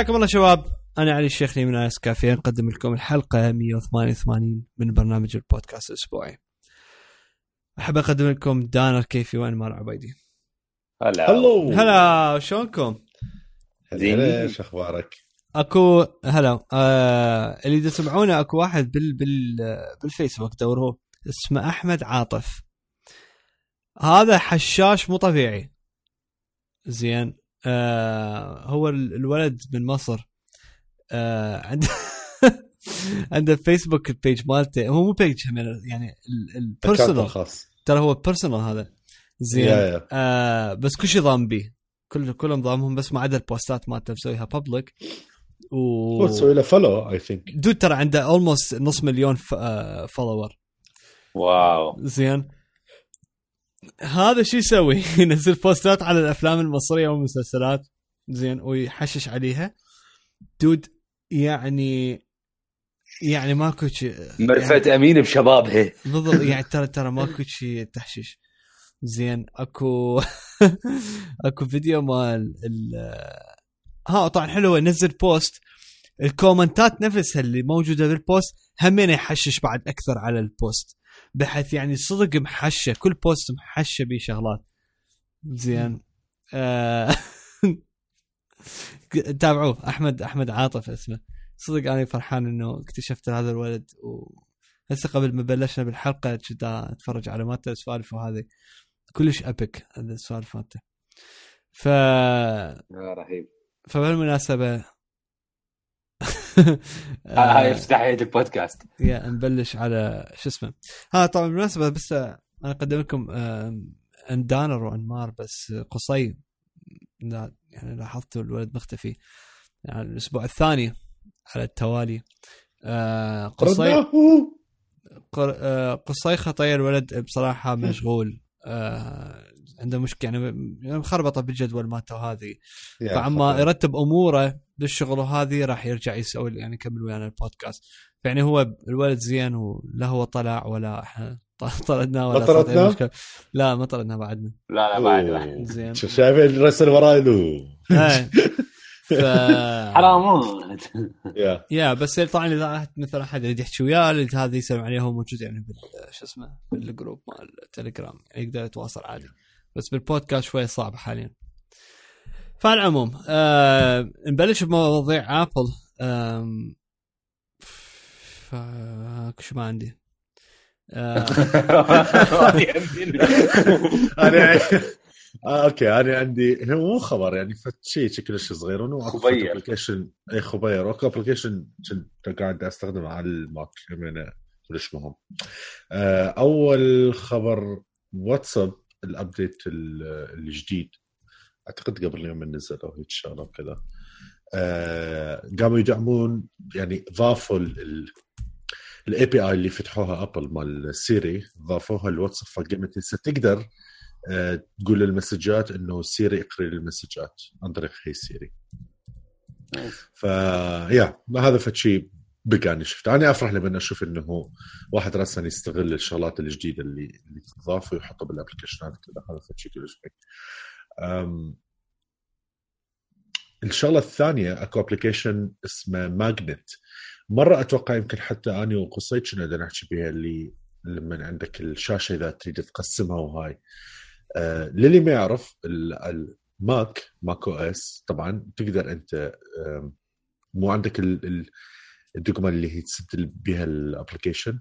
حياكم الله شباب. أنا علي الشيخ من آيس كافيه. نقدم لكم الحلقة 188 من برنامج البودكاست الأسبوعي. أحب أقدم لكم دانر كيفي وين مال عبيدي. هلا. هلو. هلا شلونكم؟ زين. هلا إيش أخبارك؟ أكو هلا آه اللي تسمعونه أكو واحد بال بال بالفيسبوك دوروه اسمه أحمد عاطف. هذا حشاش مو طبيعي. زين. آه هو ال- الولد من مصر. آه عنده عنده فيسبوك ال page مالته. هو مو page هم يعني ال personal الخاص. ترى هو personal هذا. زين. yeah yeah. آه بس كل شيء ضام بيه. كل كل نظامهم بس ما عدا البوستات مالته مسويها public و هو تسوي له follow I think dude ترى عنده almost نص مليون follower wow. زين. هذا شو يسوي؟ ينزل بوستات على الأفلام المصرية والمسلسلات. زين ويحشش عليها. dude يعني يعني ماكو شيء يعني مرفت أمين بشبابها بالضبط يعني ترى ترى ماكو شيء تحشيش. زين أكو أكو فيديو مال ال ها طبعا حلو ينزل post. الكومنتات نفسها اللي موجودة بال post همين يحشش بعد أكثر على ال post. بحيث يعني صدق محشة كل post محشة بشغلات زين. آه تابعوه. أحمد أحمد عاطف اسمه. صدق أنا فرحان إنه اكتشفت هذا الولد و هسه قبل ما بلشنا بالحلقة كنت أتفرج على مالته السوالف وهذه. كلش epic هذا السوالف مالته. ف رهيب. فبالمناسبة هاي افتتاحيه البودكاست. يا نبلش على شو اسمه؟ ها طبعا بالمناسبة بس أنا أقدم لكم آم، اندانر وانمار بس قصي. لا يعني لاحظت الولد مختفي. يعني الأسبوع الثاني على التوالي. آه، قصي. آه، قصي خطيه الولد بصراحة مشغول. آه، عنده مشكلة يعني مخربطة بالجدول مالته هذه فعما. يرتب أموره بالشغل وهذه راح يرجع يسوي يعني يكمل ويانا البودكاست يعني هو الولد زين ولا هو طلع ولا إحنا طردناه ولا؟ مشكلة. لا ما طردناه بعدنا لا لا بعد أوه. بعد. زين شوف شايفين الرسل وراي له إيه. ف حرامون يا بس طبعا إذا مثلا أحد يريد يحكي وياه اللي هذا يسلم عليه هو موجود يعني بال شو اسمه بالجروب مال التليجرام يعني يقدر يتواصل عادي بس بالبودكاست شوي صعب حاليا. فالعموم آه نبلش بمواضيع آبل. ف شو ما عندي. آه. أنا آه okay أنا عندي هو مو خبر يعني شيء كلش صغير. انه خبير. application اي خبير. اكو application كنت قاعد أستخدمه على الماك همينة كلش مهم. آه، أول خبر واتساب ال update ال- الجديد. أعتقد قبل يوم نزلوا هيك شغلة وكذا. آه، قاموا يدعمون يعني ضافوا ال API اللي فتحوها Apple مال سيري ضافوها الواتساب فقمت هسه تقدر آه، تقول للمسجات إنه سيري يقري المسجات عن طريق هي سيري ف yeah هذا فد شيء بقى اني شفته أنا أفرح لما أشوف إنه واحد راسا يستغل الشغلات الجديدة اللي اللي تضاف ويحطها بالابلكيشنات كذا هذا شيء الشغلة الثانية أكو application اسمه Magnet مرة أتوقع يمكن حتى اني وقصيت كنا بدنا نحكي بها اللي لما عندك الشاشة إذا تريد تقسمها وهاي. آه للي ما يعرف ال- الماك macOS طبعا تقدر أنت مو عندك ال- الدقمه اللي هي تسد بها ال application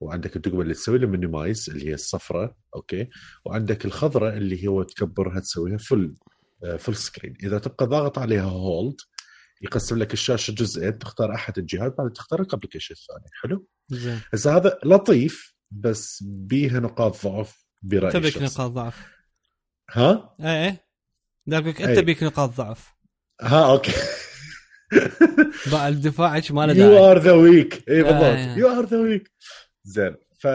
وعندك الدقمه اللي تسوي له minimize اللي هي الصفراء okay؟ وعندك الخضراء اللي هو تكبرها تسويها full full screen إذا تبقى ضاغط عليها hold يقسم لك الشاشة جزئين تختار أحد الجهات بعدين تختار ال application الثاني حلو؟ زين. هسه هذا لطيف بس بيها نقاط ضعف برايي تبيك الشخصي. نقاط ضعف. ها؟ اي اي لك أنت أي. بيك نقاط ضعف. ها أوكي. بقى الدفاع ما له يو داعي. ار ذا ويك اي بالضبط. يو ار ذا ويك زين. ف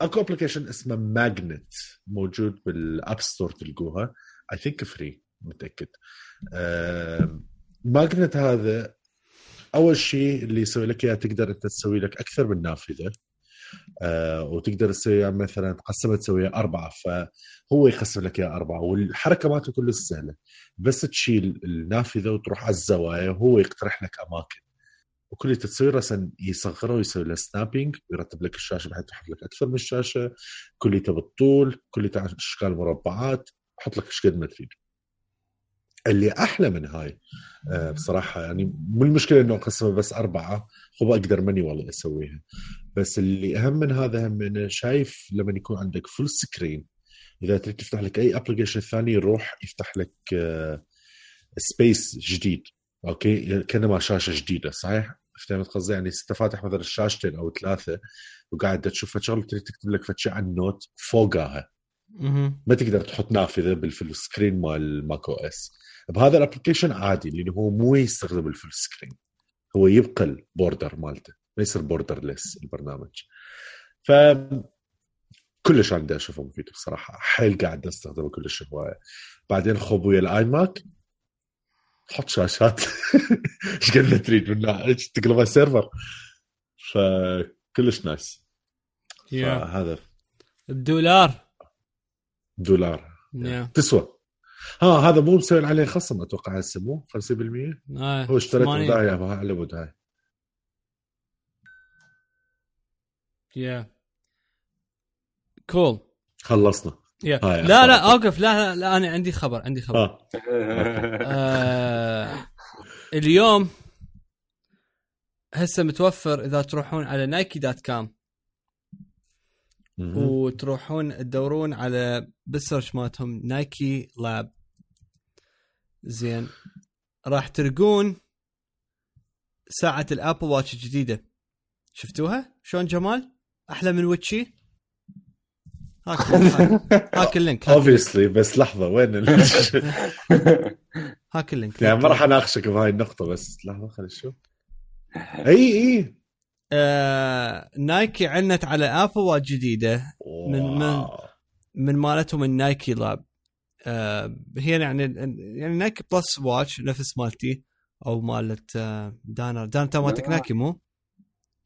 اكو ابلكيشن اسمه ماجنت موجود بالاب ستور تلقوها. اي ثينك فري متأكد. ماجنت هذا أول شيء اللي يسوي لك إياه تقدر أنت تسوي لك أكثر من نافذة. وتقدر تسويها مثلا تقسمها تسويها أربعة فهو يقسم لك إياها أربعة والحركة مالته كلها سهلة. بس تشيل النافذة وتروح على الزوايا وهو يقترح لك أماكن. وكل اللي تسوي راسا يصغره ويسوي له سنابينج ويرتب لك الشاشة بحيث يحط لك أكثر من الشاشة. كل اللي تبي الطول كل أشكال مربعات حط لك إيش قد ما تريد. اللي أحلى من هاي آه، بصراحة يعني مو المشكلة إنه أقسمها بس أربعة هو أقدر ماني والله أسويها. بس اللي أهم من هذا هم إنه شايف لما يكون عندك full screen إذا تريد تفتح لك أي application ثاني يروح يفتح لك space جديد. okay؟ كأنما شاشة جديدة صحيح؟ فهمت قصدي؟ يعني انت فاتح مثلا شاشتين أو ثلاثة وقاعد تشوف شغله تريد تكتب لك فتشي على ال note فوقها. ما تقدر تحط نافذه بال full screen مال macOS بهذا ال application عادي لأنه هو مو يستخدم ال full screen هو يبقى ال border مالته. ما يصير borderless البرنامج. ف كلش عندي اشوفه مفيد بصراحه حيل قاعد أستخدمه كلش هواية. بعدين خوبويا ال iMac تحط شاشات. إيش قد ما تريد منها. تقلبها server فكلش nice فهذا. الدولار. دولار. yeah. تسوى. ها هذا مو مسوي عليه خصم أتوقع هسه مو 50% آه. هو اشتريت بدايه على مود هاي يا cool خلصنا. yeah لا لا أوقف. لا, لا لا أنا عندي خبر عندي خبر. آه. آه اليوم هسه متوفر إذا تروحون على نايكي dot com. وتروحون تدورون على بال search مالتهم نايكي lab. زين. راح تلقون ساعة الأبل watch الجديدة شفتوها؟ شلون جمال؟ أحلى من ويتشي؟ هاك هاك ال link obviously بس لحظة وين هاك ال link. يعني ما راح أناقشك بهاي النقطة بس لحظة خلينا نشوف. أي أي. آه، نايكي عنت على watch جديدة. من من من مالتهم النايكي lab. آه هي يعني يعني نايكي plus watch نفس مالتي أو مالت آه دانر دانر انت مالتك نايكي مو؟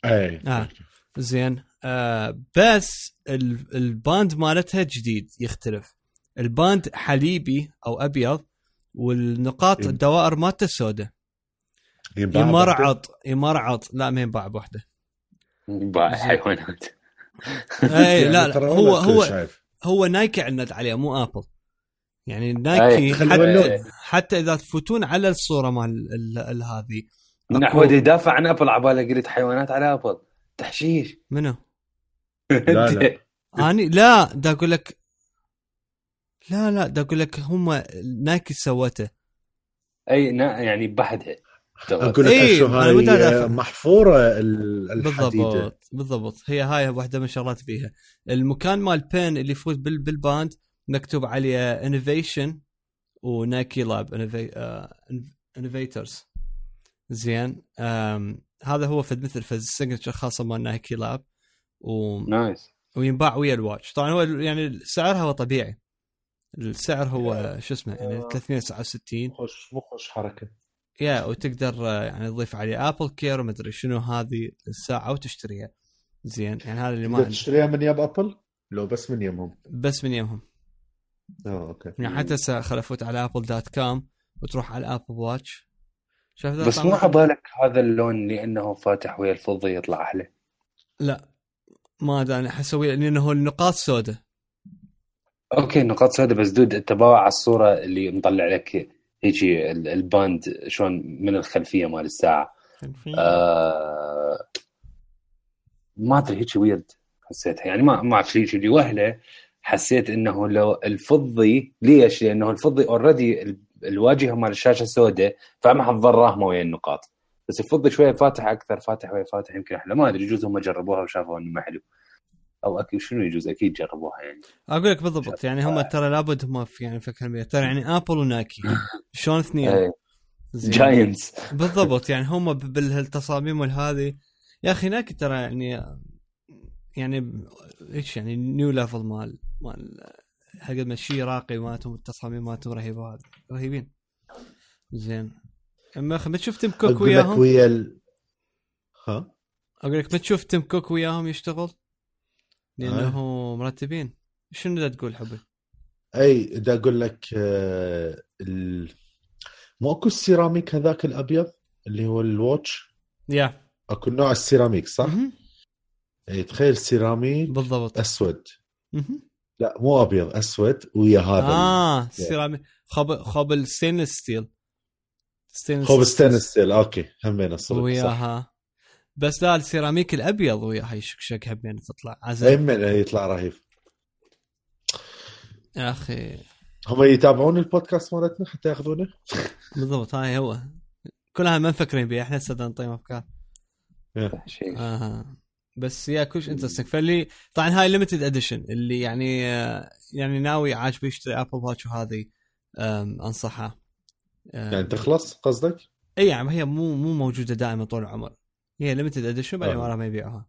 اي آه. زين. آه بس ال band مالتها جديد يختلف. ال band حليبي أو أبيض والنقاط الدوائر مالته سوداء. يمرعط يمرعط لا ما ينباع بوحدة. حيوانات اي لا, لا هو هو هو نايكي عند عليه مو آبل. يعني نايكي حتى, حتى إذا تفوتون على الصورة مال هذه احمد يدافع عن آبل عباله قلت حيوانات على آبل. تحشيش. منو؟ لا لا. أني؟ لا دا أقول لك لا لا دا أقول لك هم نايكي سوته. أي يعني بحدها أقول لك إيه شو هاي محفورة الحديدة. بالضبط بالضبط. هي هاي واحدة من الشغلات فيها. المكان مال بين اللي يفوت بال band مكتوب عليه innovation ونايكي lab innovators زين. هذا هو فد مثل فد signature خاصه مال نايكي lab و nice وينباع ويا ال watch طبعا هو يعني سعرها هو طبيعي. السعر هو شو اسمه يعني 369 خوش مو خوش حركة. يا وتقدر آه، يعني تضيف عليه ابل care ومدري شنو هذه الساعة وتشتريها زين يعني هذا اللي ما تشتريها من ياب ابل؟ لو بس من يمهم بس من يمهم آه okay. يعني حتى خل أفوت على ابل dot com وتروح على الابل watch شايف بس مو عبالك هذا اللون لأنه فاتح ويا الفضي يطلع أحلى. لا. ما أدري أنا حسوي لأنه النقاط سوداء. okay نقاط سوداء بس dude انت على الصورة اللي مطلع لك هيجي ال band شلون من الخلفية مال الساعة. آه ما أدري هيك ويرد حسيتها. يعني ما ما اعرف شيء اللي وهلة حسيت إنه لو الفضي ليش؟ لأنه الفضي already الواجهة مال الشاشة سوداء فما حتصير راهمه ويا النقاط. بس الفضي شوية فاتح أكثر فاتح ويا فاتح يمكن أحلى ما أدري يجوز هم جربوها وشافوا إنه ما حلو. أو أكيد شنو يجوز؟ أكيد جربوها يعني. أقول لك بالضبط يعني هم ترى لابد هم في يعني فكرة ترى يعني آبل ونايكي شلون اثنين. giants بالضبط يعني هم بالتصاميم والهذه. يا أخي نايكي ترى يعني يعني إيش يعني new level مال مال حق ما شيء راقي مالتهم التصاميم مالتهم رهيبه رهيبين. زين. أما ما تشوف تيم كوك وياهم؟ ويا ال... ها؟ أقول لك ما تشوف تيم كوك وياهم يشتغل؟ لأنه مرتبين. شنو دا تقول حبي؟ أي دا أقول لك آه ال... مو اكو السيراميك هذاك الأبيض اللي هو ال watch؟ yeah. أكو نوع السيراميك صح؟ أي تخيل سيراميك بالضبط. أسود. لا مو أبيض أسود ويا هذا آه سيراميك. خب خب ال stainless steel stainless خوب steel okay همين الصدق صح. وياها. بس لا السيراميك الأبيض وياها يشكشك همين تطلع. عزل همين يطلع رهيب. يا أخي. هم يتابعون البودكاست مالتنا حتى ياخذونه؟ بالضبط هاي هو. كلها ما مفكرين بيه إحنا هسه نطيهم أفكار. شيء آه. بس yeah كلش interesting فاللي طبعا هاي limited edition اللي يعني آه، يعني ناوي عاجبه يشتري ابل watch وهذه أنصحه. يعني تخلص قصدك؟ اي يعني هي مو مو موجودة دائما طول العمر. هي limited edition بعدين آه. وراها ما يبيعوها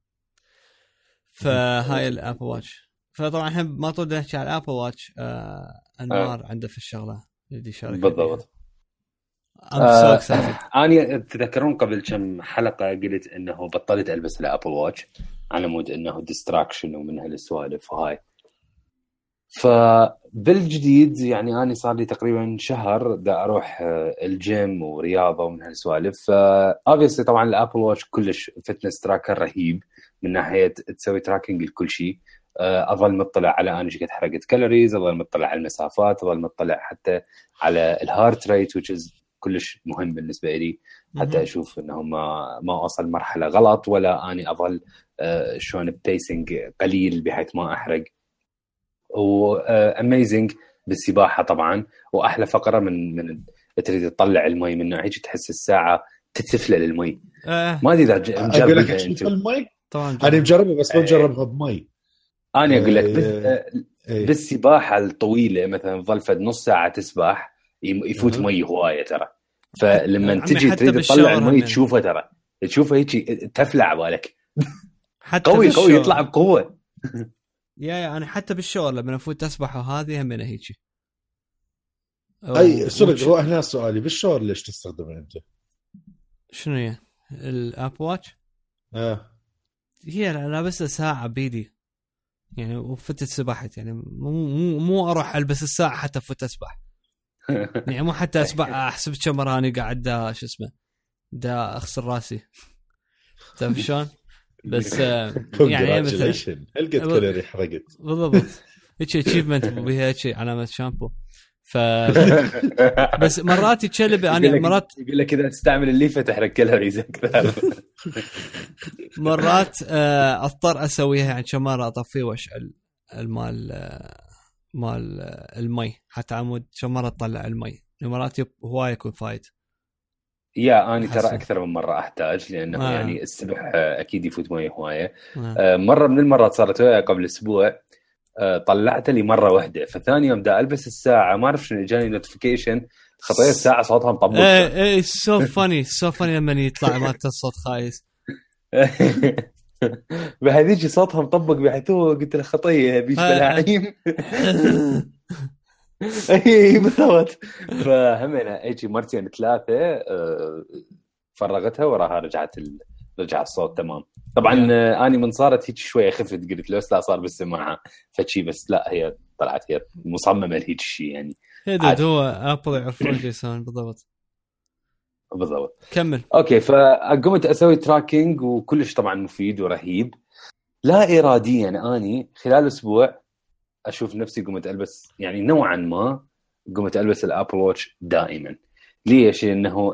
فهاي الأبل watch فطبعا إحنا ما طول نحكي على الأبل watch آه أنوار عنده في الشغلة اللي شارك بالضبط. آه،. أنا تذكرون قبل كم حلقة قلت إنه بطلت ألبس الأبل watch على مود إنه distraction ومن هالسوالف وهاي فبالجديد يعني أنا صار لي تقريبا شهر دا أروح آه، الجيم ورياضة ومن هالسوالف. ف obviously طبعا الأبل watch كلش fitness tracker رهيب. من ناحية تسوي tracking لكل شيء. آه، أظل مطلع على أنا شقد حرقت calories أظل مطلع على المسافات أظل مطلع حتى على ال heart rate which is كلش مهم بالنسبة لي. حتى. أشوف إنه ما ما اوصل مرحلة غلط ولا أني أظل آه، شلون pacing قليل بحيث ما أحرق. و amazing بالسباحة طبعا وأحلى فقرة من من تريد تطلع المي منه هيك تحس الساعة تتفلل المي آه ما أدري إذا أقول لك أنتم المي طبعا أنا مجربه بس ما إيه. مجربها بمي أنا أقول لك إيه. آه، إيه. بالسباحة الطويلة مثلا ظل فد نص ساعة تسبح يفوت. مي هواية ترى فلما تجي تريد تطلع المي. تشوفه ترى تشوفه هيك تفلع بالك حتى قوي. قوي يطلع بقوة يا يا أنا حتى بالشاور لما أفوت أسبح وهذه هم هيك أي صدق هو هنا سؤالي بالشاور ليش تستخدمه أنت؟ شنو هي؟ ال Apple Watch آه. هي لابسها ساعة بيدي. يعني وفتت سبحت يعني مو مو مو أروح ألبس الساعة حتى أفوت أسبح. يعني مو حتى أسبح أحسب كم مرة اني قاعد دا شو اسمه دا أغسل راسي. تعرف شلون؟ بس آه، يعني. هل قد كالوري حرقت؟ بالضبط. هيك achievement بها هيك علامة شامبو ف بس مرات يتشلب أنا لك- مرات يقول لك إذا تستعمل الليفه تحرق calories أكثر مرات آه، أضطر أسويها يعني كم مره اطفيه واشعل المال مال آه، المي. حتى عمود كم مره تطلع المي. مرات هواي يكون فايد يا اني ترى. أكثر من مرة أحتاج لأنه آه. يعني السبح آه، أكيد يفوت مي هواية آه. آه، مرة من المرات صارت وياي قبل أسبوع آه، طلعت لي مرة واحدة فثاني يوم دا ألبس الساعة ما أعرف شنو جاني notification خطيه الساعة صوتها مطبق إيه إيه so funny so funny لما يطلع مالت الصوت خايس بهذيك صوتها مطبق بحيث هو قلت له خطية بيش آه. اي بالضبط. فهمنا هيجي مرتين ثلاثة آه، فرغتها وراها رجعت ال... رجع الصوت تمام. طبعا آه، أني من صارت هيك شوية خفت قلت له لا صار بالسماعة فشي بس لا هي طلعت هي مصممة لهيك شيء يعني. يا هو Apple يعرفون إيش يسوون بالضبط. بالضبط. كمل. okay فقمت أسوي tracking وكلش طبعا مفيد ورهيب. لا اراديا أني خلال أسبوع أشوف نفسي قمت ألبس يعني نوعا ما قمت ألبس ال Apple Watch دائما ليش؟ لأنه.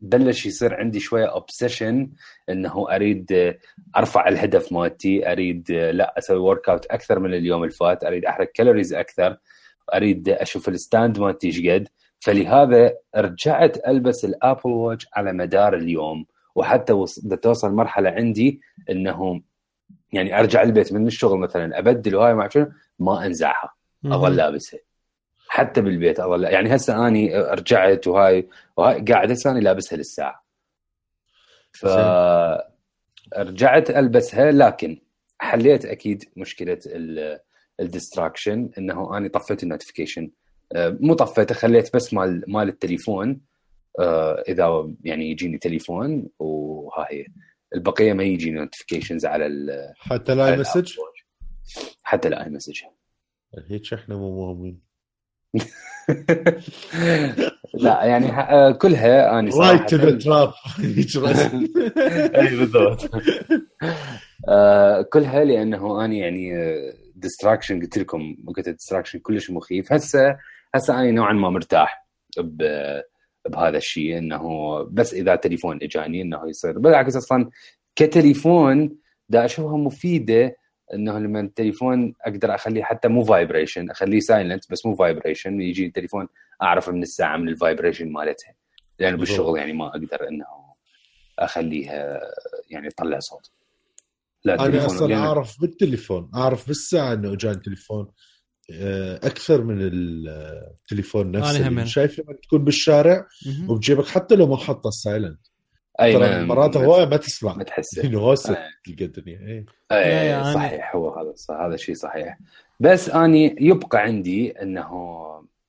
بلش يصير عندي شوية obsession إنه أريد أرفع الهدف مالتي أريد لا أسوي workout أكثر من اليوم اللي فات أريد احرق calories أكثر أريد أشوف ال stand مالتي إيش قد فلهذا رجعت ألبس ال Apple Watch على مدار اليوم وحتى توصل مرحلة عندي إنه يعني أرجع البيت من الشغل مثلا أبدل وهاي ما أعرف شنو ما أنزعها. أظل لابسها. حتى بالبيت أظل يعني هسه أني رجعت وهاي وهاي قاعد هسه أني لابسها للساعة. ف رجعت ألبسها لكن حليت أكيد مشكلة ال distraction إنه أني طفيت ال notification مو طفيته خليت بس مال مال التليفون. آه، إذا يعني يجيني تليفون وهاي البقية ما يجيني notifications على ال حتى ال message. حتى ال iMessage هيك إحنا مو مهمين. لا يعني ح- كلها أنا right to the trap أي بالضبط. آه، كلها لأنه أنا يعني distraction قلت لكم وقت ال distraction كلش مخيف. هسه هسه أنا نوعا ما مرتاح بهذا الشيء إنه بس إذا تليفون إجاني إنه يصير. بالعكس أصلا كتليفون دا أشوفها مفيدة إنه لما التليفون أقدر أخليه حتى مو vibration أخليه silent بس مو vibration يجي التليفون أعرف من الساعة من ال vibration مالتها. لأن بالضبط. بالشغل يعني ما أقدر إنه أخليها يعني تطلع صوت. لا أنا أصلا أعرف بالتليفون أعرف بالساعة إنه إجاني تليفون. أكثر من التليفون نفسه همين. شايف لما تكون بالشارع. وبجيبك حتى لو ما حاطه silent أي ترى مرات ما- هوايه ما تسمع ما تحسه إنه آه. تلقى الدنيا إيه. أي صحيح هو هذا صح هذا شيء صحيح بس أني يبقى عندي إنه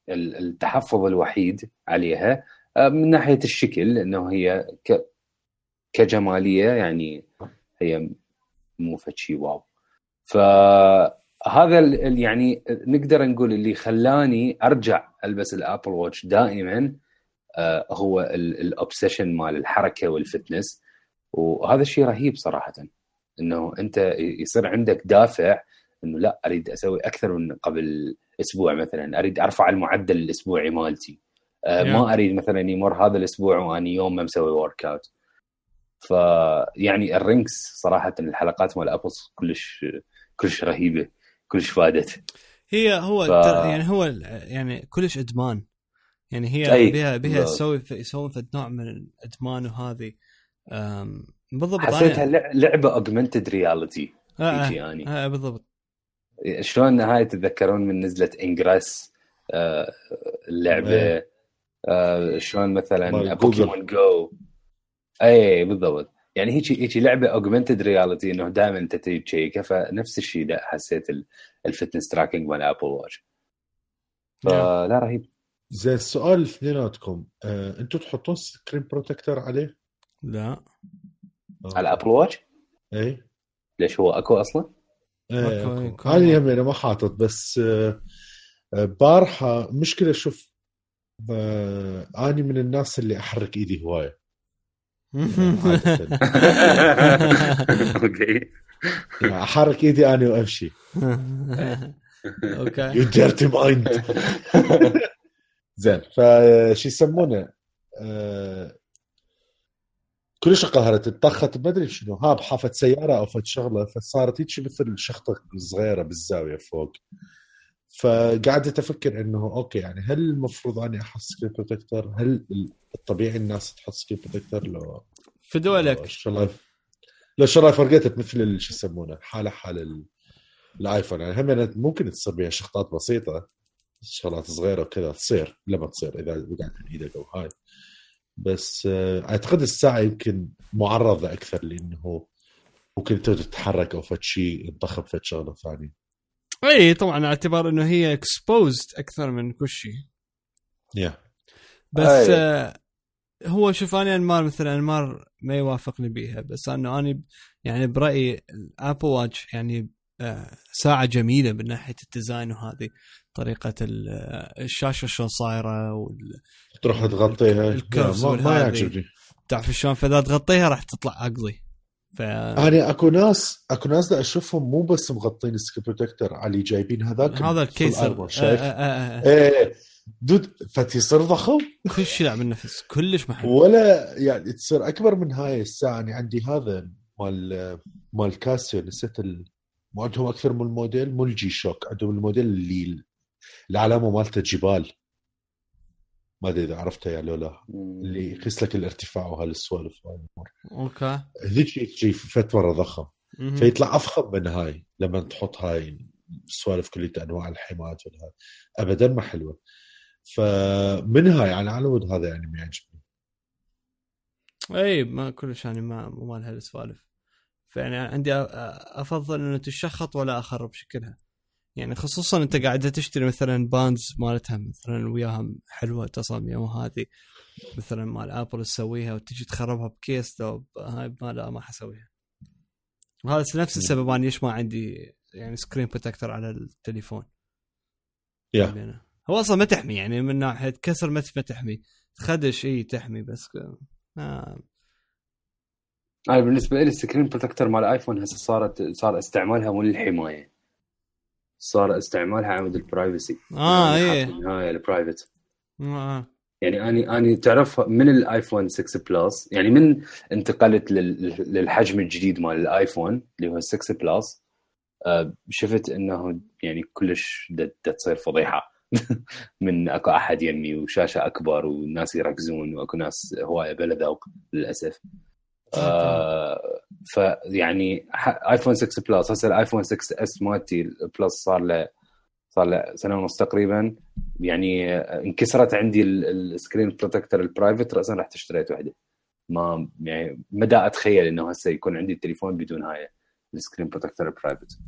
ال- التحفظ الوحيد عليها آه، من ناحية الشكل إنه هي ك كجمالية يعني هي مو فد شيء wow فهذا ال- يعني نقدر نقول اللي خلاني أرجع ألبس ال Apple Watch دائما آه، هو ال obsession مال الحركة وال fitness. وهذا الشيء رهيب صراحة إنه أنت يصير عندك دافع إنه لا أريد أسوي أكثر من قبل أسبوع مثلا أريد أرفع المعدل الأسبوعي مالتي. آه،. ما أريد مثلا يمر هذا الأسبوع واني يوم ما مسوي workout فيعني ال rings صراحة الحلقات مال Apple كلش كلش رهيبة. كلش فادت هي هو ف- يعني هو يعني كلش أدمان. يعني هي أي، بها بها. تسوي يسوون فد نوع من الأدمان وهذه. بالضبط حسيتها أنا- لع- لعبة augmented reality آه، هيجي اني آه، بالضبط. شلون هاي تتذكرون من نزلت Ingress آه، اللعبة؟ إيه. آه، شلون مثلا Pokémon Go اي بالضبط. يعني هيك هيك لعبة augmented reality إنه دائما أنت تجي تشيكها فنفس الشيء لا حسيت ال- ال fitness tracking مال Apple Watch فلا رهيب زين السؤال اثنيناتكم آه، أنتم تحطون screen protector عليه؟ لا آه. على Apple Watch اي ليش هو أكو أصلا؟ إيه. أنا هم أنا ما حاطط بس آه، بارحة مشكلة شوف آه، اني من الناس اللي أحرك إيدي هواية. okay. يعني أحرك إيدي اني وأمشي. okay. you dirty mind زين. فشو يسمونه؟ آه، كلش قهرت. طخت ما أدري شنو. ها بحافة سيارة أو فد شغلة فصارت هيك مثل شخطة صغيرة بالزاوية فوق. فقعدت أفكر إنه okay يعني هل المفروض أني أحط screen protector؟ هل الطبيعي الناس تحط screen protector لو فدوا لو لك شو الله لو شو الله فرقتت مثل شو يسمونه حاله حال ال- ال iPhone. يعني هم ممكن تصير بها شخطات بسيطة شغلات صغيرة وكذا تصير لما تصير إذا وقعت من إيدك أو هاي بس آه، أعتقد الساعة يمكن معرضة أكثر لأنه ممكن تتحرك أو فد شيء ينطخ بفد شغلة ثانية. إي طبعا على اعتبار إنه هي exposed أكثر من كل شيء yeah بس أي. آه هو شوف أنا أنمار مثلا أنمار ما يوافقني بيها بس أنه أنا يعني برأيي ال Apple Watch يعني آه ساعة جميلة من ناحية ال design وهذه طريقة آه، الشاشة شلون صايرة وال- تروح تغطيها. ما, ما. يعجبني. تعرف شلون؟ فإذا تغطيها راح تطلع ugly. ف أنا اكو ناس اكو ناس دا اشوفهم مو بس مغطين ال screen protector علي جايبين هذاك هذا ال case شايف؟ آه آه آه آه. إيه دود فتصير ضخم. كل شيء لعب النفس كلش محل ولا يعني تصير أكبر من هاي الساعة. أنا عندي هذا مال مال كاسيو نسيت ال... مو عندهم أكثر من موديل مو الجي شوك عندهم الموديل اللي العلامة مالته جبال. ما أدري إذا عرفته يا لولا اللي يقيس لك الارتفاع وهالسوالف وهاي الأمور أوكي. هذيك تجي فتوره ضخم. فيطلع أفخم من هاي. لما تحط هاي السوالف كلها أنواع الحمايات والهاي ابدا ما حلوة. فمن هاي على على ود هذا يعني ما يعجبني. إي ما كلش يعني ما مو مال هالسوالف. فيعني عندي أفضل إنه تشخط ولا أخرب شكلها. يعني خصوصا أنت قاعدة تشتري مثلا bands مالتها مثلا وياها حلوة تصاميم وهذه مثلا مال Apple تسويها وتجي تخربها ب case لو هاي ما لا ما حسويها. وهذا نفس السبب أنا ليش ما عندي يعني screen protector على التليفون. yeah يعني هو أصلا ما تحمي يعني من ناحية كسر ما تحمي. خدش إي تحمي بس ك- آه. أنا بالنسبة لي ال screen protector مال ال iPhone هسه صارت صار استعمالها مو للحمايه صار استعمالها على مود ال privacy آه حاط بالنهايه ال private آه. يعني اني أني تعرف من ال iPhone 6 Plus يعني من انتقلت لل- للحجم الجديد مال ال iPhone اللي هو ال 6 Plus آه، شفت إنه يعني كلش تصير فضيحة. من أكو أحد يمي وشاشة أكبر والناس يركزون وأكو ناس هواية بلا ذوق للأسف. آه فيعني ح- iPhone 6 Plus هسه ال iPhone 6s مالتي ال Plus صار له صار له سنة ونص تقريبا يعني آه، انكسرت عندي ال- السكرين بروتكتور البرايفت راسا رحت اشتريت وحدة ما يعني ما دا أتخيل إنه هسه يكون عندي التليفون بدون هاي ال screen protector ال private.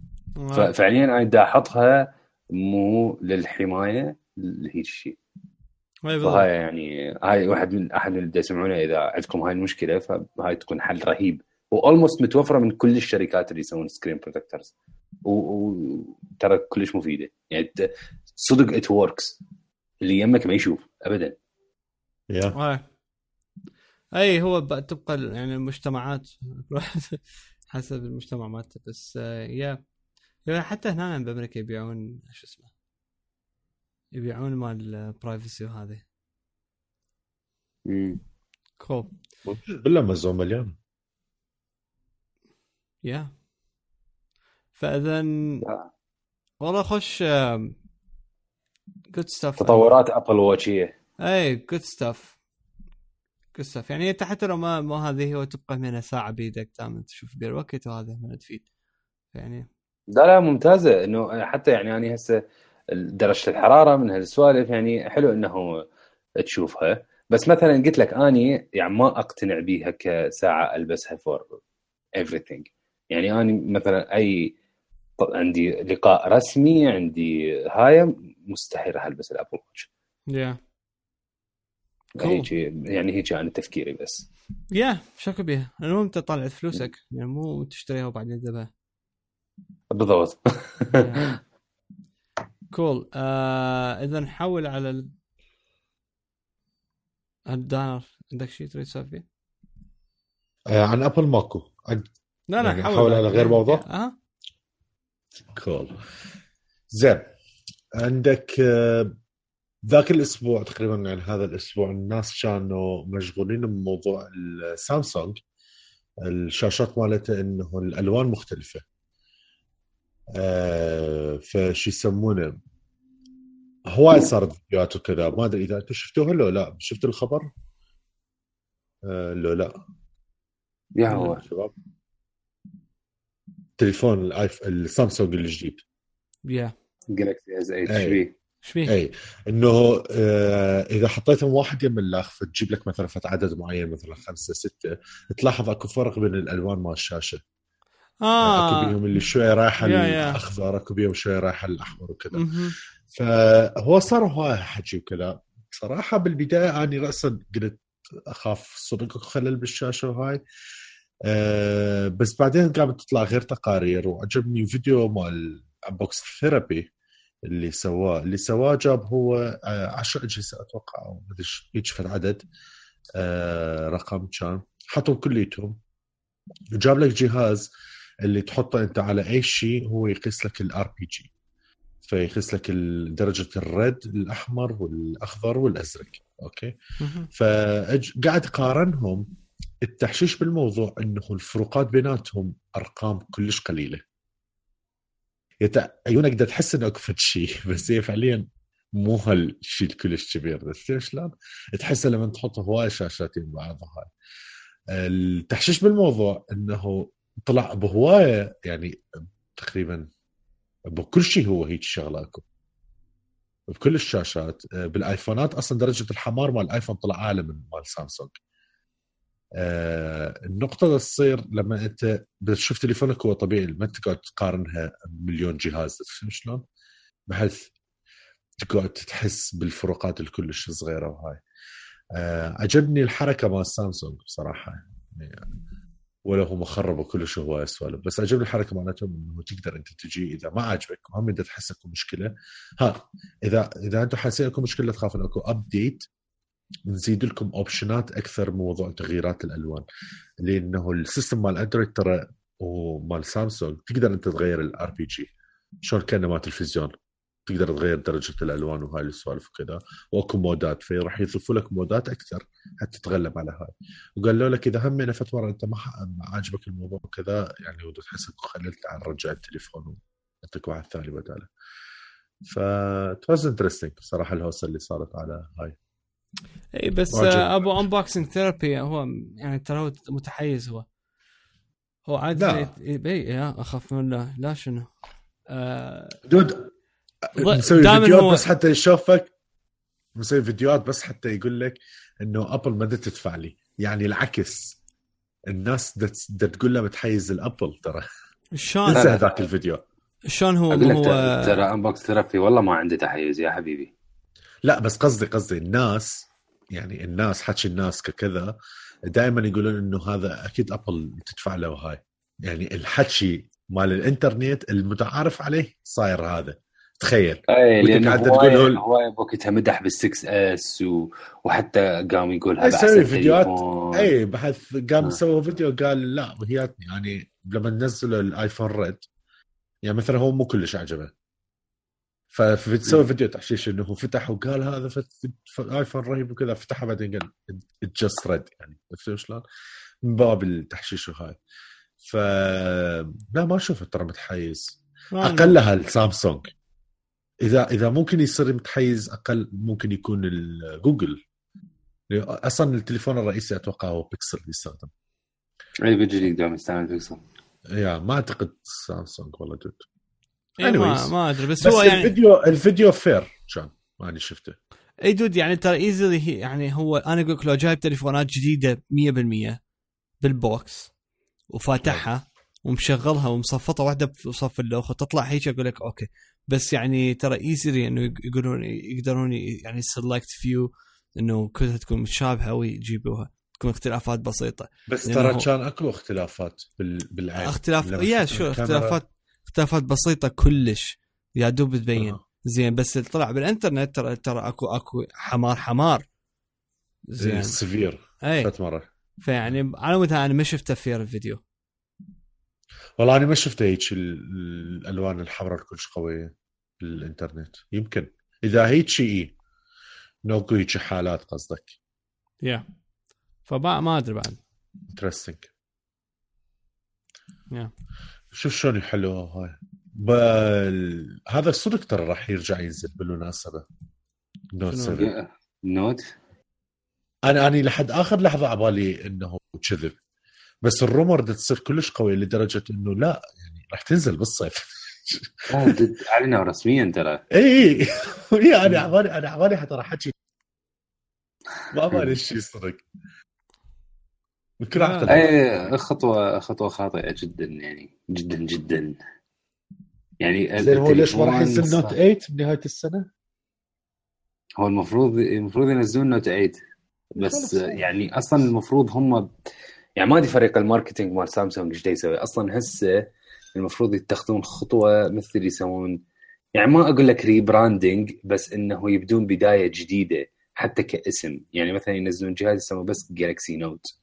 ففعليا أنا دا أحطها مو للحماية لهيك شيء أي بالضبط. فهاي يعني هاي واحد من أحد اللي يسمعونه إذا عندكم هاي المشكلة فهاي تكون حل رهيب. و almost متوفرة من كل الشركات اللي يسوون screen protectors وترى كلش مفيدة. يعني صدق it works اللي يمك ما يشوف ابدا. يا آه. أي هو تبقى يعني المجتمعات حسب المجتمع مالته بس آه، يا يا حتى هنا بأمريكا يبيعون شو اسمه يبيعون مال البرايفسي وهذه. كول بالامازون مليان. يا فاذا. والله خوش good stuff تطورات Apple Watch ـيه اي good stuff good stuff يعني انت حتى لو ما ما هذه هو تبقى من ساعة بيدك دائما تشوف بير وقت وهذا من تفيد. يعني لا لا ممتازة. إنه حتى يعني أنا هسه درجة الحرارة من هالسوالف يعني حلو إنه تشوفها. بس مثلا قلت لك أني يعني ما أقتنع بيها كساعة ألبسها for everything. يعني أني مثلا أي عندي لقاء رسمي عندي هاي مستحيل راح ألبس الأبل واتش يا Cool. هيك يعني هيك أنا تفكيري بس. يا شكو بيها. المهم أنت طلعت فلوسك يعني مو تشتريها وبعدين تذبها بالضبط. كول آه إذا نحول على ال... الدانر عندك شيء تريد تسولف فيه؟ آه، عن Apple ماكو. عن- لا لا يعني حول نحول على غير موضوع؟ آه. cool زين. عندك آه، ذاك الأسبوع تقريبا يعني هذا الأسبوع الناس كانوا مشغولين بموضوع السامسونج الشاشات مالته إنه الألوان مختلفة. فشو يسمونه؟ هواي صارت فيديوهات وكذا. ما أدري إذا أنتم شفتوها لو لا. شفتوا الخبر؟ آه لو لا. يا هو شباب. تليفون الايف السامسونج الجديد yeah. Galaxy 8 أي. إيش فيه؟ اي إنه آه إذا حطيتهم واحد يم اللاخ فتجيب لك مثلا فد عدد معين مثلا خمسة ستة تلاحظ أكو فرق بين الألوان مال الشاشة. آه. اللي شوية رايحه. الأخضر اكو بيهم شوية رايحه الأحمر وكذا. فهو صار هواي حكي وكذا. صراحة بالبداية أني راسا قلت أخاف صدق خلل بالشاشة وهاي. أه بس بعدين قامت تطلع غير تقارير وعجبني فيديو مال Unbox Therapy اللي سواه. اللي سواه جاب هو آه، عشر أجهزة أتوقع أو ما أدري هيك فد عدد آه، رقم كان. حطهم كليتهم وجاب لك جهاز. اللي تحطه انت على أي شيء هو يقيس لك ال RGB فيقيس لك درجة الرد الأحمر والأخضر والأزرق. أوكي. فقاعد قارنهم التحشيش بالموضوع إنه الفروقات بيناتهم أرقام كلش قليلة. يت... عيونك بدها تحس إنه اكو شيء بس هي فعليا مو هالشيء الكلش كبير. بس شلون؟ تحسها لما تحط هواي شاشات بعضها. هاي التحشيش بالموضوع إنه طلع بهوايه يعني تقريبا بكل شيء هو هيك شغلة أكو. بكل الشاشات. آه، بالآيفونات أصلا درجة الحمار مال الآيفون طلع أعلى من مال سامسونج. آه، النقطة تصير لما أنت بتشوف تليفونك هو طبيعي ما تقعد تقارنها بمليون جهاز فهم شلون؟ بحيث تقعد تحس بالفروقات الكلش صغيرة وهاي. آه، عجبني الحركة مال سامسونج بصراحة. يعني ولا هم خربوا كلش هواي سوالف بس عجبني الحركة مالتهم إنه تقدر أنت تجي إذا ما عجبك وهم انت تحس أكو مشكلة. ها إذا إذا أنتم حاسين أكو مشكلة تخافون. أكو ابديت نزيد لكم option ات أكثر موضوع تغييرات الألوان. لأنه ال system مال اندرويد ترى ومال سامسونج تقدر أنت تغير ال RGB شلون كأنه مال تلفزيون. تقدر تغير درجة الألوان وهاي السوالف وكذا وأكو mode ات فراح يضيفوا لك mode ات أكثر حتى تتغلب على هاي. وقالوا لك إذا همنا فتره أنت ما عاجبك الموضوع وكذا يعني ودك تحس خليت تعال رجع التليفون وعطيك واحد ثاني بداله. ف was interesting صراحة الهوسة اللي صارت على هاي. اي بس أبو انبوكسنج ثيرابي هو يعني ترى هو متحيز هو. هو عادي اي يا أخاف من الله لا شنو؟ آه dude مسوي فيديوهات هو... بس حتى يشوفك. مسوي فيديوهات بس حتى يقول لك إنه أبل ما تدفع لي. يعني العكس. الناس دا تقول له متحيز الأبل ترى. شلون؟ انسى هذاك الفيديو. شلون هو هو ترى انبوكس ثيرابي والله ما عنده تحيز يا حبيبي. لا بس قصدي قصدي الناس يعني الناس حكي الناس ككذا دائما يقولون إنه هذا أكيد أبل تدفع له هاي. يعني الحكي مال الإنترنت المتعارف عليه صاير هذا. تخيل. اي لأنه تقول هواي بوقتها مدح بال6 اس و... وحتى قام يقول هذا أحسن فيديوهات. اي بعد قام آه. سوى فيديو قال لا وهي يعني لما نزلوا الآيفون ريد يعني مثلا هو مو كلش عجبه فسوى فيديو تحشيش إنه هو فتح وقال هذا آيفون رهيب وكذا فتحها بعدين قال just red يعني عرفت شلون؟ من باب التحشيش وهاي. ف لا ما أشوفه ترى متحيز. أقلها السامسونج إذا إذا ممكن يصير متحيز أقل ممكن يكون الجوجل أصلا التليفون الرئيسي أتوقع هو بيكسل يستخدم. اي بيجي دائما يستعمل بيكسل يا ما أعتقد سامسونج والله جد. إيه ما, ما أدري بس, بس هو يعني الفيديو الفيديو fair كان ماني شفته. اي dude يعني ترى easily يعني هو أنا أقول لك لو جايب تليفونات جديدة 100% بال box وفاتحها ومشغلها ومصفطه واحدة بصف اللوخ وتطلع هيك أقول لك أوكي. بس يعني ترى easily إنه يقولون يقدرون يعني selected few إنه كلها تكون متشابهة ويجيبوها تكون اختلافات بسيطة. بس ترى كان أكو اختلافات بالعين. اختلاف يا شو اختلافات اختلافات بسيطة كلش. يا دوب تبين. آه. زين بس اللي طلع بالإنترنت ترى ترى اكو أكو حمار حمار. زين. سفير اي فت مرة. فيعني على متى أنا ما شفته في الفيديو. والله أنا ما شفت هيك الألوان الحمراء كلش قوية بالإنترنت. يمكن إذا هيك شيء نوكو هيك حالات قصدك. yeah. yeah. فما ما أدري بعد. interesting yeah. شوف شلون يحلوها هاي. بل... هذا صدق ترى راح يرجع ينزل بالمناسبة. نوت 7 نوت أنا أنا لحد آخر لحظة على بالي إنه كذب. بس ال rumor تصير كلش قويه لدرجة إنه لا يعني راح تنزل بالصيف. علينا رسميا ترى. اي اي أنا على بالي أنا على بالي حتى راح احكي ما بالي الشيء صدق. بكل اي خطوة خطوة خاطئة جدا يعني. جدا جدا. يعني زين هو ليش ما راح ينزل نوت 8 بنهايه السنة؟ هو المفروض المفروض ينزلون نوت 8 بس يعني أصلا المفروض هم يعني ما ادري فريق ال marketing مال سامسونج إيش يسوي. أصلا هسه المفروض يتخذون خطوة مثل يسوون. يعني ما أقول لك rebranding بس إنه يبدون بداية جديدة حتى كاسم. يعني مثلا ينزلون جهاز يسموه بس جالكسي نوت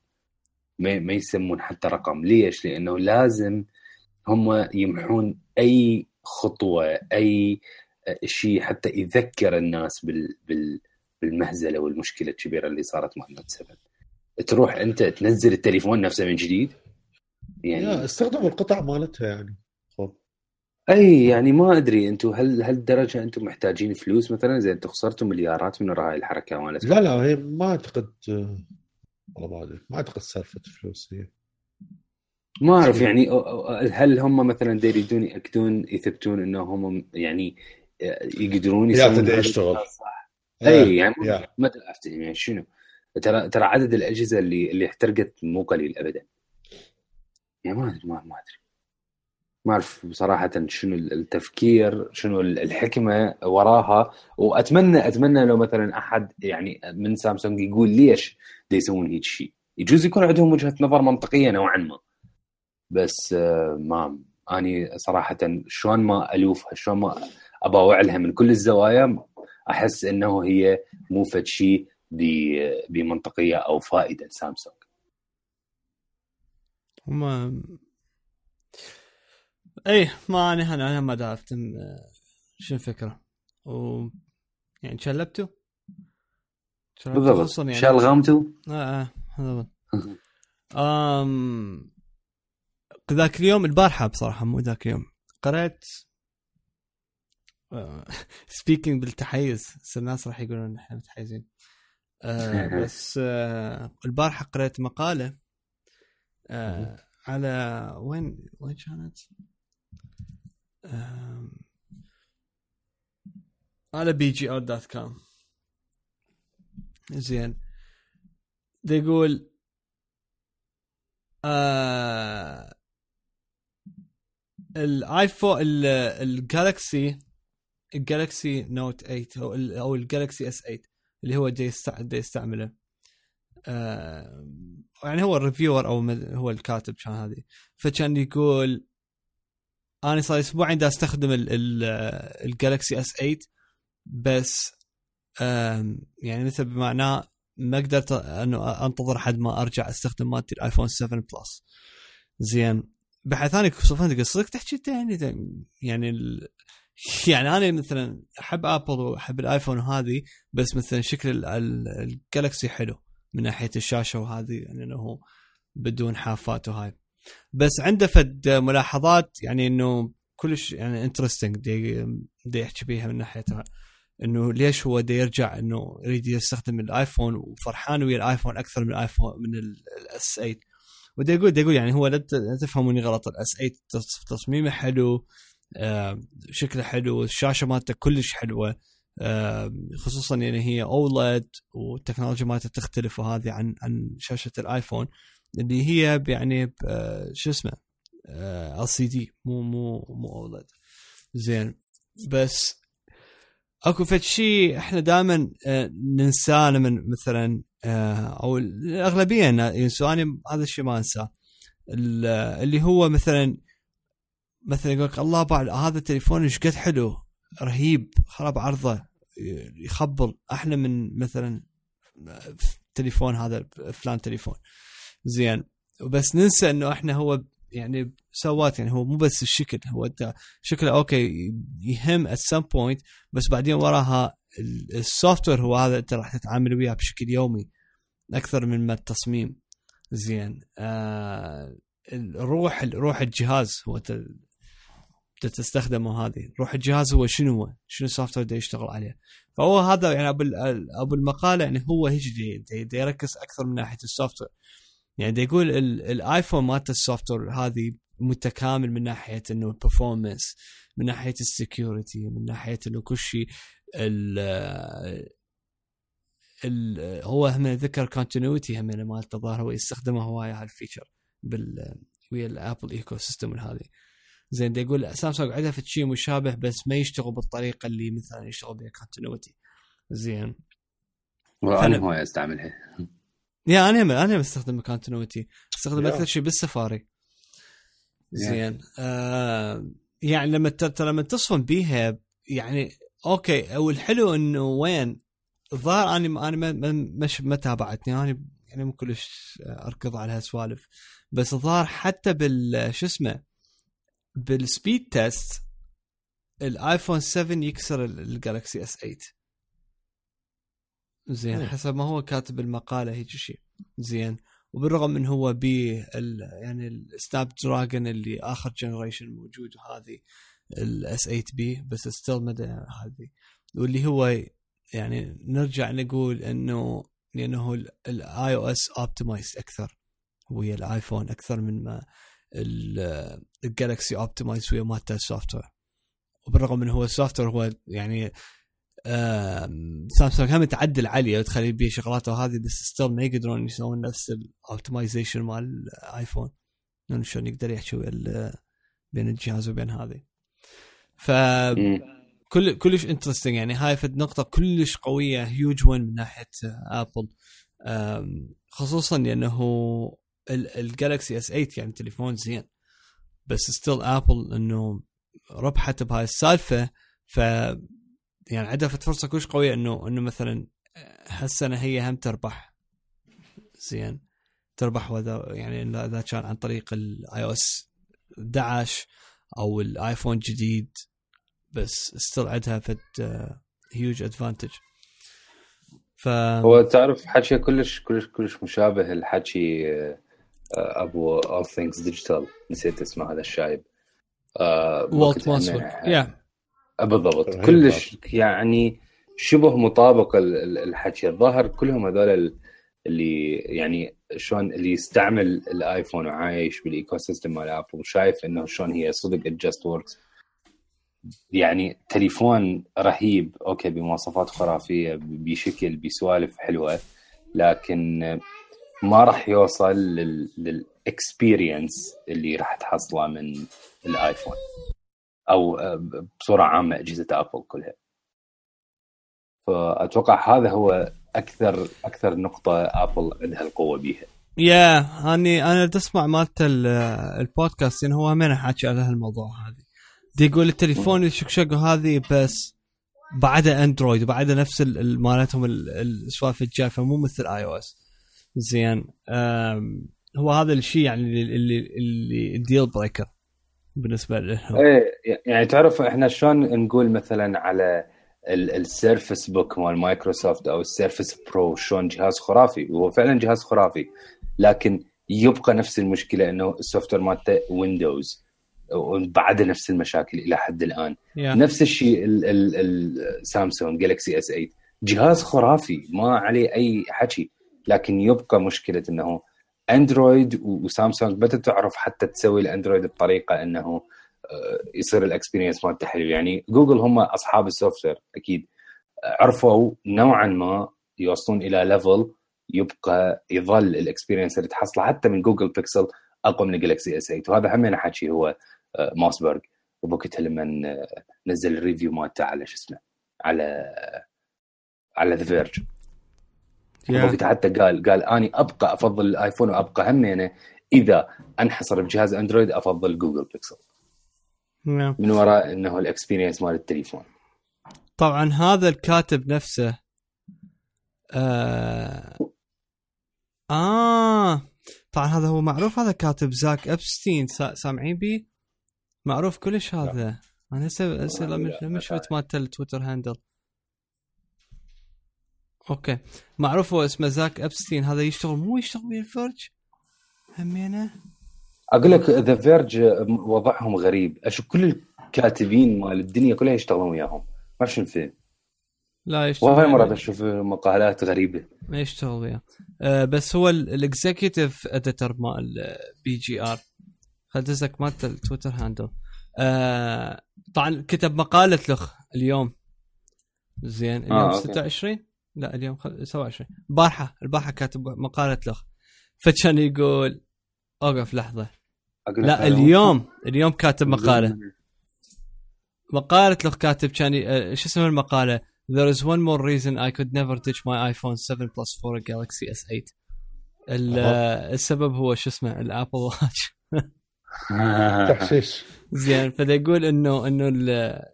ما, ما يسمون حتى رقم. ليش؟ لأنه لازم هم يمحون أي خطوة أي شيء حتى يذكر الناس بال, بال بالمهزلة والمشكلة الكبيرة اللي صارت مع نوت 7 تروح انت تنزل التليفون نفسه من جديد؟ يعني استخدموا القطع مالتها يعني. خب. أي يعني ما أدري أنتم هل هل درجه أنتم محتاجين فلوس مثلا؟ زي أنتم خسرتوا مليارات من وراء هاي الحركة مالتكم. لا لا هي ما أعتقد والله ما أدري ما أعتقد سالفة فلوس هي. ما أعرف يعني هل هم مثلا يريدون ياكدون يثبتون إنه هم يعني يقدرون يسوون يشتغل صح. أي يعني ما أفتهم يعني شنو؟ ترى ترى عدد الأجهزة اللي اللي احترقت مو قليل ابدا. يعني ما أدري ما, أدري ما أعرف بصراحه شنو التفكير شنو الحكمة وراها. واتمنى أتمنى لو مثلا أحد يعني من سامسونج يقول ليش يسوون هيك شيء. يجوز يكون عندهم وجهة نظر منطقية نوعا ما. بس آه، ما أني صراحة شلون ما ألوفها شلون ما اباوع لها من كل الزوايا أحس إنه هي مو فد شيء. بمنطقية أو فائدة لسامسونج ما اي ما أنا أنا ما عرفت شو الفكرة؟ و يعني شلبته بالضبط. يعني؟ شلغمته آه آه بالضبط. امم ذاك اليوم البارحة بصراحة مو ذاك اليوم قرأت speaking آه، بالتحيز الناس راح يقولون إحنا متحيزين. آه بس آه البارحة قرأت مقالة آه على وين وين كانت؟ آه على BGR dot com. زين. يقول آه الايفون الجالكسي الجالكسي نوت 8 أو أو الجالكسي اس 8 اللي هو جاي يستعمله. آه يعني هو ال reviewer أو هو الكاتب كان هذه فكان يقول أنا صار أسبوعين دا أستخدم الجالكسي اس 8 بس يعني مثل بمعناه ما قدرت انه أنتظر حد ما أرجع أستخدم مالتي الآيفون 7 بلس. زين. بحيث أنا صدق صدق تحكي يعني يعني. يعني أنا مثلا أحب آبل وأحب الآيفون وهذه بس مثلا شكل الجالكسي حلو من ناحية الشاشة وهذه يعني إنه بدون حافات وهاي. بس عنده فد ملاحظات يعني إنه كلش يعني interesting دي, دي يحكي بيها من ناحيتها. إنه ليش هو دا يرجع إنه يريد يستخدم الآيفون وفرحان ويا الآيفون أكثر من الآيفون من ال S 8 ودا يقول دا يقول يعني هو لا تفهموني غلط ال S 8 تصميمه حلو شكله حلو الشاشة مالته كلش حلوة آه خصوصا يعني هي OLED والتكنولوجيا مالته تختلف وهذه عن عن شاشة الآيفون اللي هي يعني آه شو اسمه؟ LCD مو مو مو OLED. زين. بس أكو فد شيء إحنا دائما آه، ننساه لما مثلا آه، أو الأغلبية ينسوا هذا الشيء ما أنساه. اللي هو مثلا مثلا يقول لك الله بعد هذا التليفون إيش قد حلو؟ رهيب خرب عرضه يخبل أحلى من مثلا تليفون هذا فلان تليفون. زين. وبس ننسى إنه إحنا هو يعني سوات يعني هو مو بس الشكل هو شكله okay يهم at some point بس بعدين وراها ال software هو هذا أنت راح تتعامل وياه بشكل يومي أكثر من ما التصميم. زين. آه روح روح الجهاز هو تستخدمه هذه. روح الجهاز هو شنو هو؟ شنو ال software يشتغل عليه؟ فهو هذا يعني أبو أبو المقالة يعني هو هيجي يركز أكثر من ناحية ال software يعني دا يقول الايفون مالت ال software هذه متكامل من ناحية إنه ال performance من ناحية ال security من ناحية إنه كل شيء ال ال هو هم ذكر Continuity هم مالته الظاهر هو يستخدمه هواية هال feature بال ويا الابل ecosystem هذه. زين دا يقول سامسونج عندها في شيء مشابه بس ما يشتغل بالطريقة اللي مثلا يشتغل بها Continuity زين. وأنا هواية أستعملها. يا أنا أنا بستخدم Continuity استخدم أكثر شيء بالسفاري. زين. آه يعني لما لما تصفن بيها يعني okay والحلو إنه وين؟ الظاهر أنا أنا ما مش ما تابعتني. أنا يعني مو كلش أركض على هالسوالف. بس الظاهر حتى بال شو اسمه؟ بال speed test الايفون 7 يكسر الجالكسي S 8 زين حسب ما هو كاتب المقالة هيك شيء زين. وبالرغم من هو ب يعني السناب دراجون اللي آخر generation موجود وهذه ال S 8 بي بس still مدى هذه. واللي هو يعني نرجع نقول إنه لأنه ال iOS optimized أكثر. ويا الايفون أكثر من ما الجالكسي optimized ويا مالته ال software وبالرغم من هو ال software هو يعني سامسونج هم تعدل عليه وتخلي بيه شغلاته وهذه بس still ما يقدرون يسوون نفس ال optimization مال الايفون انه شلون يقدر يحكي بين الجهاز وبين هذه. ف كل كلش interesting يعني. هاي فد نقطة كلش قوية huge win من ناحية ابل خصوصا لأنه الجالكسي S 8 يعني تليفون زين. بس still ابل إنه ربحت بهاي السالفة ف يعني عندها فرصة كلش قوية انه إنه مثلا هالسنة هي هم تربح. زين. تربح وذا يعني اذا كان عن طريق ال iOS 11 أو الايفون الجديد بس still عندها فد huge advantage ف هو تعرف حكي كلش كلش كلش مشابه الحكي آه، أبو All Things Digital نسيت اسمه هذا الشايب. والت موسبرغ يا بالضبط. كلش يعني شبه مطابق الحكي. الظاهر كلهم هذول اللي يعني شلون اللي يستعمل الايفون وعايش بال ecosystem مال ابل وشايف إنه شلون هي صدق just works يعني تليفون رهيب okay بمواصفات خرافية بشكل بسوالف حلوة لكن ما راح يوصل لل experience اللي راح تحصله من الآيفون. أو بصورة عامة أجهزة أبل كلها. فأتوقع هذا هو أكثر أكثر نقطة أبل عندها القوة بيها. يا أني أنا تسمع مالت البودكاست انه هو من حاكي على هالموضوع هذه دي يقول التليفون الشقشقة هذه بس بعدها أندرويد وبعدها نفس مالتهم السوالف الجافة مو مثل iOS زين. هو هذا الشيء يعني اللي اللي ال deal breaker بالنسبة لهم. إيه يعني تعرف إحنا شلون نقول مثلا على ال Surface Book مال مايكروسوفت أو ال Surface Pro شلون جهاز خرافي. وهو فعلا جهاز خرافي لكن يبقى نفس المشكلة إنه ال software مالته ويندوز وبعد نفس المشاكل إلى حد الآن. Yeah. نفس الشيء السامسونج جالكسي S 8 جهاز خرافي ما عليه أي حكي. لكن يبقى مشكلة إنه أندرويد وسامسونج بدات تعرف حتى تسوي الاندرويد بطريقة إنه آه، يصير ال experience مالته حلو يعني جوجل هم أصحاب ال software أكيد. عرفوا نوعا ما يوصلون إلى level يبقى يظل ال experience اللي تحصله حتى من جوجل بيكسل أقوى من جالكسي اس 8 وهذا هم حكي هو آه، موسبرغ. وبوقتها لما نزل ال review مالته على شو اسمه على على ذا فيرج وقتها حتى قال قال أني أبقى أفضل الآيفون وأبقى همينه إذا أنحصر بجهاز أندرويد أفضل جوجل بيكسل. نعم. من وراء إنه ال experience مال التليفون. طبعا هذا الكاتب نفسه آه... آه. طبعا هذا هو معروف هذا كاتب زاك إبستين. سامعين بيه معروف كلش هذا. أنا هسه هسه لما شفت مالت التويتر handle. Okay. معروف هو اسمه زاك أبستين. هذا يشتغل مو يشتغل ويا ذا فيرج همينة. أقول لك ذا فيرج وضعهم غريب. أشوف كل الكاتبين مال الدنيا كلها يشتغلون وياهم. ما شنو الفيلم. لا يشتغل وهاي مرات أشوف مقالات غريبة. ما يشتغل وياه. أه بس هو الاكزيكتيف اديتور مال بي جي ار خدزك مالت التويتر هاندل أه طبعا كتب مقالة له اليوم. زين اليوم آه 26 لا اليوم 27 البارحة البارحة كاتب مقالة له فكان يقول أوقف لحظة. لا اليوم اليوم كاتب مقالة. مقالة له كاتب كان آه، شو اسم المقالة؟ There is one more reason I could never ditch my iPhone 7 Plus for a Galaxy S8 السبب هو شو اسمه؟ ال Apple Watch تحشيش زين فدا يقول إنه إنه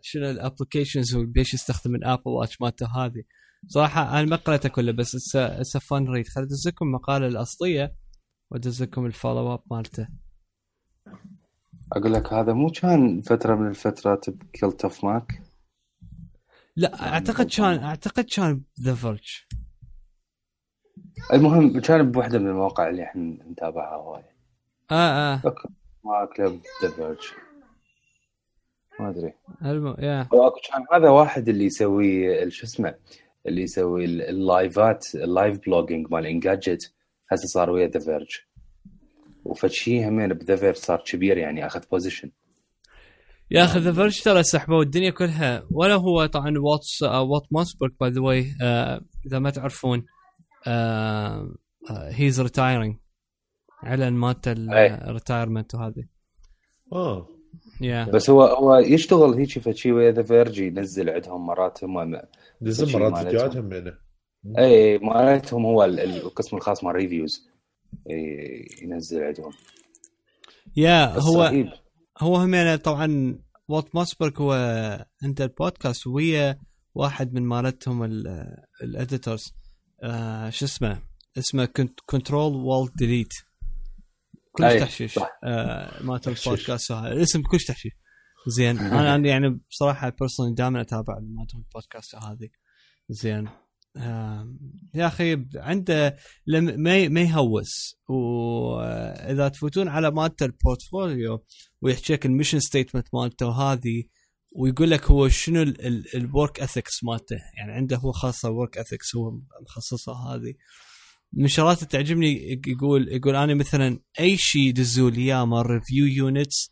شنو ال applications هو بيش يستخدم ال Apple Watch مالته هذه؟ صراحة أنا ما قريتها كلها بس it's fun read خليني ادز لكم المقاله الأصلية وادز لكم ال follow up مالته. أقول لك هذا مو كان فترة من الفترات ب Cult of Mac لا أعتقد كان أعتقد كان ذا فيرج المهم كان بوحدة من المواقع اللي إحنا نتابعها هواي آه آه. ما قلب ذا فيرج ما أدري. الم... يا كان هذا واحد اللي يسوي شو اسمه اللي يسوي ال live ات ال live blogging مال انجاجت هسه صار ويا ذا فيرج وفشي همين بذا فيرج صار كبير يعني أخذ position يا أخي ذا فيرج ترى سحبوا الدنيا كلها ولا هو طبعا واتس والت موسبرغ by the way إذا ما تعرفون he's retiring اعلن مالت ال retirement وهذه. آه yeah. بس هو هو يشتغل هيك فشي ويا ذا فيرج ينزل عندهم مرات هم ينزل مرات همينه اي مالتهم هو القسم الخاص مال reviews. ينزل عندهم. يا هو رهيب. هو هم يعني طبعا والت موسبرغ هو عنده البودكاست ويا واحد من مالتهم ال editors آه شو اسمه؟ اسمه Ctrl Walt Delete كلش تحشيش آه مالت البودكاست الاسم كلش تحشيش. زين. أنا يعني بصراحة personally دائما أتابع مالتهم البودكاست هذه. زين. يا أخي عنده لم ما ما يهوس. واذا تفوتون على مالته ال portfolio ويحكي لك ال mission statement مالته وهذه ويقول لك هو شنو ال work ethics مالته. يعني عنده هو خاصة work ethics هو مخصصها هذه. من اللي تعجبني يقول يقول أنا مثلا أي شيء يدزوا لي إياه مال review units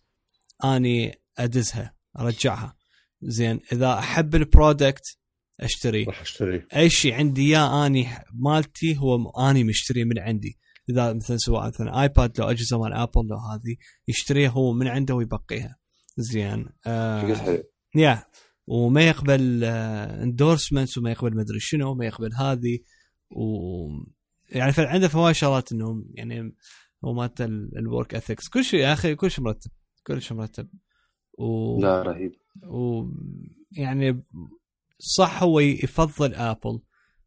أني أدزها أرجعها. زين إذا أحب ال product أشتري. راح أشتري. أي شيء عندي إياه أني مالتي هو أني مشتري من عندي. إذا مثلا سواء مثلا ايباد لو أجهزة مال ابل لو هذه يشتريها هو من عنده ويبقيها. زين آه يا وما يقبل endorsements وما يقبل مدري شنو وما يقبل هذه و يعني عنده فوائد شغلات انه يعني هو مالت ال work ethics كل شيء يا أخي كل شيء مرتب كل شيء مرتب. و لا رهيب. و يعني صح هو يفضل ابل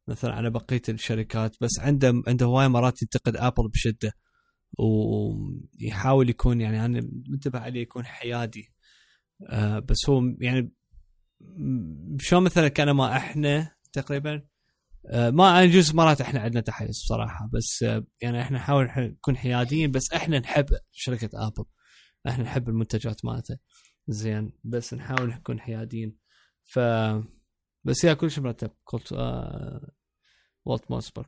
مثلا على بقية الشركات بس عنده عنده هواي مرات ينتقد ابل بشدة. ويحاول يكون يعني أنا منتبه عليه يكون حيادي. آه بس هو يعني شلون مثلا كان ما إحنا تقريبا آه ما يجوز مرات إحنا عندنا تحيز بصراحة بس آه يعني إحنا نحاول نكون حياديين بس إحنا نحب شركة آبل. إحنا نحب المنتجات مالته. زين بس نحاول نكون حياديين. ف بس يا كل شيء مرتب. قلت آه والت موسبرغ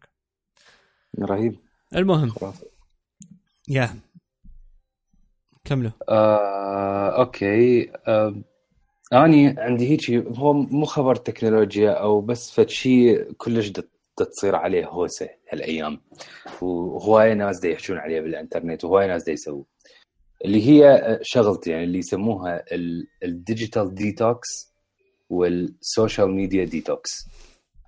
رهيب. المهم. يا. كملوا. آه، okay. آه، أني عندي هيك هو مو خبر تكنولوجيا أو بس فد شيء كلش تصير عليه هوسة هالأيام. وهواي ناس دا يحجون عليه بالإنترنت وهواي ناس دا يسووا. اللي هي شغلتي يعني اللي يسموها ال digital detox وال social media detox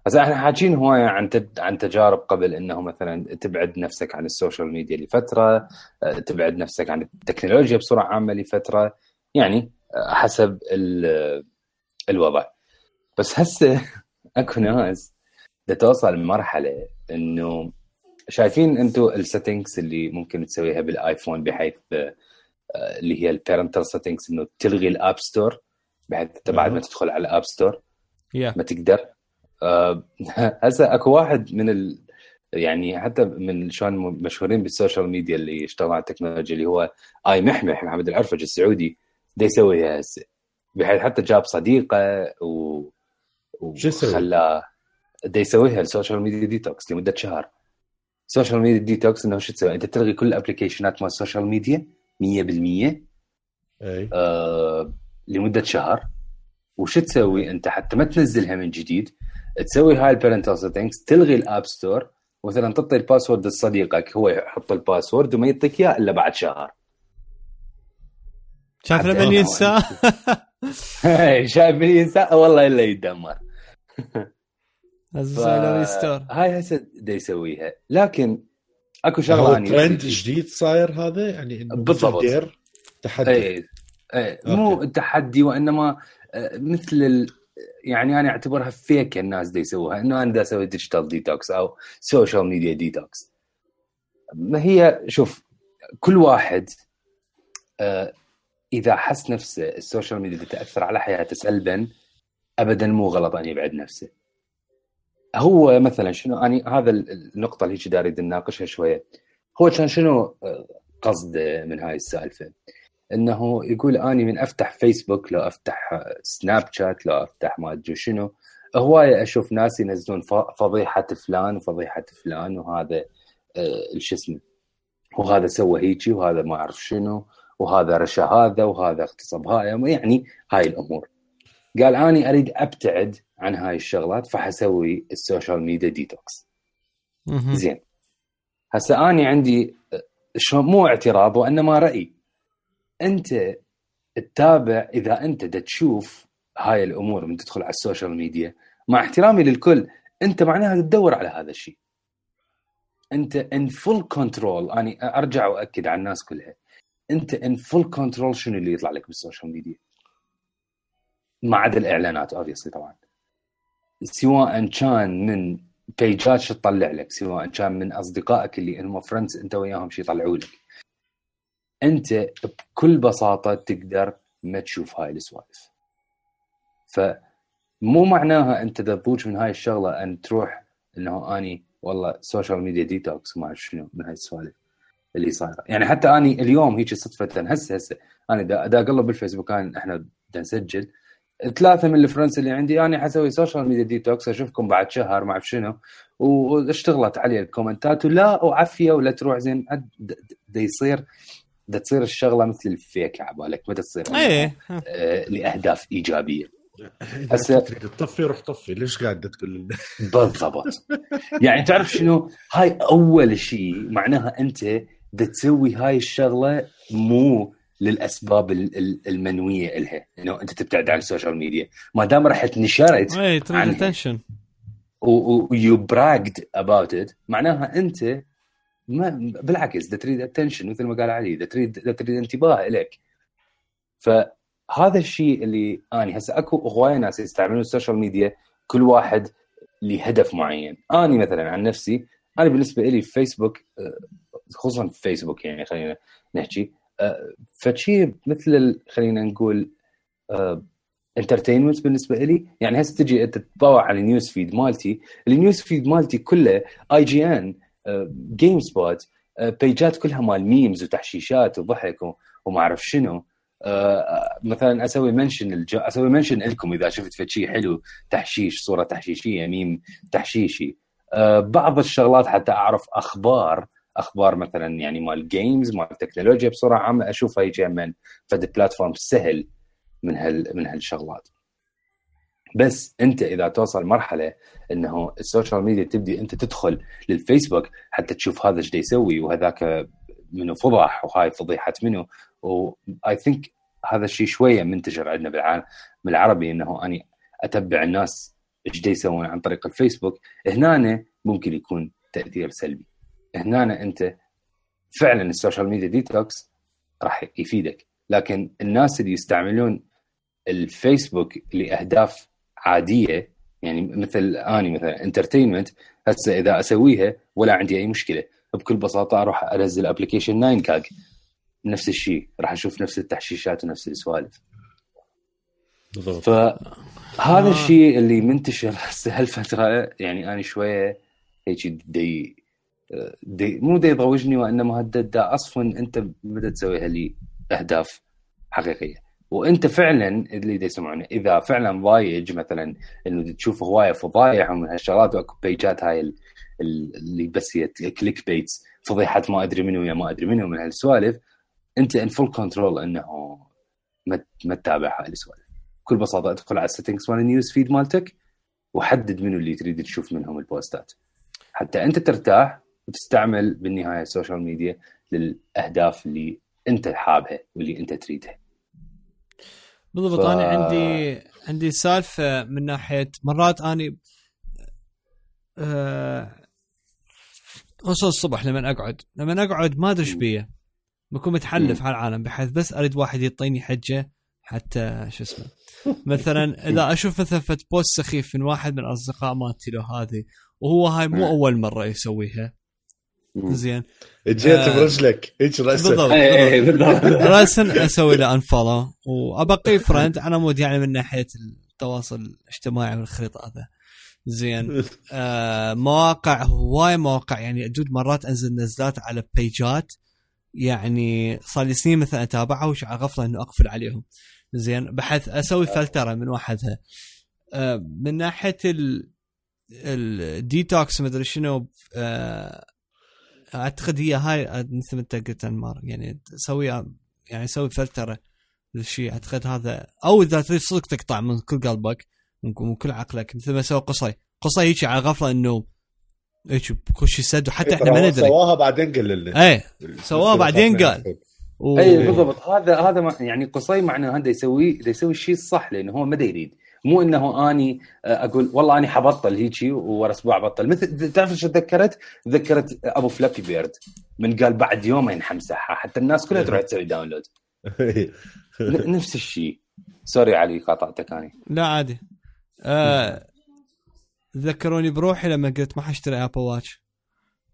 هسه إحنا حاكين هواية عن عن تجارب قبل إنه مثلا تبعد نفسك عن ال social media لفترة آه، تبعد نفسك عن التكنولوجيا بصورة عامة لفترة. يعني حسب الوضع. بس هسه أكو ناس توصل لمرحلة إنه شايفين أنتم ال settings اللي ممكن تسويها بالآيفون بحيث آه، اللي هي ال parental settings إنه تلغي ال App Store بحيث أنت بعد ما تدخل على ال App Store yeah. ما تقدر. آه، هسه أكو واحد من ال... يعني حتى من شلون مشهورين بالسوشيال ميديا اللي يشتغلون على التكنولوجيا اللي هو آي محمح محمد العرفج السعودي. دا يسويها هسه بحيث حتى جاب صديقه و وخلاه دا يسويها ال social media detox لمدة شهر. ال social media detox إنه شو تسوي؟ أنت تلغي كل ال applicationات مال السوشيال ميديا 100% اي آه لمدة شهر. وش تسوي؟ أنت حتى ما تنزلها من جديد. تسوي هاي ال parental settings تلغي ال App Store مثلا تعطي ال password لصديقك هو يحط ال password وما يعطيك إياه إلا بعد شهر. شايف لما ينسى؟ شايف من ينسى؟ والله إلا يتدمر ف... هاي هسه دا يسويها لكن أكو شغلة ثانية. ترند جديد صاير هذا؟ يعني بالضبط. تحدي. اي اي مو تحدي وإنما آه، مثل ال... يعني أنا أعتبرها fake الناس دي يسووها. إنه أنا دا أسوي digital detox أو social media detox ما هي شوف كل واحد آه إذا حس نفسه ال social media تأثر على حياته سلبا ابدا مو غلط أن يبعد نفسه. هو مثلا شنو أني هذا النقطة اللي هيك أريد نناقشها شوية. هو كان شنو آه، قصده من هاي السالفة؟ إنه يقول أني من أفتح فيسبوك لو أفتح سناب شات لو أفتح ما أدري شنو هوايه أشوف ناس ينزلون فضيحة فلان وفضيحة فلان وهذا آه، شو اسمه وهذا سوى هيجي وهذا ما أعرف شنو. وهذا رشا هذا وهذا اغتصب هاي يعني هاي الأمور. قال اني أريد أبتعد عن هاي الشغلات فحسوي ال social media detox. زين. هسه اني عندي شو مو اعتراض وإنما رأي. أنت تتابع إذا أنت تشوف هاي الأمور من تدخل على ال social media مع احترامي للكل أنت معناها تدور على هذا الشيء. أنت in full control اني أرجع وأكد على الناس كلها. انت in full control شنو اللي يطلع لك بال social media؟ ما عدا الإعلانات obviously طبعا. سواء كان من pageات شو تطلع لك سواء كان من أصدقائك اللي هم friends أنت وياهم شي يطلعوا لك. أنت بكل بساطة تقدر ما تشوف هاي السوالف. فمو معناها أنت تضوج من هاي الشغلة أن تروح إنه أني والله social media detox وما أعرف شنو من هاي السوالف. اللي صايره يعني حتى أني اليوم هيك صدفة هسه هسه. أنا دا اقلب بالفيسبوك كان إحنا بدنا نسجل. ثلاثة من ال friends اللي عندي أنا حسوي social media detox أشوفكم بعد شهر ما أعرف شنو. واشتغلت علي ال commentات ولا وعفيه ولا تروح زين. دا يصير دا تصير الشغلة مثل ال fake على بالك. ما تصير إيه. آه لأهداف إيجابية. هسه تريد تطفي روح طفي. ليش قاعد تقول بالضبط. يعني تعرف شنو؟ هاي أول شيء معناها أنت دا تسوي هاي الشغلة مو للأسباب المنوية إلها. إنه أنت تبتعد عن ال social media ما دام رحت نشرت اي تريد attention و you bragged about it معناها أنت ما بالعكس دا تريد attention مثل ما قال علي دا تريد دا تريد انتباه لك فهذا الشيء اللي أني هسه أكو هوايه ناس يستعملون ال social media كل واحد لهدف معين. أني مثلا عن نفسي أنا بالنسبة لي في فيسبوك خصوصا في فيسبوك يعني خلينا نحكي. فشي مثل خلينا نقول entertainment بالنسبة لي. يعني هسه تجي أنت تطلع على ال news feed مالتي ال news feed مالتي كله IGN GameSpot pageات كلها مال memes وتحشيشات وضحك وما أعرف شنو. مثلا أسوي mention. أسوي mention لكم إذا شفت شيء حلو تحشيش صورة تحشيشية ميم تحشيشي. بعض الشغلات حتى أعرف أخبار أخبار مثلا يعني مال games مال تكنولوجيا بصوره عامة اشوفها يجي من فد platform سهل من هال من هالشغلات. بس أنت إذا توصل مرحلة إنه ال social media تبدي أنت تدخل للفيسبوك حتى تشوف هذا إيش يسوي وهذاك منه فضح وهاي فضيحة منه و I think هذا الشيء شوية منتشر عندنا بالعالم بالعربي إنه أني أتبع الناس إيش يسوون عن طريق الفيسبوك. هنا ممكن يكون تأثير سلبي. هنا أنت فعلا ال social media detox راح يفيدك. لكن الناس اللي يستعملون الفيسبوك لأهداف عادية يعني مثل أني مثلا entertainment هسه إذا أسويها ولا عندي أي مشكلة. بكل بساطة أروح أنزل application 9GAG نفس الشيء راح أشوف نفس التحشيشات ونفس السوالف. بالضبط. فهذا آه. الشيء اللي منتشر هسه هالفترة. يعني أنا شوية هيك دي دي مو دي يضوجني وانما دا اصفن أنت بدأت تسويها لي أهداف حقيقية. وأنت فعلا اللي دا يسمعونه إذا فعلا ضايج مثلا إنه تشوف هواية فضايح ومن هالشغلات واكو pageات هاي اللي بس هي click baits فضيحة ما أدري منو يا ما أدري منو من هالسوالف أنت in full control إنه ما تتابع هاي السوالف. بكل بساطة أدخل على ال settings مال ال news feed مالتك وحدد منو اللي تريد تشوف منهم ال posts ات. حتى أنت ترتاح وتستعمل بالنهاية ال social media للأهداف اللي أنت حابها واللي أنت تريدها. بالضبط ف... أنا عندي عندي سالفة من ناحيه مرات أني أه... خصوصا الصبح لما أقعد لما أقعد ما أدري إيش بيه بكون متحلف على العالم بحيث بس أريد واحد يعطيني حجة حتى شو اسمه. مثلا إذا أشوف مثلا post سخيف من واحد من الأصدقاء مالتي له هذه وهو هاي مو أول مرة يسويها زين. جيت آه برجلك. هيك راسا بالضبط إيه، راسا أسوي له unfollow وأبقي friend على مود يعني من ناحية التواصل الاجتماعي والخريطة هذا. زين. آه مواقع هواي مواقع. يعني أجود مرات أنزل نزلات على page ات يعني صار لي سنين مثلا أتابعها وش على غفله إنه أقفل عليهم. زين. بحيث أسوي فلترة من وحدها آه من ناحية ال الديتوكس مدري شنو. آه أعتقد هي هاي مثل ما أنت قلت انمار يعني تسوي يعني سوي فلترة للشيء. أعتقد هذا أو إذا تريد صدق تقطع من كل قلبك من كل عقلك. مثل ما سوى قصي. قصي هيك على غفلة إنه هيك بكل شيء سد وحتى إحنا ما ندري. سواها بعدين قال لنا إيه سواها بعدين قال. و... اي بالضبط. هذا هذا يعني قصي معناه هذا يسوي يسوي الشيء الصح لأنه هو ما يريد مو إنه آني آه، أقول والله آني حبطل هيجي ورا أسبوع بطل. مثل تعرف إيش تذكرت؟ تذكرت أبو Flappy Bird. من قال بعد يومين حمسحها حتى الناس كلها تروح تسوي download. نفس الشيء. سوري علي قاطعتك آني. لا عادي. آه ذكروني بروحي لما قلت ما حاشتري ابل واتش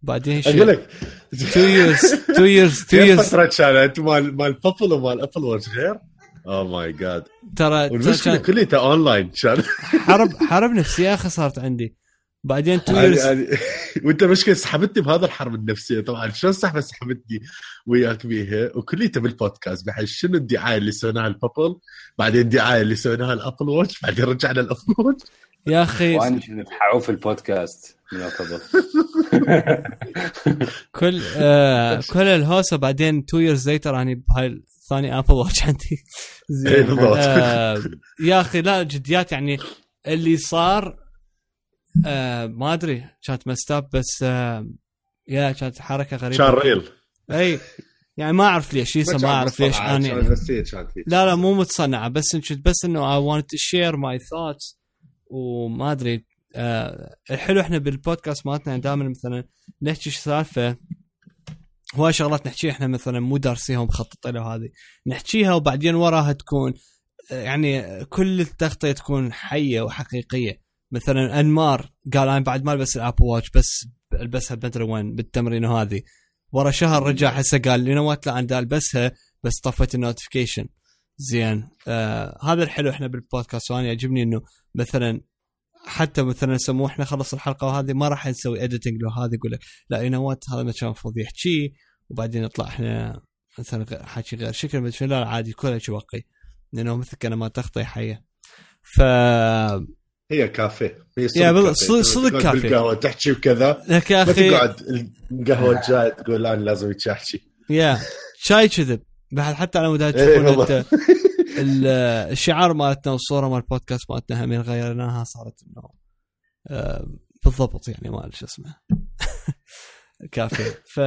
بعدين أقول لك. 2 years. 2 years. 2 years. فترة كانت؟ مال مال بابل ومال ابل واتش غير؟ اوه ماي جاد ترى والمشكلة كان كليتها اونلاين كان حرب حرب نفسية أخي صارت عندي. بعدين 2 يعني- يعني- وانت مشكله سحبتني بهذا الحرب النفسية. طبعا شلون سحبة؟ سحبتني وياك بيها. وكليتها بالبودكاست. بحيث شنو الدعاية اللي سويناها البابل؟ بعدين الدعايه اللي سويناها الأبل واتش. بعدين رجعنا الأبل واتش. يا أخي وأنا حعوف البودكاست من القبل. كل آه كل الهوسة بعدين 2 years later اني بهاي الثاني ابل واتش عندي إيه، زين بالضبط. آه يا أخي لا جديات يعني اللي صار آه ما أدري كانت مستاب بس آه يا كانت حركة غريبة كان ريل إي يعني ما أعرف ليش ما أعرف ليش أنا يعني. لا لا مو متصنعة بس بس إنه I wanted to share my thoughts وما أدري آه الحلو إحنا بالبودكاست مالتنا دائما مثلا نحكي سالفة هواي شغلات نحكيها إحنا مثلا مو دارسيها ومخطط لها هذه نحكيها وبعدين وراها تكون يعني كل التغطية تكون حية وحقيقية. مثلا أنمار قال أنا بعد ما ألبس ال Apple Watch بس ألبسها بدري وين؟ بالتمرين وهذه ورا شهر رجع هسه قال لي نوات لا أنا ألبسها بس طفيت ال notification زين. آه هذا الحلو إحنا بالبودكاست وأنا يعجبني إنه مثلا حتى مثلا سموه إحنا خلص الحلقة وهذه ما راح نسوي editing لو هذا يقول لك لا you what هذا ما كان المفروض يحكي وبعدين يطلع إحنا مثلا حكي غير. شكل ما لا عادي كله شيء واقعي. لأنه مثل كان ما تغطيه حيه ف هي كافيه. هي يا بالضبط، كافيه. صدق- صدق كافيه. بالقهوة تحكي وكذا. لك يا أخي تقعد القهوة الجاي تقول لا أنا لازم احكي يا شاي كذب. بعد حتى على مود إيه تشوفون. أنت. الشعار مالتنا والصورة مال البودكاست مالتنا همين غيرناها صارت إنه آه، بالضبط يعني مال شو اسمه كافي. ف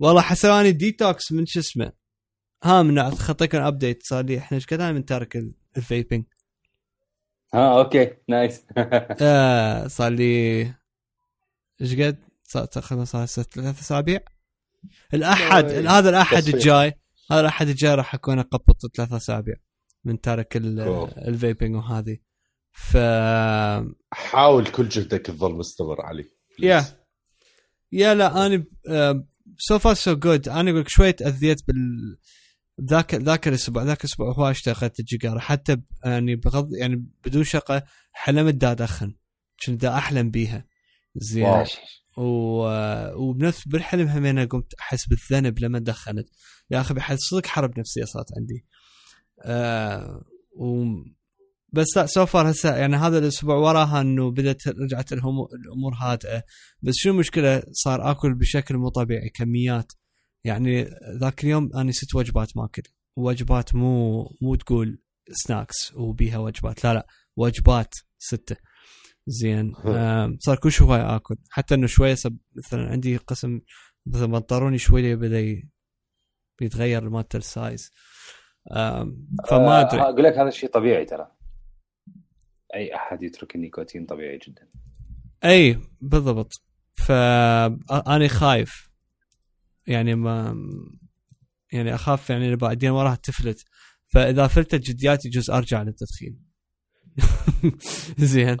والله حسواني ديتوكس من شو اسمه. ها من خطيكم ابديت صار لي إحنا إيش قد من تارك ال- الفيبنج ها أوكي نايس آه صار لي إيش قد؟ صار تقريبا صار ست ثلاث أسابيع. الأحد آه، هذا الأحد. الجاي. هذا الاحد الجاي راح أكون اقبط ثلاث أسابيع من تارك. الفيبنج وهذه. ف حاول كل جهدك تظل مستمر علي. yeah yeah لا أنا so far so good أنا أقول لك شوي تاذيت بال ذاك ذاك الأسبوع ذاك الأسبوع هواي اشتغلت الجيجاره حتى ب- يعني بغض يعني بدون شقة حلمت دا ادخن كنت دا أحلم بيها. زين. وبنفس بالحلم همين قمت أحس بالذنب لما دخنت يا أخي بحس صدق حرب نفسية صارت عندي. آه و... بس لا so far هسه يعني هذا الأسبوع وراها إنه بدأت رجعت الأمور هادئة. بس شو المشكلة؟ صار آكل بشكل مو طبيعي كميات. يعني ذاك اليوم أنا ست وجبات ماكل. وجبات مو مو تقول snacks وبيها وجبات. لا لا وجبات ستة. زين. آم، صار كل شوي آكل. حتى إنه شوية سب مثلا عندي قسم مثلا بنطروني شوية بدأ ي- بيتغير مالته ال size فما آه، أدري. أقول لك هذا الشيء طبيعي ترى. أي أحد يترك النيكوتين طبيعي جدا. أي بالضبط. فأنا خايف. يعني ما يعني أخاف يعني بعدين وراها تفلت. فإذا فلتت جدياتي جزء أرجع للتدخين. زين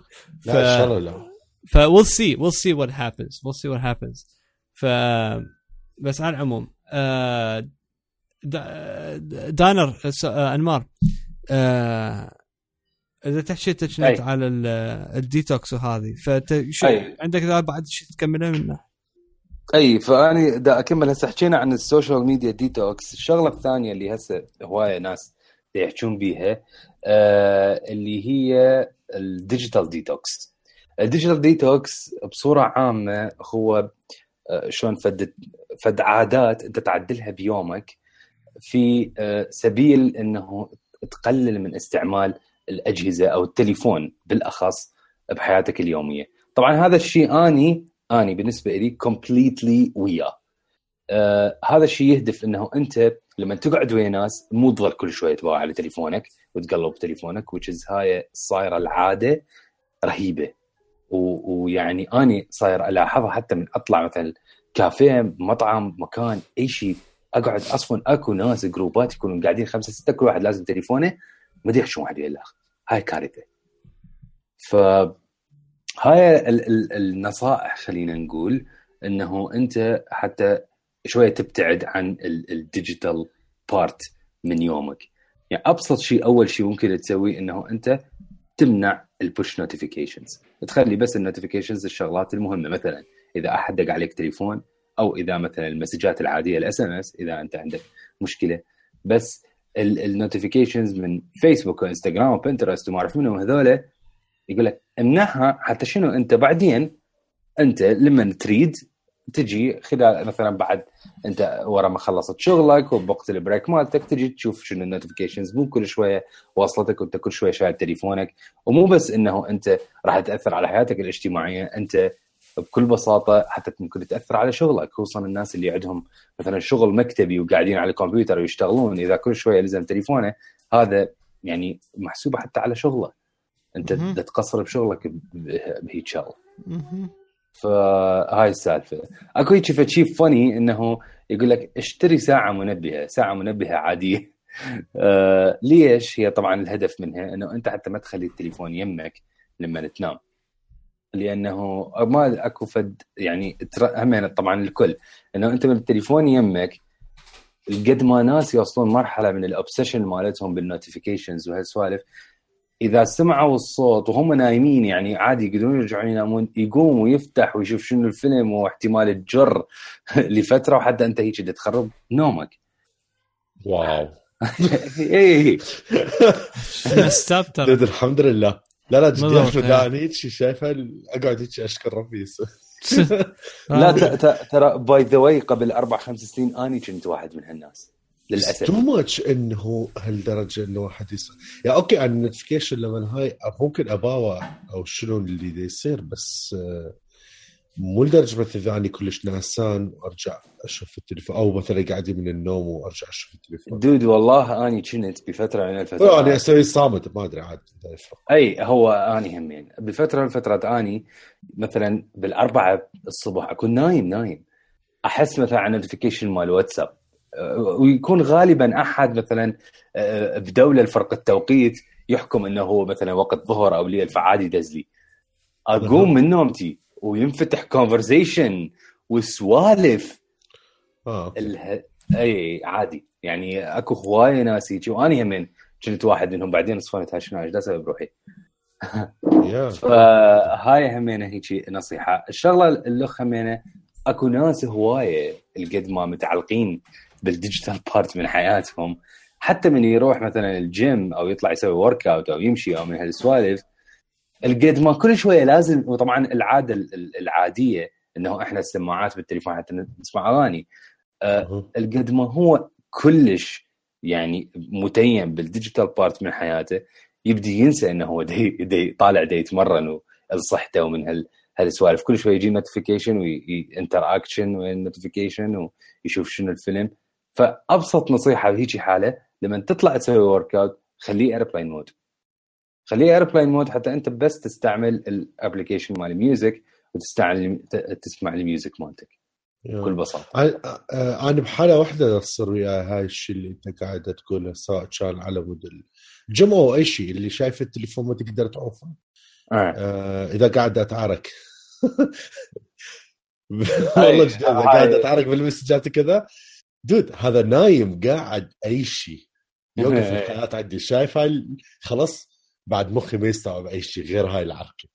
لا إن شاء الله لا ف we'll see we'll see what happens we'll see what happens ف بس على العموم آه، دا- دانر س- آه، أنمار آه، إذا تحكي تكنت أي. على ال- الديتوكس وهذه فانت شو أي. عندك بعد شيء تكمله منه أي فاني دا أكمل هسه حكينا عن السوشيال ميديا ديتوكس الشغلة الثانية اللي هسه هواية ناس يحجون بيها آه اللي هي الديجيتال ديتوكس. ال digital detox بصورة عامة هو آه شلون فد فد عادات انت تعدلها بيومك في آه سبيل انه تقلل من استعمال الأجهزة أو التليفون بالأخص بحياتك اليومية. طبعا هذا الشيء أني أني بالنسبة لي completely وياه. آه هذا الشيء يهدف إنه أنت لما تقعد ويا ناس مو تظل كل شوية تباوع على تليفونك وتقلب تليفونك وتشز هاي صايرة العادة رهيبة. ويعني أني صاير ألاحظها حتى من أطلع مثلا كافيه مطعم مكان أي شيء أقعد أصلا أكو ناس جروبات يكونوا قاعدين خمسة ستة كل واحد لازم تليفونه ما أدري شو واحد ويا الآخر هاي كارثة. ف هاي ال- ال- النصائح خلينا نقول إنه أنت حتى شوية تبتعد عن ال digital part من يومك. يعني أبسط شيء أول شيء ممكن تسويه إنه أنت تمنع ال push notifications تخلي بس ال notifications الشغلات المهمة. مثلا إذا أحد دق عليك تليفون أو إذا مثلا المسجات العادية ال SMS إذا أنت عندك مشكلة. بس ال notifications من فيسبوك وانستغرام وبنترست وما أعرف منهم هذول يقول لك امنعها حتى شنو أنت بعدين أنت لما تريد تجي خلال مثلا بعد أنت ورا ما خلصت شغلك وبوقت ال break مالتك تجي تشوف شنو ال notifications مو كل شوية واصلتك وأنت كل شوية شايل تليفونك. ومو بس إنه أنت راح تأثر على حياتك الاجتماعية أنت بكل بساطة حتى ممكن تأثر على شغلك خصوصا الناس اللي عندهم مثلا شغل مكتبي وقاعدين على الكمبيوتر ويشتغلون. إذا كل شوية لزم تليفونه هذا يعني محسوبة حتى على شغله أنت. تقصر بشغلك بهيك شغلة. فهاي السالفة. أكو شيء فني إنه يقول لك اشتري ساعة منبهة ساعة منبهة عادية. آه ليش؟ هي طبعا الهدف منها إنه أنت حتى ما تخلي التليفون يمك لما تنام. لأنه ما أكو فد يعني تر- هم طبعا الكل. إنه أنت من التليفون يمك قد ما ناس يوصلون مرحلة من ال obsession مالتهم بال notifications وهالسوالف إذا سمعوا الصوت وهم نايمين يعني عادي يقدرون يرجعون ينامون يقوم ويفتح ويشوف شنو الفيلم واحتمال تجر لفترة وحتى أنت هيك تخرب نومك. wow. اي الستابتر dude الحمد لله. لا لا جدي إيه. أنا هيك شايفها أقعد هيك أشكر ربي. لا ت- ت- ترى by the way قبل أربع خمس سنين اني كنت واحد من هالناس. too للأسف. much إنه هالدرجة إنه واحد يصير. يعني okay على ال notification لما هاي ممكن اباوع أو شنو اللي يصير بس آه، مو لدرجة مثلا اني كلش نعسان وأرجع أشوف التليفون أو مثلا قاعدين من النوم وأرجع أشوف التليفون. dude والله أني كنت بفترة من يعني الفترات أسوي صامت ما أدري عاد أي هو أني همين بفترة من الفترات أني مثلا بالأربعة الصبح أكون نايم نايم. أحس مثلا على notification مال واتساب. ويكون غالبا أحد مثلا بدوله الفرق التوقيت يحكم إنه هو مثلا وقت ظهر أو ليل فعادي يدز لي اقوم من نومتي وينفتح conversation وسوالف. آه اله... إي عادي. يعني أكو هواية ناس هيجي واني همين كنت واحد منهم بعدين صفنت شنو إيش أسوي بروحي. فهاي همينه هيك نصيحة. الشغلة الاخ همينه أكو ناس هواية القد ما متعلقين بال digital part من حياتهم. حتى من يروح مثلا الجيم أو يطلع يسوي workout أو يمشي أو من هالسوالف القد ما كل شوية لازم وطبعا العادة ال- ال- العادية إنه إحنا السماعات بالتليفون حتى نسمع أغاني. أها. القد ما هو كلش يعني متيم بال digital part من حياته. يبدي ينسى إنه هو دي, دي طالع دي يتمرن لصحته ومن هال هالسوالف. كل شوي يجي notification و interaction و notification ويشوف شنو الفيلم. فأبسط نصيحة بهيجي حالة لما تطلع تسوي workout خليه airplane mode خليه airplane mode حتى أنت بس تستعمل ال application مال ال music وتستعمل تسمع ال music مالتك. بكل بساطة. أنا بحالة واحدة تصير وياي هاي الشيء اللي أنت قاعد تقوله سواء كان على مود الجمعه أو أي شيء اللي شايف التليفون ما تقدر تعوفه. آه. آه إذا قاعد أتعارك. والله قاعد أتعارك بالمسجات كذا dude هذا نايم قاعد اي شيء يوقف الحياة عندي شايف هاي خلاص بعد مخي ما يستوعب أي شيء غير هاي العركة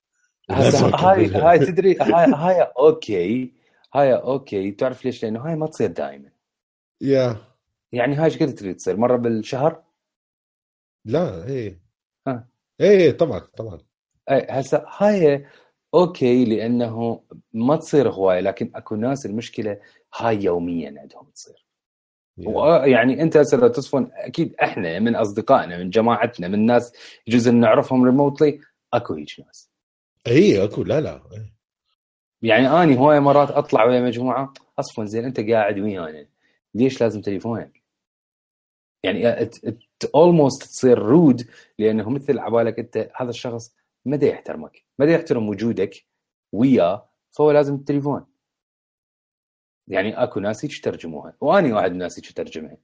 هاي. هاي تدري هاي هاي okay هاي okay تعرف ليش؟ لأنه هاي ما تصير دائما يا يعني هاي إيش قد تريد تصير مرة بالشهر؟ لا إيه ها. إيه طبعا طبعا اي هسه هاي okay لأنه ما تصير هواية لكن أكو ناس المشكلة هاي يوميا عندهم تصير. يعني انت هسه لو تصفن أكيد إحنا من اصدقائنا من جماعتنا من ناس يجوز نعرفهم remotely اكو هيك ناس. إي اكو. لا لا. يعني أني هواي مرات أطلع ويا مجموعة أصفن زين أنت قاعد ويانا ليش لازم تليفونك؟ يعني almost تصير rude لأنه مثل عبالك أنت هذا الشخص ما يحترمك ما يحترم وجودك وياه فهو لازم التليفون يعني اكو ناس هيك ترجموها واني واحد من الناس هيك ترجمها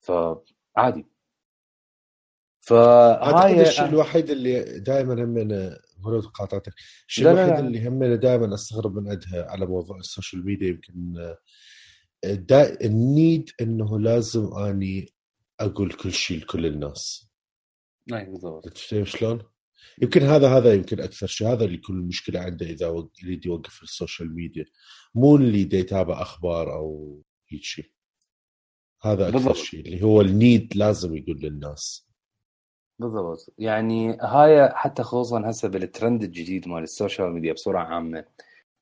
فعادي فهاي الشيء الوحيد اللي دائما هم ولو قاطعتك. الشيء الوحيد اللي هم دائما أستغرب من عندها على موضوع ال social media يمكن دا ال need إنه لازم أني أقول كل شيء لكل الناس. أي بالضبط. شلون؟ يمكن هذا هذا يمكن أكثر شيء. هذا اللي كل المشكلة عنده إذا يريد يوقف ال social media. مو اللي دا يتابع أخبار أو هيك شيء. هذا أكثر بالضبط. شيء اللي هو ال need لازم يقول للناس. بالضبط. يعني هاي حتى خصوصا هسه بالترند الجديد مال ال social media بصورة عامة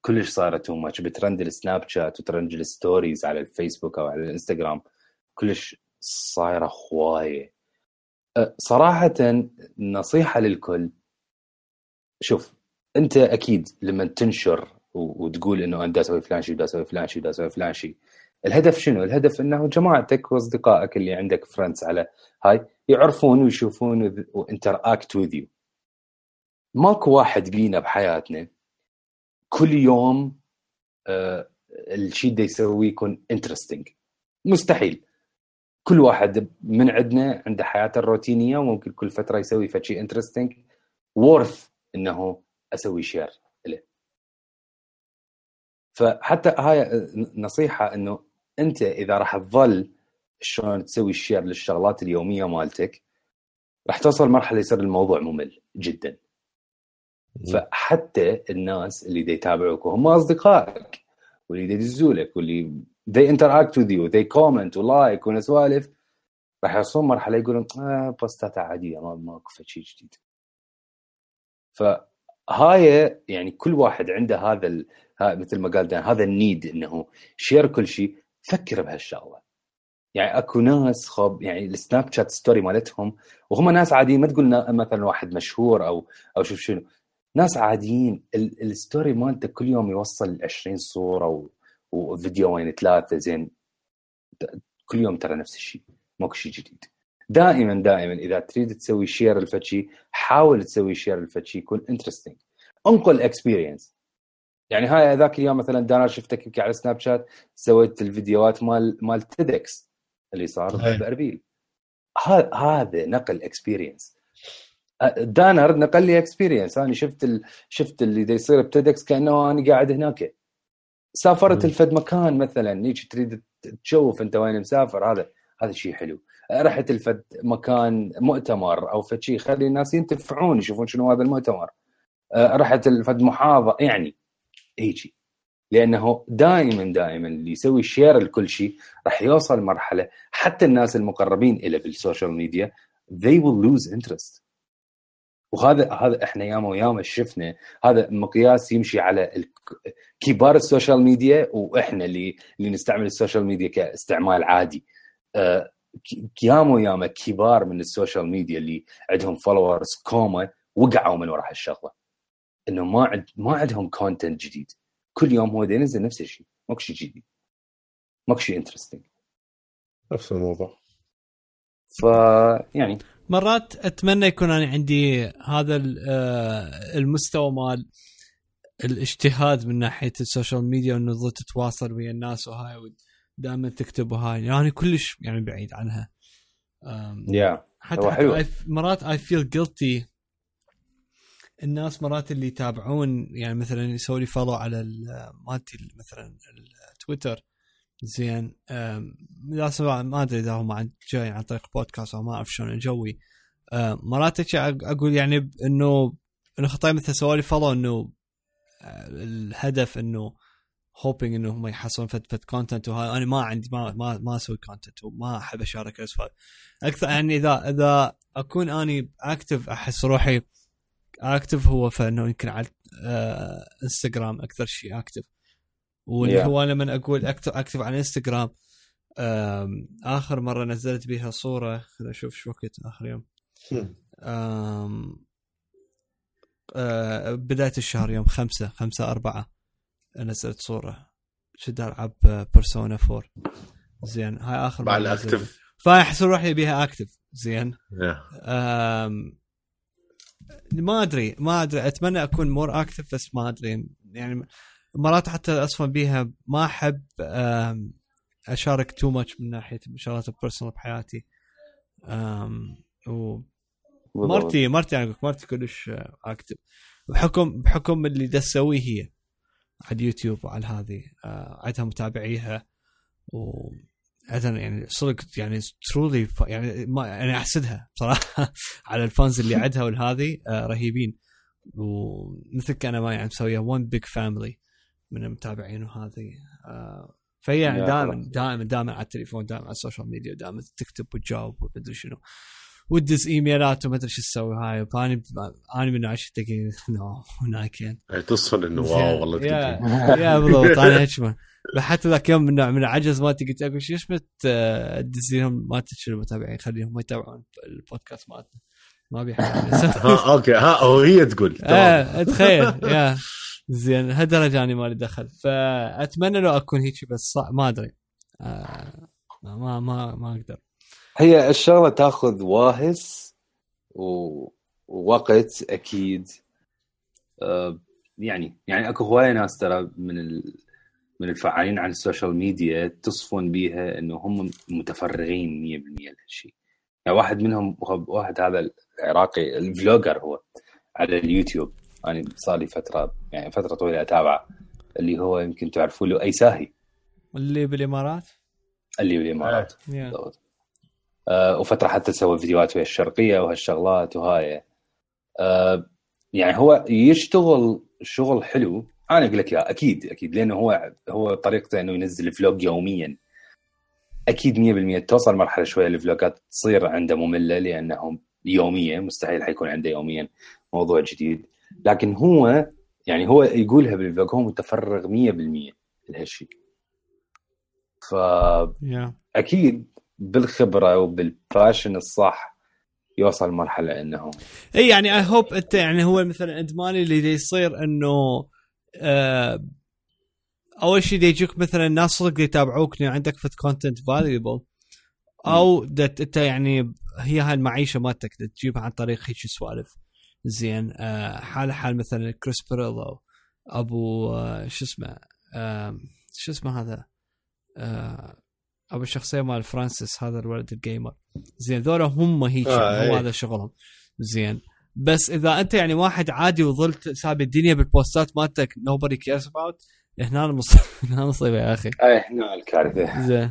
كلش صارت too much ب trend السناب شات و trend ال stories على الفيسبوك أو على الإنستغرام كلش صايرة هوايه أه، صراحة نصيحة للكل. شوف أنت أكيد لما تنشر وتقول إنه أنا أسوي فلان شيء أسوي فلان شيء أسوي فلان شيء الهدف شنو؟ الهدف إنه جماعتك وأصدقائك اللي عندك friends على هاي يعرفون ويشوفون و interact with you ماكو واحد بينا بحياتنا كل يوم آه الشيء اللي يسويه يكون interesting مستحيل. كل واحد من عندنا عنده حياته الروتينية وممكن كل فترة يسوي فشي interesting و worth إنه أسوي share له فحتى هاي نصيحة إنه أنت إذا راح تظل شلون تسوي ال share للشغلات اليومية مالتك راح توصل مرحلة يصير الموضوع ممل جدا. فحتى الناس اللي دي يتابعوك وهم أصدقائك واللي دي يدزوا لك واللي they interact with you they comment و like ونسوالف راح يوصلون مرحلة يقولون آه post ات عادية ما ماكو شيء جديد. فهاي يعني كل واحد عنده هذا ال... مثل ما قال دان هذا ال need إنه share كل شيء فكر بهالشغلة. يعني أكو ناس خب يعني السناب شات story مالتهم وهم ناس عاديين ما تقول مثلا واحد مشهور أو أو شوف شنو. ناس عاديين ال story مالته كل يوم يوصل 20 صورة و... وفيديوين ثلاثة زين كل يوم ترى نفس الشيء ماكو شيء جديد. دائما دائما إذا تريد تسوي share لفتشي حاول تسوي share لفتشي يكون interesting انقل experience يعني هاي ذاك اليوم مثلا دانا شفتك يمكن على سناب شات سويت الفيديوهات مال مال تيدكس اللي صار باربيل هذا نقل experience دانر نقل لي experience أنا شفت ال... شفت اللي دا يصير بتيدكس كأنه أنا قاعد هناك. سافرت لفد مكان مثلا هيك تريد تشوف أنت وين مسافر هذا هذا شيء حلو. رحت لفد مكان مؤتمر أو فد شيء خلي الناس ينتفعون يشوفون شنو هذا المؤتمر. رحت لفد محافظة يعني هيجي لأنه دائما دائما اللي يسوي share لكل شيء راح يوصل مرحلة حتى الناس المقربين إلى بال social media they will lose interest. وهذا هذا إحنا ياما وياما شفنا هذا مقياس يمشي على كبار ال social media وإحنا اللي اللي نستعمل ال social media كاستعمال عادي. آه، ياما وياما كبار من ال social media اللي عندهم followers كومة وقعوا من وراء هالشغلة. إنه ما عد ما عندهم content جديد. كل يوم هو ينزل نفس الشيء. ماكو شيء جديد. ماكو شيء interesting نفس الموضوع. ف يعني مرات أتمنى يكون أنا عندي هذا آه، المستوى مال الاجتهاد من ناحية ال social media انه تظل تتواصل ويا الناس وهاي دائما تكتب وهاي. يعني كلش يعني بعيد عنها. yeah. حتى, حتى مرات I feel guilty الناس مرات اللي يتابعون يعني مثلا يسوي لي follow على مالتي مثلا التويتر زين إذا ما أدري إذا هم جاي عن طريق بودكاست أو ما أعرف شلون جوي مرات أقول يعني إنه إنه خطاي مثل سوالي follow إنه آه، الهدف إنه hoping إنه هم يحصلون فد فد content وهاي أنا ما عندي ما ما, ما أسوي content وما أحب أشارك الأسفل. أكثر يعني إذا إذا أكون أني active أحس روحي active هو فإنه يمكن على آه انستغرام أكثر شيء active واللي yeah. هو لما أقول active active على إنستغرام آخر مرة نزلت بها صورة خليني أشوف شو وقت آخر يوم. آه بداية الشهر يوم خمسة خمسة أربعة نزلت صورة. شد ألعاب بيرسونا 4 زين هاي آخر مع نزلت. ال active فاحس روحي بيها active زين. Yeah. أم... ما أدري ما أدري أتمنى أكون more active بس ما أدري. يعني مرات حتى أصلا بيها ما أحب. أشارك too much من ناحية شغلات ال personal بحياتي. و... مرتي مرتي يعني مرتي كلش active بحكم بحكم اللي دا تسويه هي على اليوتيوب وعلى هذه آه، عندها متابعيها و عندها يعني صدق يعني truly يعني ما يعني أحسدها بصراحة على ال fans اللي عندها والهذه آه، رهيبين ومثلك أنا ما يعني مسوية one big family من المتابعين وهذه. آه، فهي يعني دائما. دائما دائما على التليفون دائما على ال social media دائما تكتب وتجاوب ومدري شنو. وتدز إيميلات وما ادري شو تسوي هاي. فاني أنا من تقول no I can يعني تصفن إنه wow والله يا بالضبط أنا هيك ما- حتى ذاك يوم من من العجز ما قلت أقول شو اسمه تدزي لهم ما تشيل المتابعين؟ خليهم ما يتابعون البودكاست مالتنا. ما ابي. ها okay ها وهي تقول. إيه تخيل يا. زين هالدرجة أنا مالي دخل. فأتمنى لو أكون هيك بس صع- ما أدري. آه، ما ما ما أقدر. هي الشغلة تاخذ واهس و... ووقت أكيد. آه، يعني يعني أكو هواية ناس ترى من ال... من الفعالين على السوشيال ميديا تصفون بيها إنه هم متفرغين 100% لهالشيء يعني واحد منهم واحد هذا العراقي ال vlogger هو على اليوتيوب. أنا صار لي فترة يعني فترة طويلة اتابعه اللي هو يمكن تعرفوا له أي ساهي. اللي بالإمارات؟ اللي بالإمارات. يا. بالضبط. آه وفترة حتى سوى فيديوهات ويا الشرقية وهالشغلات وهاي. آه يعني هو يشتغل شغل حلو. أنا أقول لك اياه أكيد أكيد. لأنه هو هو طريقته إنه ينزل فلوج يوميا. أكيد 100% توصل مرحلة شوية الفلوجات تصير عنده مملة لأنه يوميه مستحيل حيكون عنده يوميا موضوع جديد. لكن هو يعني هو يقولها بال vlog هو متفرغ 100% لهالشيء أكيد بالخبرة وبال passion الصح يوصل مرحله إنه إي يعني I hope إنت يعني هو مثلا ادماني اللي يصير إنه آه أول شيء دي يجوك مثلا ناس صدق يتابعوك عندك فت content valuable أو إنت يعني هي هاي المعيشة مالتك تجيبها عن طريق هيك سوالف. زين آه حال حال مثلا كريس بيريلو أبو آه شو اسمه آه شو اسمه هذا؟ آه أبو الشخصية مال فرانسيس هذا الولد ال gamer. زين ذولا هم هيك آه، هو إيه. هذا شغلهم. زين بس إذا أنت يعني واحد عادي وظلت ساب الدنيا بالبوستات مالتك nobody cares about هنا المصيبه هنا المصيبة يا أخي. اي هنا الكارثة. زين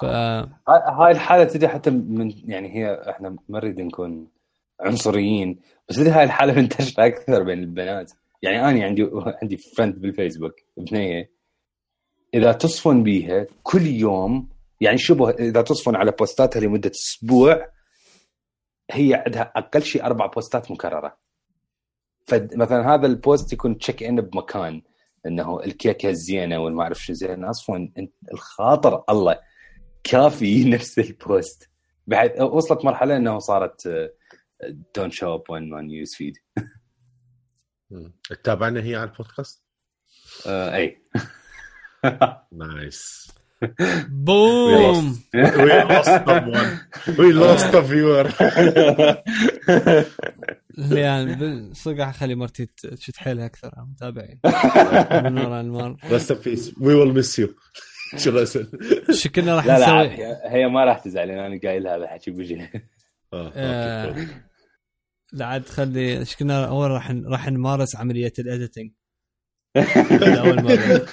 ف هاي الحالة تدري حتى من يعني هي إحنا ما نريد نكون عنصريين. بس تدري هاي الحالة منتشره أكثر بين البنات. يعني أنا عندي عندي friend بالفيسبوك بنيه إذا تصفن بيها كل يوم يعني شبه إذا تصفن على بوستاتها لمدة أسبوع هي عندها أقل شيء أربع بوستات مكررة. فمثلا هذا ال post يكون check in بمكان. إنه الكيكة الزينة والما أعرف شو زين. أصلا الخاطر الله. كافي نفس البوست. بعد وصلت مرحلة إنه صارت دونت شو اب وين ما نيوز فيد مم. تتابعنا هي على البودكاست؟ أي نايس بوم We lost someone. We lost a viewer. يعني صدق اخلي مرتي تشد حيلها أكثر على المتابعين من وراء المار Rest in peace. We will miss you. شو؟ شكلنا راح لا لا نسوي هي- ما راح تزعل أنا قايل هذا الحكي بوجهها آه، okay لا عاد خلي شكلنا أول راح راح نمارس عملية ال editing أول مرة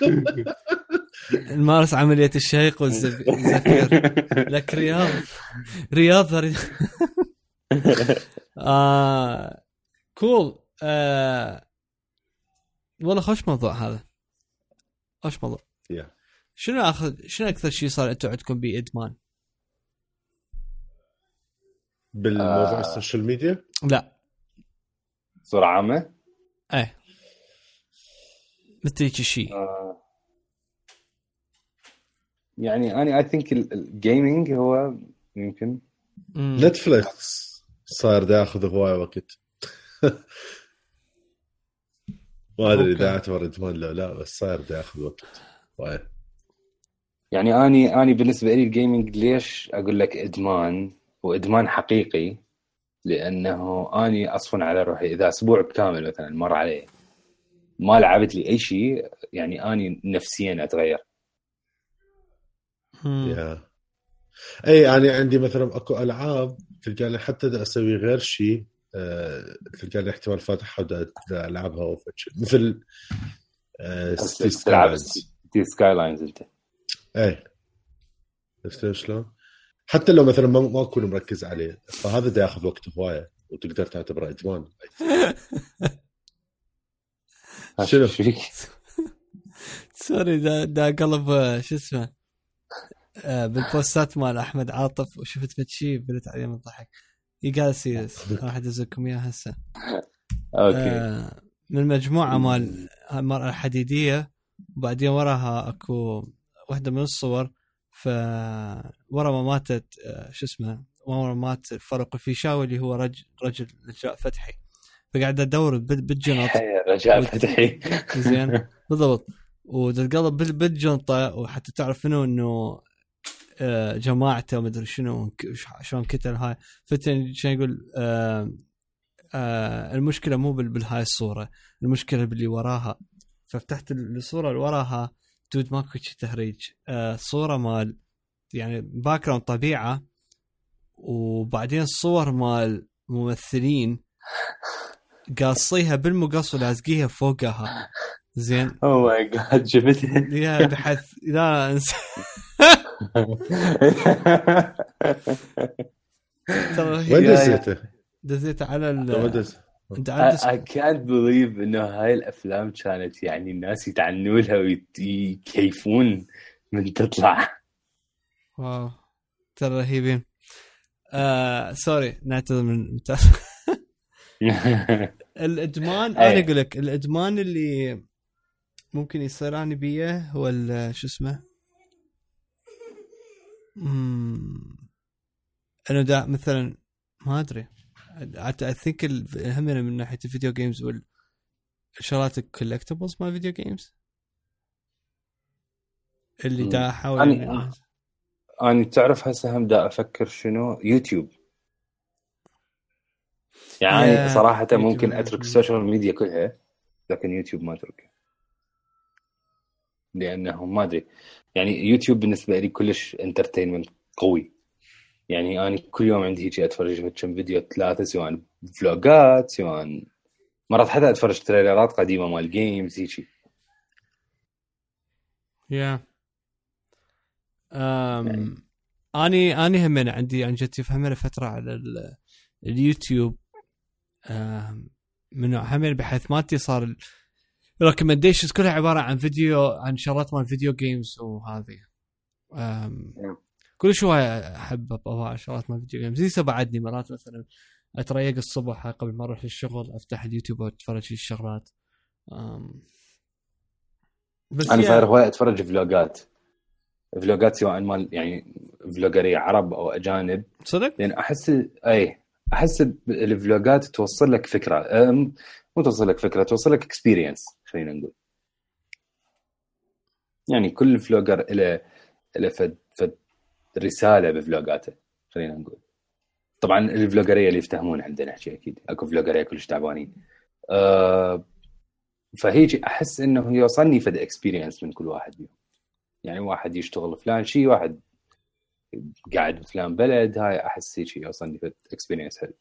نمارس عملية الشهيق والزفير لك رياض رياض. آه cool آه والله خوش موضوع هذا خوش موضوع Yeah. شنو اخذ شنو أكثر شيء صار أنتم عندكم به ادمان؟ بالموضوع آه. ال social media؟ لا. صوره عامة؟ إيه. مثل هيك شيء. آه، يعني أنا I think ال gaming هو يمكن. نتفلكس صار دا ياخذ هواي وقت. ما أدري. إذا اعتبر ادمان لو لا بس صاير دا ياخذ وقت. وايد. يعني اني اني بالنسبة لي ال gaming ليش أقول لك إدمان؟ وإدمان حقيقي لأنه أني أصفن على روحي. إذا أسبوع كامل مثلا مر علي ما لعبت لي أي شيء يعني أني نفسيا أتغير. أي يعني عندي مثلا أكو ألعاب تلقاني حتى إذا أسوي غير شيء آه، تلقاني احتمال فاتحها ألعبها شيء. مثل ستي تلعب سكايلاينز ستي سكايلاينز أنت. أي. عرفت شلون؟ حتى لو مثلا ما ما أكون مركز عليه فهذا دا ياخذ وقت هواية وتقدر تعتبره ادمان شنو؟ فيك؟ sorry دا, دا قلب شو اسمه؟ آه بالبوستات مال أحمد عاطف وشفت فد شيء بلت عليه من الضحك يقال series راح أدزكم إياه هسه. okay. آه من مجموعة مال المراه الحديدية وبعدين وراها أكو واحدة من الصور. ف ورا ما ماتت آه شو اسمه ورا ما مات فرق الفيشاوي اللي هو رجل رجل رجاء فتحي. فقاعد أدور بال- بالجنط رجاء فتحي. زين. بالضبط. وتتقلب بال- بالجنطه وحتى تعرف منو إنه آه، جماعته ومدري شنو شلون كتل هاي. فتن شلون يقول آه، المشكلة مو بال- بالهاي الصورة المشكلة باللي وراها. ففتحت ال- الصورة اللي وراها dude ماكو شي تهريج آه، صورة مال يعني background طبيعة وبعدين صور مال ممثلين قاصيها بالمقص ولازقيها فوقها. زين. أو ماي جاد جبتها يا بحث. لا انسى ترى وين هي دزيته؟ دزيته على ال؟ انت I, I can't believe إنه هاي الأفلام كانت يعني الناس يتعنوا لها ويكيفون من تطلع. wow. ترى رهيبين. آه sorry نعتذر من الإدمان أي. أنا أقول لك الإدمان اللي ممكن يصير أنا بيه هو شو اسمه. أنا دا مثلا ما أدري. I think هم من ناحية ال video games والشغلات ال collectibles مال ال video games اللي. دا احاول أنا- إني- أنا تعرف هسه هم دا أفكر شنو؟ يوتيوب يعني يوتيوب. ممكن أترك ال social media كلها لكن يوتيوب ما أتركه. لأنه ما أدري. يعني يوتيوب بالنسبة لي كلش entertainment قوي. يعني أنا كل يوم عندي هيك أتفرج في كم فيديو ثلاثة سواء فلوجات سواء مرات حتى أتفرج تريلرات قديمة مال games هيك yeah أم أني أني هم عندي يعني جت فهمنا فتره على ال- اليوتيوب. أم، من هم بحيث مالتي صار ال recommendations كلها عبارة عن فيديو عن شغلات مال video games وهذه. نعم. كل شوية أحب اضاع شغلات مال video games زي بعدني مرات مثلا أتريق الصبح قبل ما أروح للشغل أفتح اليوتيوب وأتفرج في الشغلات. أم، بس أنا صاير هواي أتفرج فلوجات. فلوجات سواء مال يعني فلوجرية عرب أو أجانب. صدق؟ لأن أحس اي أحس الفلوجات توصل لك فكرة. أم، مو توصل لك فكرة توصل لك experience خلينا نقول. يعني كل فلوجر له له فد. رسالة بفلوجاته خلينا نقول. طبعا الفلوجرية اللي يفتهمون عندنا نحكي أكيد أكو فلوجرية كلش تعبانين. أه فهيجي أحس إنه يوصلني فد experience من كل واحد فيهم يعني واحد يشتغل فلان شيء واحد قاعد بفلان بلد هاي أحس هيك يوصلني فد experience حلو.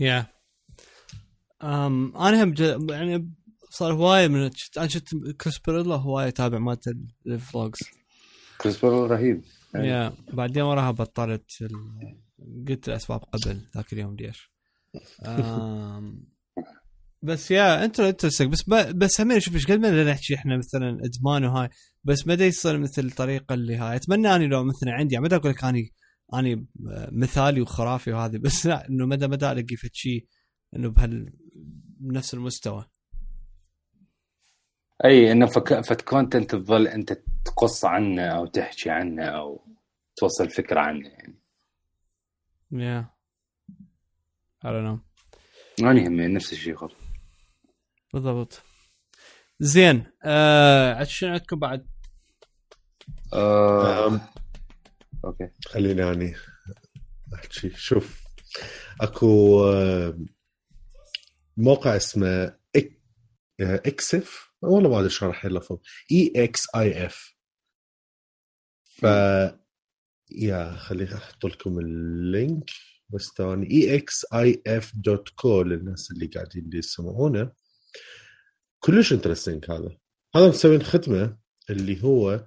yeah أم أنا هم ج... يعني صار هواية من. أنا شفت Chris Pirillo هواية تابع مالت ال- ال vlogs. Chris Pirillo رهيب. أي. yeah بعدين وراها بطلت. قلت الأسباب قبل ذاك اليوم ليش. بس yeah انت interesting بس. بس هم شوف إيش قد ما نحكي إحنا مثلا أدمان وهاي بس ما يصير مثل الطريقة اللي هاي أتمنى أني لو مثلا عندي يعني ما أقول لك أني أني مثالي وخرافي وهذه بس لا إنه مدى مدى الاقي فد شيء إنه بهال بنفس المستوى أي إنه فك... فت content تظل أنت تقص عنه أو تحكي عنه أو توصل فكرة عنه يعني. yeah I don't know. أنا هم نفس الشيء خل بالضبط. زين آه شنو عندكم بعد؟ آه... okay. خليني يعني أحكي. شوف أكو موقع اسمه إك- آه، إكسف. والله ما أدري شلون راح يلفظ اي إكس اي اف ف يا خليني أحط لكم اللينك. بس ثواني. اي إكس اي اف دوت كو للناس اللي قاعدين يسمعونه كلش انترستنج هذا. هذا مسوين خدمة اللي هو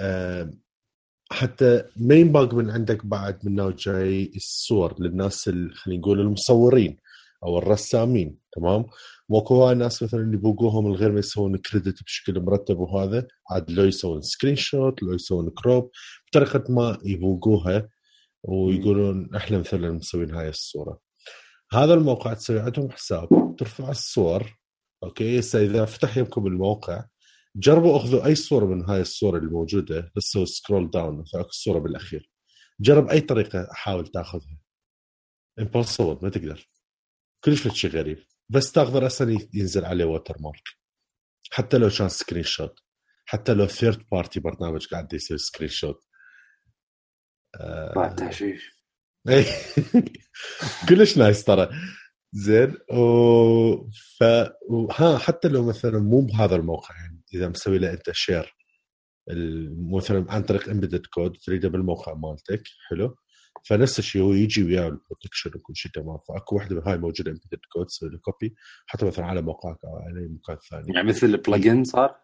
آه، حتى ما ينباق من عندك بعد من نوع جاي الصور للناس خلينا نقول المصورين أو الرسامين تمام؟ ماكو هواي ناس مثلا يبوقوهم من غير ما يسوون credit بشكل مرتب وهذا عاد لو يسوون screenshot لو يسوون crop بطريقة ما يبوقوها ويقولون إحنا مثلا مسوين هاي الصورة. هذا الموقع تسوي عندهم حساب ترفع الصور okay؟ هسه إذا فتح يمكم الموقع جربوا أخذوا أي صورة من هاي الصور الموجودة بس scroll down الصورة بالأخير. جرب أي طريقة حاول تأخذها. impossible ما تقدر. كلش شيء غريب. بس تقدر أصلا ينزل عليه watermark حتى لو كان screenshot حتى لو third party برنامج قاعد يسوي screenshot بعد تحشيش. إي. كلش nice ترى. زين و... ف ها حتى لو مثلا مو بهذا الموقع يعني إذا مسوي له أنت share مثلا عن طريق embedded code تريده بالموقع مالتك حلو؟ فنفس الشيء هو يجي وياه ال protection وكل شيء تمام. فأكو وحده من هاي موجودة embedded code تسوي له copy حتى مثلا على موقعك أو على أي مكان ثاني. يعني مثل ال plugin صار؟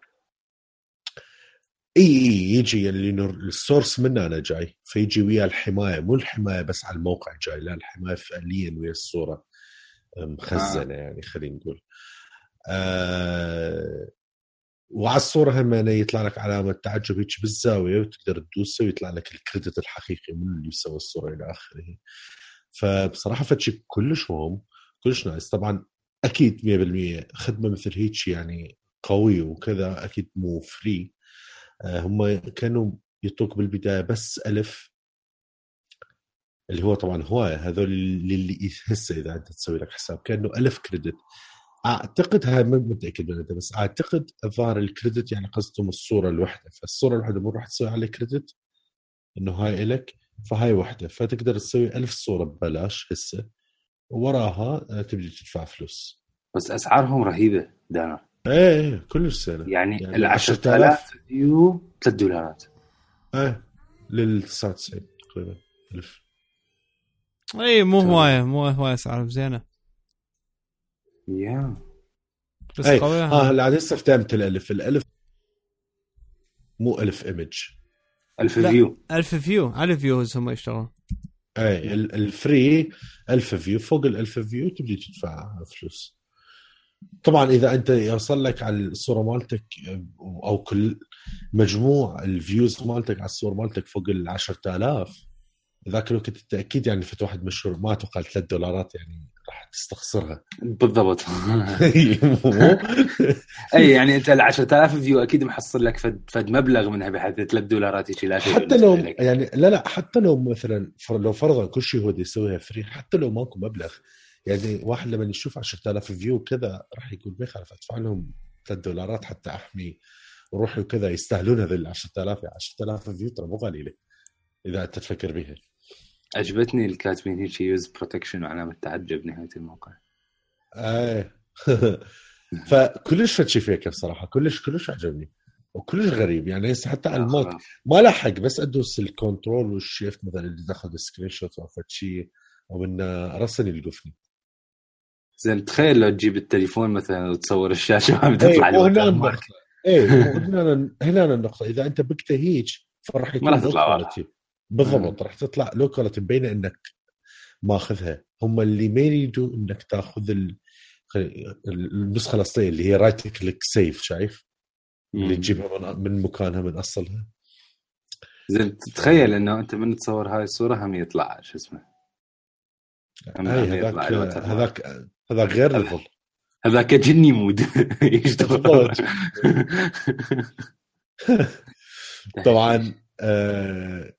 اي اي يجي اللي نور- ال source منه أنا جاي. فيجي ويا الحماية مو الحماية بس على الموقع جاي لا الحماية فعليا ويا الصورة مخزنه يعني خلينا نقول. آه وعلى الصورة هم يطلع لك علامة تعجب هيك بالزاوية وتقدر تدوسه ويطلع لك ال credit الحقيقي من اللي يسوي الصورة إلى آخره. فبصراحة فشي كلش مهم كلش nice. طبعا أكيد 100% خدمة مثل هيك يعني قوية وكذا أكيد مو free آه، هم كانوا يعطوك بالبداية بس ألف اللي هو طبعا هواية. هذول اللي, هسه إذا أنت تسوي لك حساب كأنه ألف كريدت. أعتقد هاي ما متأكد من بس أعتقد الظاهر الكريدت يعني قصدهم الصورة الواحدة. فالصورة الواحدة مو راح تسوي عليه كريدت إنه هاي إلك فهاي وحده فتقدر تسوي ألف صورة ببلاش هسه ووراها آه، تبدي تدفع فلوس. بس أسعارهم رهيبة دانا. إيه إيه كلش سنه يعني, يعني ال 10000 فيو 3 دولارات. إيه لل 99 تقريبا ألف. اي مو. هواية مو هواية اسعارهم زينة. yeah بس اي قوية. آه هلا هسه فهمت الألف. الألف مو ألف image 1000 لا. فيو ألف view على views هم يشتغلون. اي ال- ال free 1000 view فوق ال 1000 view تبدي تدفع فلوس. طبعا إذا أنت يوصل لك على الصورة مالتك أو كل مجموع ال views مالتك على الصورة مالتك فوق ال 10000 ذاك الوقت انت أكيد يعني فد واحد مشهور. ما أتوقع 3 دولارات يعني تستخسرها. بالضبط. أي يعني أنت ال 10000 view أكيد محصل لك فد, فد مبلغ منها بحيث 3 دولارات يشيل لا شيء حتى لو لك. يعني لا لا حتى لو مثلا لو فرضا كل شيء هو يسويها free حتى لو ماكو مبلغ يعني واحد لما يشوف 10000 view كذا راح يقول ما يخالف أدفع لهم 3 دولارات حتى أحمي روحي وكذا يستاهلون هذول 10000 يعني 10000 view ترى مو قليله إذا أنت تفكر بيها. عجبتني الكاتبين هيك use protection وعلامه تعجب نهاية الموقع. إيه فكلش شيء فيك الصراحه كلش كلش عجبني وكلش غريب. يعني هسه حتى على الماك خلاص. ما لحق بس أدوس ال control وال shift مثلا اللي دخل screenshot أو شيء أو إنه رسل يلقفني. زين تخيل لو تجيب التليفون مثلا وتصور الشاشة وعم إيه تطلع مو هنا. النقطة. إيه هنا هنا النقطة. إذا أنت بكته هيك فراح يكون ما راح تطلع. بالضبط راح تطلع low quality مبينة إنك ماخذها. هم اللي ما يريدوا إنك تاخذ ال... النسخة الأصلية اللي هي right click save شايف؟ اللي. تجيبها من, من مكانها من أصلها. زين تخيل إنه أنت من تصور هاي الصورة هم يطلع شو اسمه؟ هذاك. هذاك هذاك غير level هذاك جني mode. يشتغل. طبعا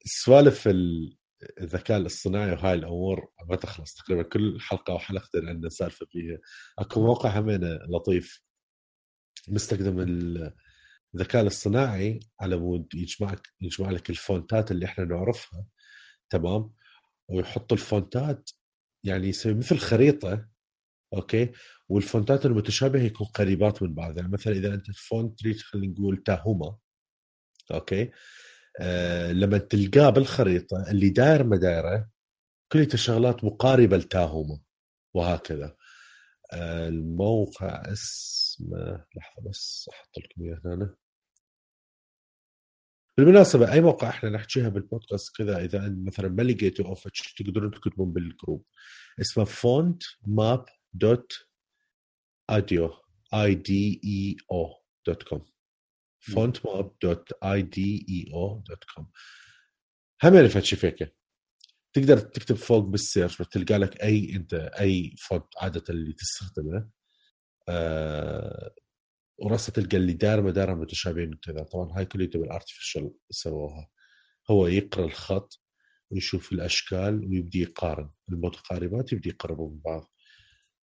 سوالف ال- الذكاء الاصطناعي وهاي الأمور ما تخلص تقريبا كل حلقة وحلقتين عندنا سالفه فيها. أكو موقع همينه لطيف مستخدم الذكاء الاصطناعي على مود يجمعك يجمع لك الفونتات اللي إحنا نعرفها تمام؟ ويحط الفونتات يعني يسوي مثل خريطة okay؟ والفونتات المتشابهة يكون قريبات من بعض. يعني مثلا إذا أنت ال font تريد خلينا نقول تاهوما okay؟ آه لما تلقاه بالخريطة اللي داير ما دايره كلها شغلات مقاربة لتاهوما وهكذا. آه الموقع اسمه لحظة بس أحط لكم إياه هنا. بالمناسبة أي موقع إحنا نحكيها بالبودكاست كذا إذا مثلا ما لقيتوا أو تقدرون تكتبون بال group. اسمه font map dot IDEO I D E O dot com font map dot I D E O dot com هم اللي فتشي فيك تقدر تكتب فوق بال search بتلقى لك أي أنت أي font عادة اللي تستخدمه. آه وراسة تلقى اللي دار مدارها متشابهين وكذا. طبعا هاي كلها بال artificial سووها. هو يقرأ الخط ويشوف الأشكال ويبدي يقارن. المتقاربات يبدي يقربوا من بعض.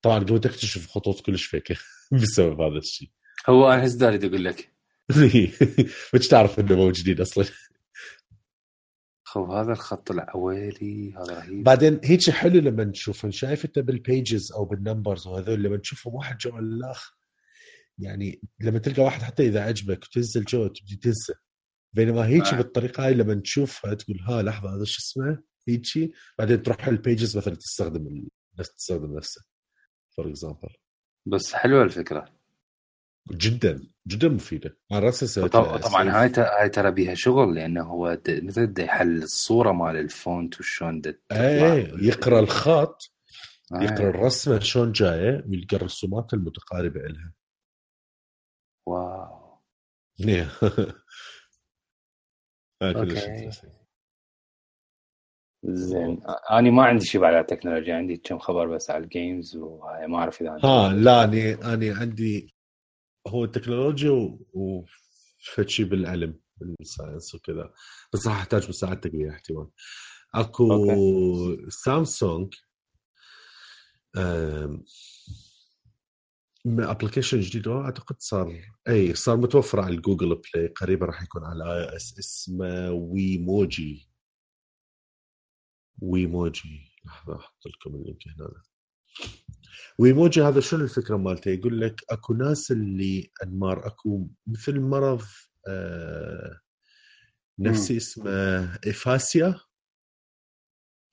طبعا قبل تكتشف خطوط كلش فيكه بسبب هذا الشيء. هو أنا هز داري أقول لك. مش تعرف إنه موجودين أصلا. خو هذا الخط العويلي هذا رهيب. بعدين هيك حلو لما نشوف شايف أنت بال pages أو بال numbers وهذول لما تشوفهم واحد جوا الأخ يعني لما تلقى واحد حتى إذا عجبك وتنزل جوا تبدي تنسى. بينما هيك آه. بالطريقة هاي لما تشوفها تقول ها لحظة هذا شو اسمه؟ هيك. بعدين تروح ال pages مثلا تستخدم نفس تستخدم نفسه. for example بس حلوة الفكرة. جدا. جدا مفيدة. أنا راسا طبعا هاي هاي ترى بيها شغل لأنه هو مثل دا يحل الصورة مال ال font وشلون إيه يقرأ الخط آه. يقرأ الرسمة شلون جاية ويلقى الرسومات المتقاربة لها wow. Okay. زين. أنا ما عندي شيء على التكنولوجيا عندي كم خبر بس على ال games وهاي ما أعرف إذا ها لا اني أنا عندي هو التكنولوجيا وفتشي بالعلم بال science وكذا. بس راح أحتاج مساعدتك وياه احتمال أكو okay. سامسونج application جديد أعتقد صار إي صار متوفر على ال Google Play قريبا راح يكون على iOS اسمه Wemogee Wemogee لحظة أحط لكم ال link هنا. Wemogee هذا شنو الفكرة مالته؟ يقول لك أكو ناس اللي انمار أكو مثل مرض آه نفسي اسمه aphasia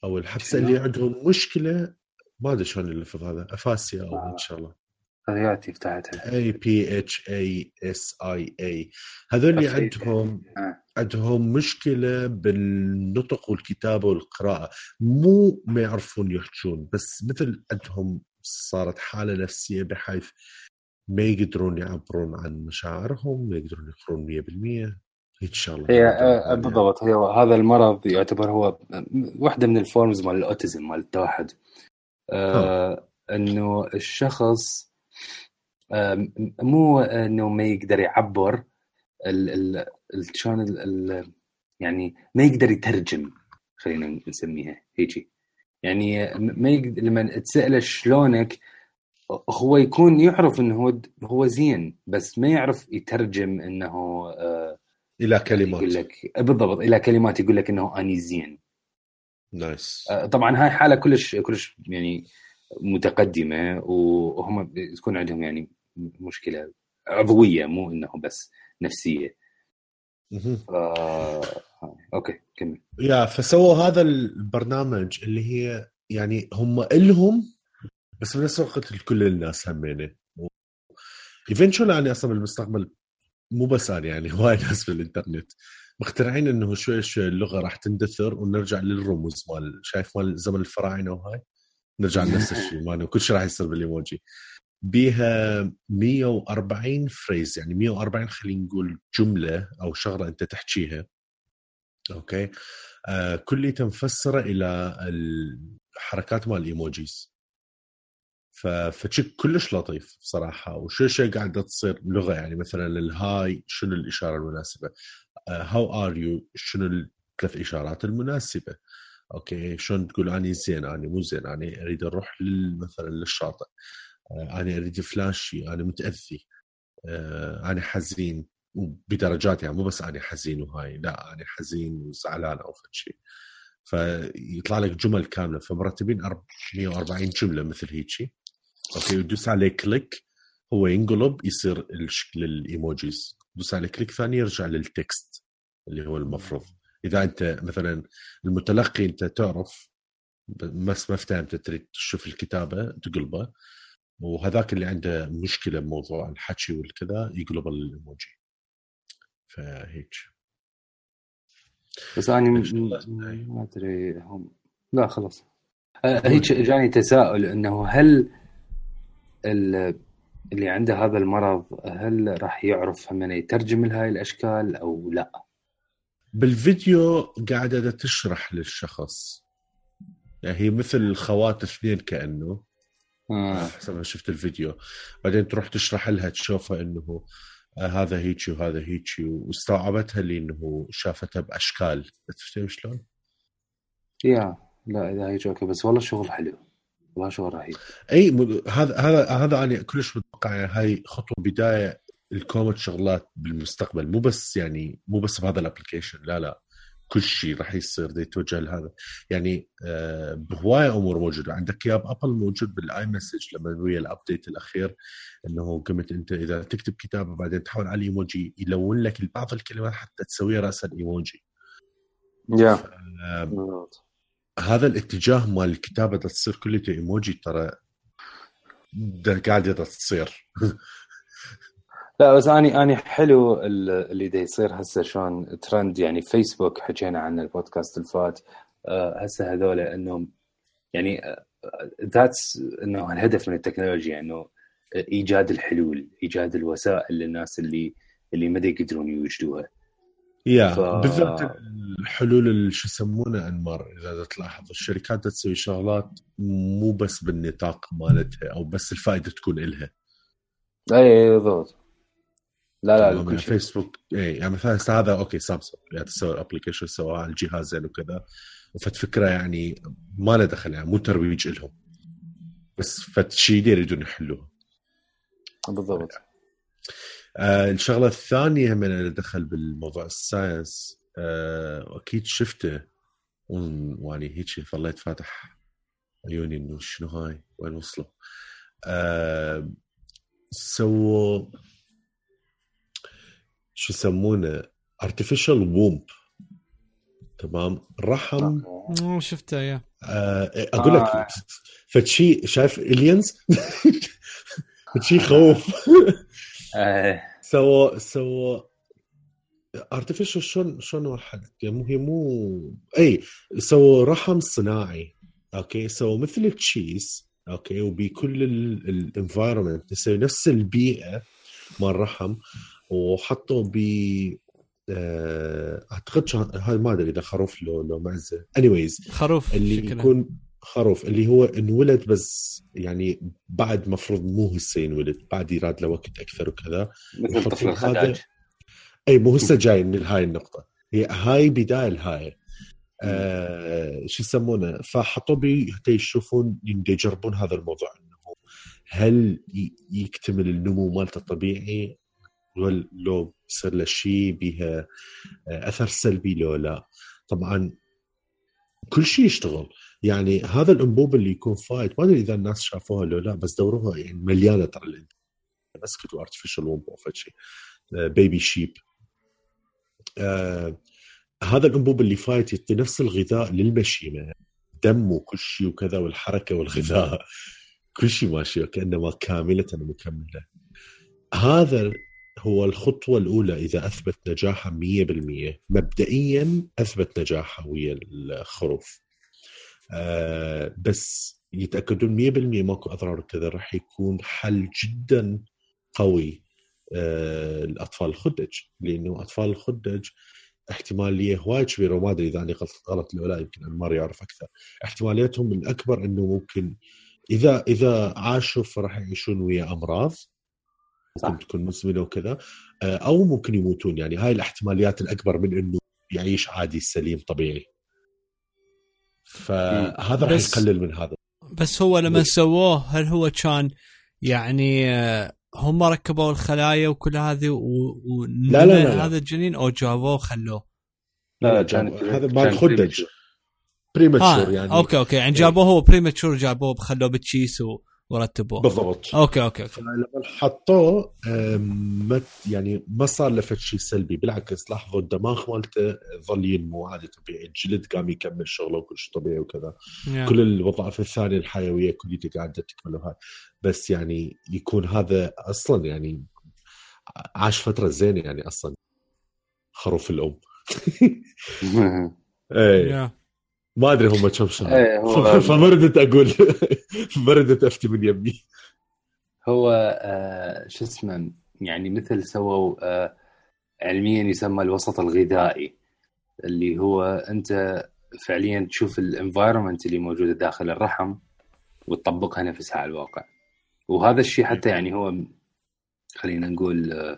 أو الحبسه اللي عندهم مشكلة ما أدري شلون اللفظ هذا aphasia أو إن شاء الله. هذياتي فتحتها A P H A S I A هذول اللي عندهم آه. عندهم مشكلة بالنطق والكتابة والقراءة. مو ما يعرفون يحجون بس مثل عندهم صارت حالة نفسية بحيث ما يقدرون يعبرون عن مشاعرهم ما يقدرون يقرون 100% هيك شغله هي آه، بالضبط. هي هذا المرض يعتبر هو واحدة من الفورمز مال الأوتيزم مال التوحد. آه. إنه الشخص مو إنه ما يقدر يعبر شلون يعني ما يقدر يترجم خلينا نسميها هيجي. يعني ما لما تسأله شلونك هو يكون يعرف إنه هو هو زين بس ما يعرف يترجم إنه آه إلى كلمات. يقول لك بالضبط إلى كلمات يقول لك إنه أني زين. nice. آه طبعا هاي حالة كلش كلش يعني متقدمة وهم تكون عندهم يعني مشكلة عضوية مو إنه بس نفسية. ف... okay كمل. يا فسووا هذا البرنامج اللي هي يعني هم إلهم بس بنفس الوقت لكل الناس همينة. eventually أنا أصلا بالمستقبل مو بس أنا يعني هواي ناس بالإنترنت مخترعين إنه شوي شوي اللغة راح تندثر ونرجع للرموز مال شايف مال زمن الفراعنة وهاي؟ نرجع لنفس الشيء مال كل شيء راح يصير بالايموجي بيها 140 phrase يعني 140 خلينا نقول جملة أو شغلة أنت تحكيها. okay. آه كلها مفسره إلى الحركات مال ال emojis فشيء كلش لطيف صراحة وشو شيء قاعدة تصير لغه يعني مثلا الهاي شنو الإشارة المناسبة؟ how are you شنو الثلاث إشارات المناسبة؟ okay شلون تقول أني زين أني مو زين أني أريد أروح مثلا للشاطئ. آه، أنا أريد فد شي أنا متأذي. آه أنا حزين. وبدرجات يعني مو بس أنا حزين وهاي لا أنا حزين وزعلان أو شيء فيطلع لك جمل كاملة فمرتبين 140 جملة مثل هيك okay؟ وتدوس عليه click هو ينقلب يصير الشكل ال emojis دوس على click ثاني يرجع لل text اللي هو المفروض. إذا أنت مثلا المتلقي أنت تعرف بس ما فهمت تريد تشوف الكتابة تقلبه وهذاك اللي عنده مشكلة بموضوع الحكي والكذا يقلب الإيموجي. فهيك بس أنا ما أدري هم. لا خلاص. أه، هيك جاني تساؤل إنه هل اللي عنده هذا المرض هل راح يعرف من يترجم لهاي الأشكال أو لا؟ بالفيديو قاعدة تشرح للشخص. يعني هي مثل الخوات اثنين كأنه. آه. حسب ما شفت الفيديو. بعدين تروح تشرح لها تشوفها إنه آه هذا هيك وهذا هيك واستوعبتها اللي إنه شافتها بأشكال. تفهم شلون؟ yeah لا إذا هيك okay بس والله شغل حلو. والله شغل رهيب. أي هذا هذا هذا أنا كلش متوقع يعني هاي خطوة بداية لكومة شغلات بالمستقبل. مو بس يعني مو بس بهذا ال application لا لا. كل شيء راح يصير دي يتوجه لهذا. يعني آه بهوايه أمور موجودة. عندك يا أبل موجود بال iMessage لما ويا ال update الأخير إنه قمت أنت إذا تكتب كتابه بعدين تحول على الايموجي يلون لك بعض الكلمات حتى تسويها رأس الإيموجي. yeah آه هذا الاتجاه مال الكتابة تصير كلها إيموجي ترى قاعدة تصير. لا بس اني أني حلو اللي دا يصير هسه شلون ترند يعني فيسبوك حكينا عن البودكاست الفات آه، هسه هذول إنهم يعني that's آه، إنه الهدف من التكنولوجيا إنه إيجاد الحلول إيجاد الوسائل للناس اللي اللي ما يقدرون يوجدوها. يا ف... بالذات الحلول اللي شو يسمونها انمار إذا تلاحظ الشركات تسوي شغلات مو بس بالنطاق مالتها أو بس الفائدة تكون إلها. اي بالضبط. لا لا يعني فيسبوك اي يعني مثلا هذا okay سامسونج. يعني تسوي ال application سواء على الجهازين وكذا. وفد فكرة يعني ما له دخل يعني مو ترويج لهم. بس فد شيء يريدون يحلوها. بالضبط. آه الشغلة الثانية من اللي دخل بالموضوع ال science. آه أكيد شفته. واني هيك ظليت فاتح عيوني إنه شنو هاي؟ وين وصلوا؟ آه سووا شو يسمونه artificial womb تمام؟ رحم. شفته yeah. آه أقول لك آه. فشي شايف aliens فشي خوف. سوى سوى. artificial شلون شلون واحد؟ يعني هي مو إي سووا رحم صناعي. okay؟ سووا مثل الچيس. okay؟ وبكل ال environment يسوي نفس البيئة مال الرحم وحطوا ب آه، أعتقد هاي ما أدري إذا خروف لو لو معزه اني خروف اللي شكرا. يكون خروف اللي هو انولد بس يعني بعد مفروض مو هسه ينولد بعد يراد له وقت أكثر وكذا. مثل طفل الخداج. إي مو هسه جاي من هاي النقطة. هي هاي بداية الهاي. آه شو يسمونه؟ فحطوا بي حتى يشوفون يجربون هذا الموضوع. انه هل يكتمل النمو مالته الطبيعي؟ لو بصير له شيء بها آه، أثر سلبي لو لا. طبعا كل شيء يشتغل. يعني هذا الأنبوب اللي يكون فايت ما أدري إذا الناس شافوها لو لا بس دوروها يعني مليانة ترى بس كتبوا artificial womb أو شيء baby sheep هذا الأنبوب اللي فايت يعطي نفس الغذاء للمشيمة. دم وكل شيء وكذا والحركة والغذاء. كل شيء ماشي كانما كاملة مكملة. هذا هو الخطوة الأولى إذا أثبت نجاحها 100% مبدئيا أثبت نجاحها ويا الخروف. آه بس يتأكدون 100% ماكو أضرار. كذا راح يكون حل جدا قوي آه الأطفال الخدج. لأنه أطفال الخدج احتمالية هواي كبيرة. وما أدري إذا اني غلط ولا يمكن انمار يعرف أكثر. احتماليتهم الأكبر إنه ممكن اذا إذا عاشوا فراح يعيشون ويا أمراض. ممكن تكون مزمنة وكذا. آه، أو ممكن يموتون. يعني هاي الاحتماليات الأكبر من إنه يعيش عادي سليم طبيعي. فهذا راح يقلل من هذا. بس هو لما سووه هل هو كان يعني آه، هم ركبوا الخلايا وكل هذه و... لا لا لا. هذا الجنين؟ أو جابوه وخلوه؟ لا لا هذا مال خدج. premature آه. يعني. أوكي أوكي. يعني إيه. جابوه هو premature جابوه خلوه بالچيس و... ورتبوه بالضبط. okay okay okay. لما حطوه ما يعني ما صار له فد شيء سلبي بالعكس لاحظوا الدماغ مالته ظل ينمو عادي طبيعي. الجلد قام يكمل شغله وكل شيء طبيعي وكذا. yeah. كل الوظائف الثانية الحيوية كليته قاعدة تكمل وهاي بس يعني يكون هذا أصلا يعني عاش فترة زينة يعني أصلا خروف الأم. إيه. يا. ما أدري هم كم سنة. هو- فما ردت أقول. ما ردت أفتي من يمي. هو آه شو اسمه يعني مثل سووا آه علميا يسمى الوسط الغذائي اللي هو أنت فعليا تشوف الانفايرمنت اللي موجودة داخل الرحم وتطبقها نفسها على الواقع. وهذا الشيء حتى يعني هو خلينا نقول آه،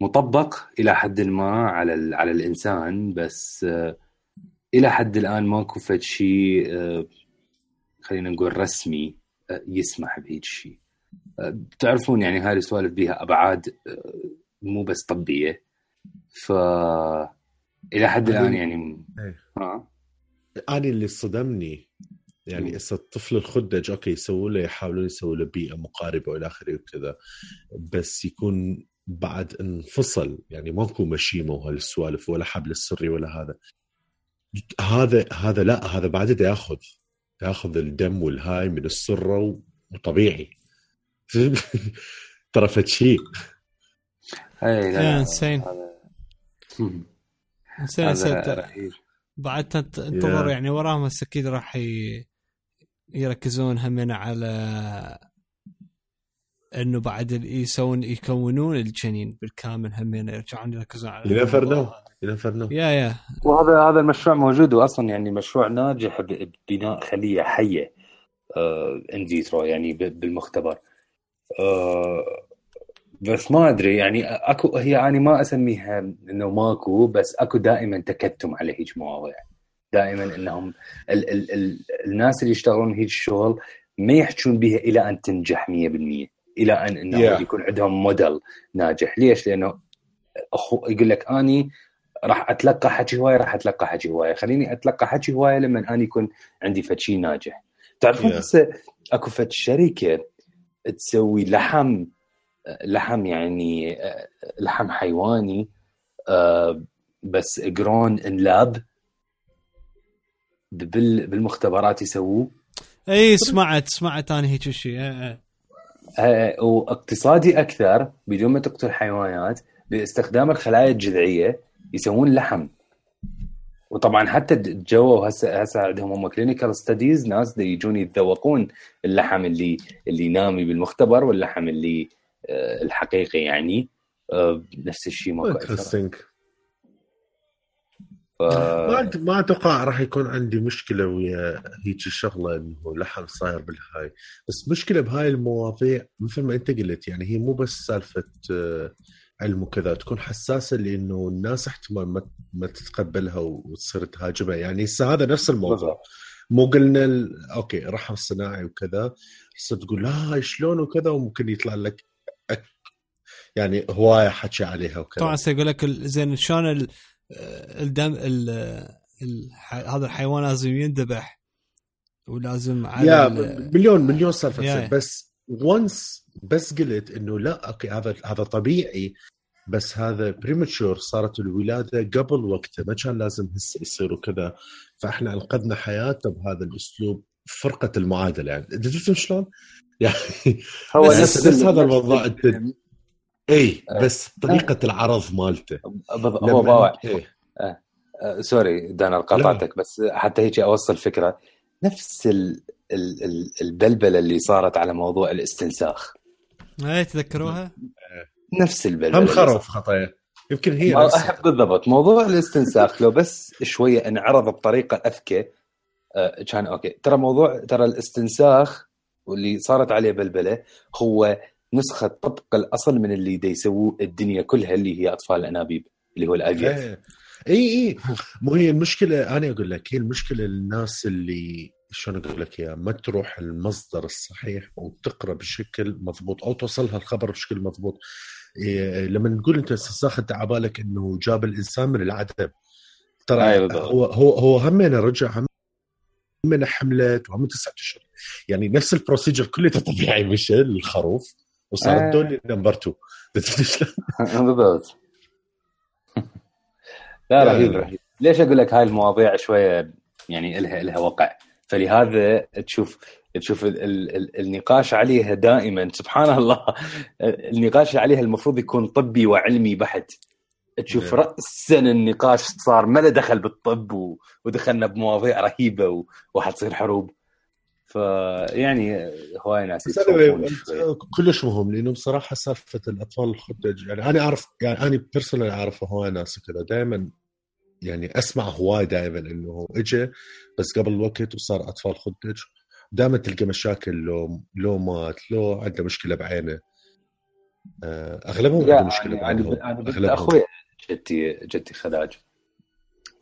مطبق إلى حد ما على على الإنسان بس آه، إلى حد الآن ماكو فد شيء آه، خلينا نقول رسمي آه، يسمح بهيج شيء. آه، تعرفون يعني هاي السوالف بها أبعاد مو بس طبية. ف إلى حد الآن يعني. ها أنا اللي صدمني يعني. هسه الطفل الخدج okay يسووا له يحاولون يسووا له بيئة مقاربة وإلى آخره وكذا بس يكون بعد انفصل. يعني ماكو مشيمة وهالسوالف ولا حبل السري ولا هذا. هذا هذا لا هذا بعد دا ياخذ ياخذ الدم والهاي من السرة وطبيعي. ترى فد شيء اي لا insane انسين رهيب. بعد انتظر. يعني وراهم هسه أكيد راح ي... يركزون همنا على إنه بعد يسوون يكونون الجنين بالكامل همنا يرجعون يركزون على know. يا يا وهذا هذا المشروع موجود واصلا يعني مشروع ناجح ببناء خلية حية إن فيترو يعني ب- بالمختبر آه، بس ما أدري يعني أكو هي أنا ما أسميها إنه ماكو بس أكو دائما تكتم على هيج مواضيع دائما إنهم ال ال ال الناس اللي يشتغلون هيج الشغل ما يحجون بها إلى أن تنجح 100% إلى أن إنه Yeah. يكون عندهم موديل ناجح ليش؟ لأنه أخو يقول لك أني راح أتلقى حكي هوايه راح أتلقى حكي هوايه خليني أتلقى حكي هوايه لما اني يكون عندي فد شيء ناجح. تعرفون Yeah. هسه أكو فد شركة تسوي لحم لحم يعني آه، لحم حيواني آه، بس grown in lab بال- بالمختبرات يسووه. إي سمعت سمعت أنا هيك شيء إيه. آه، وإقتصادي أكثر بدون ما تقتل حيوانات باستخدام الخلايا الجذعية يسوون لحم. وطبعا حتى جو هسه هسه عندهم هم clinical studies ناس يجون يتذوقون اللحم اللي اللي نامي بالمختبر واللحم اللي آه، الحقيقي يعني. آه، نفس الشيء Interesting. ف- ما ما أتوقع راح يكون عندي مشكلة ويا هيك الشغله إنه لحم صاير بالهاي. بس مشكلة بهاي المواضيع مثل ما أنت قلت يعني هي مو بس سالفة آه، علم وكذا تكون حساسة لأنه الناس احتمال ما ما تتقبلها وتصير تهاجمها. يعني هسه هذا نفس الموضوع. مو قلنا ال... okay رحم صناعي وكذا هسه تقول لا شلون وكذا؟ وممكن يطلع لك أك... يعني هواية حكي عليها وكذا. طبعا سيقول لك ال- زين شلون ال- الدم ال ال هذا الحيوان لازم ينذبح ولازم على يا ال- مليون مليون سالفة. بس once بس قلت إنه لا okay هذا هذا طبيعي بس هذا premature صارت الولادة قبل وقته ما كان لازم هسه يصير وكذا فإحنا أنقذنا حياته بهذا الأسلوب فرقت المعادلة يعني. انت تفهم شلون؟ يعني هو بس, نفس هذا نفس الوضع ال- الت- اي بس طريقة العرض مالته. هو باوع. إيه. آه، sorry دانا قاطعتك بس حتى هيك أوصل فكرة. نفس ال ال ال البلبلة اللي صارت على موضوع الاستنساخ. اي تذكروها؟ نفس البلبله هم خروف خطية يمكن هي نفسها. أحب بالضبط. موضوع الاستنساخ لو بس شوية انعرض بطريقة أذكى آه، كان okay. ترى موضوع ترى الاستنساخ واللي صارت عليه بلبلة هو نسخة طبق الأصل من اللي دا يسووه الدنيا كلها اللي هي أطفال الأنابيب اللي هو ال IVF. إيه. اي اي مو هي المشكلة أنا أقول لك هي المشكلة للناس اللي شلون أقول لك اياها ما تروح المصدر الصحيح وتقرأ بشكل مضبوط أو توصلها الخبر بشكل مضبوط. إيه لما نقول أنت تاخذ على بالك إنه جاب الإنسان من العدم. ترى أيوة هو هو هو همنا رجع هم من حملت وهم تسعة أشهر. يعني نفس ال procedure كله طبيعي مشى الخروف. وصار آه. الدولي number 2 بالضبط. لا رهيب رهيب. ليش أقول لك هاي المواضيع شوية يعني إلها إلها وقع؟ فلهذا تشوف تشوف ال ال ال النقاش عليها دائما. سبحان الله. النقاش عليها المفروض يكون طبي وعلمي بحت. تشوف. راسا النقاش صار ما له دخل بالطب ودخلنا بمواضيع رهيبة وحتصير حروب. فيعني هواي ناس. كلش مهم لأنه بصراحة سالفة الأطفال الخدج يعني أنا أعرف يعني أنا personal أعرف هواي ناس كذا دائما يعني أسمع هواي دائما إنه اجى بس قبل الوقت وصار أطفال خدج دائما تلقى مشاكل لو لو مات لو عنده مشكلة بعينه. آه، أغلبهم عنده مشكلة يعني بعينهم. أنا بنت أخوي جدتي جدتي خداج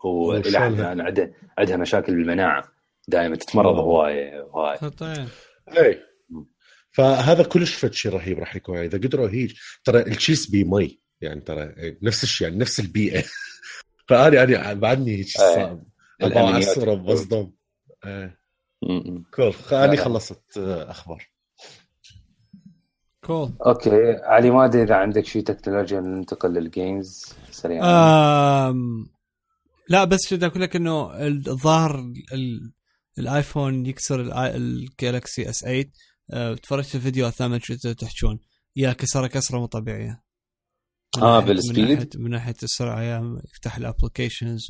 وإلى حد الآن عندها عندها مشاكل بالمناعة. دائما تتمرض أوه. هواي هواي. طيب. اي فهذا كلش فد شيء رهيب راح يكون. إذا قدروا هيك ترى التشيس بي مي. يعني ترى نفس الشيء يعني نفس البيئة. فاني أنا بعدني هيك إيه. صعب. الأمنيات. بعصر بصدم. cool اني لا. خلصت آه، أخبار. cool. okay. علي ما أدري إذا عندك شيء تكنولوجيا ننتقل لل games سريعا. آم لا بس بدي أقول لك إنه الظاهر ال- الآيفون يكسر ال Galaxy S 8 آه، تفرجت الفيديو اثناء شو تحجون يا كسرة كسرة مو طبيعية. من ناحية- بال speed؟ من ناحيه من ناحية السرعة يا يفتح ال applications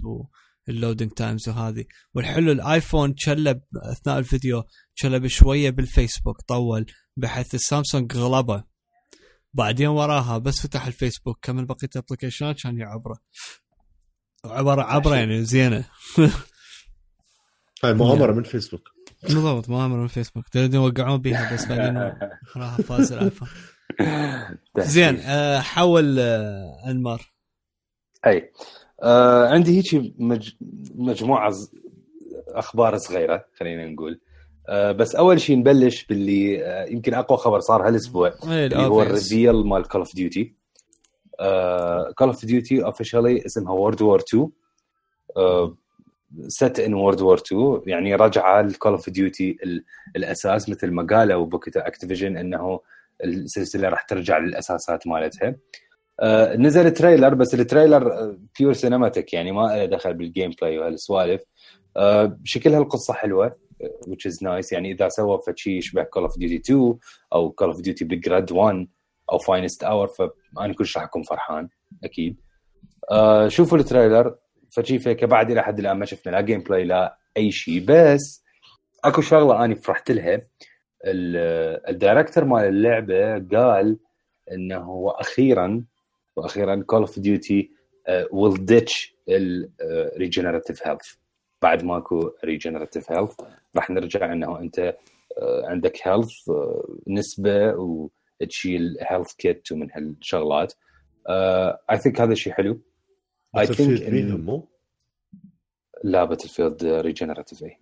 وال loading times وهذه. والحلو الآيفون تشلب أثناء الفيديو تشلب شوية بالفيسبوك طول بحيث السامسونج غلبه. بعدين وراها بس فتح الفيسبوك كمل بقية ال application ات كان يعبره عباره عبره يعني زينة. هاي مؤامره من فيسبوك. بالضبط ما من الفيسبوك تريدون يوقعون بيها بس بعدين راح فاز الآيفون. زين آه، حول آه، انمار أي آه عندي هيك مج... مجموعة ز... أخبار صغيرة خلينا نقول. آه بس أول شيء نبلش باللي آه يمكن أقوى خبر صار هالأسبوع إيه، اللي هو. ال reveal مال Call of Duty Call of Duty officially اسمها World War 2 set in World War 2 يعني رجعة ل Call of Duty الأساس مثل ما قالوا بوكتها Activision إنه السلسلة راح ترجع للأساسات مالتها. آه نزل trailer بس ال trailer pure cinematic يعني ما له دخل بال gameplay وهالسوالف. آه شكلها القصة حلوة آه، which is nice. يعني إذا سووا فشي يشبه Call of Duty 2 أو Call of Duty Big Red 1 أو Finest Hour فأنا كلش راح أكون فرحان أكيد. آه شوفوا ال trailer. فشي vague بعد إلى حد الآن ما شفنا لا gameplay لا أي شيء بس أكو شغلة اني فرحت لها. ال director مال اللعبة قال إنه وأخيرا وأخيرا Call of Duty will ditch ال regenerative health بعد ماكو regenerative health راح نرجع إنه أنت آه، عندك health نسبة وتشيل health kit ومن هالشغلات. I think هذا شيء حلو. إن- بيهم مو؟ لا Battlefield regenerative اي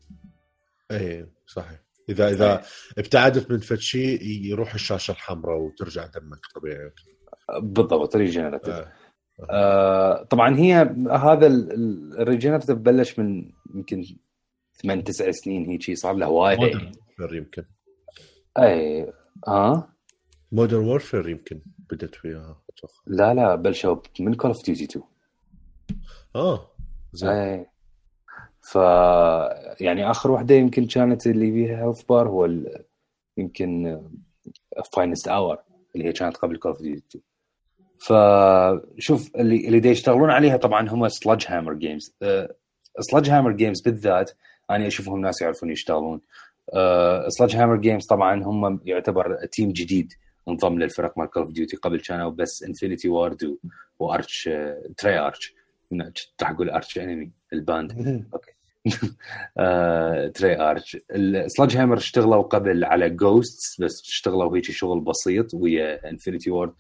اي صحيح. اذا إذا ابتعدت من فد شيء يروح الشاشة الحمراء وترجع دمك طبيعي. بالضبط regenerative آه. آه طبعا هي هذا ال regenerative بلش من يمكن ثمان تسع سنين هيك صار له وايد modern يمكن. اي ها Modern Warfare يمكن بدت أتوقع. لا لا بلشوا من Call of Duty 2 آه زين. اي ف يعني آخر واحدة يمكن كانت اللي فيها health bar هو ال... يمكن Finest Hour اللي هي كانت قبل Call of Duty فشوف اللي اللي يشتغلون عليها طبعا هم Sledgehammer Games Sledgehammer Games بالذات أنا أشوفهم ناس يعرفون يشتغلون. Sledgehammer Games طبعا هم يعتبر team جديد منضم للفرق مال Call of Duty قبل كانوا بس Infinity Ward وارش تري ارش راح أقول ارش انمي الباند. آه، تري آرش. السلاج هامر اشتغلوا قبل على جوستس بس اشتغلوا هيك شغل بسيط ويا انفينيتي وورد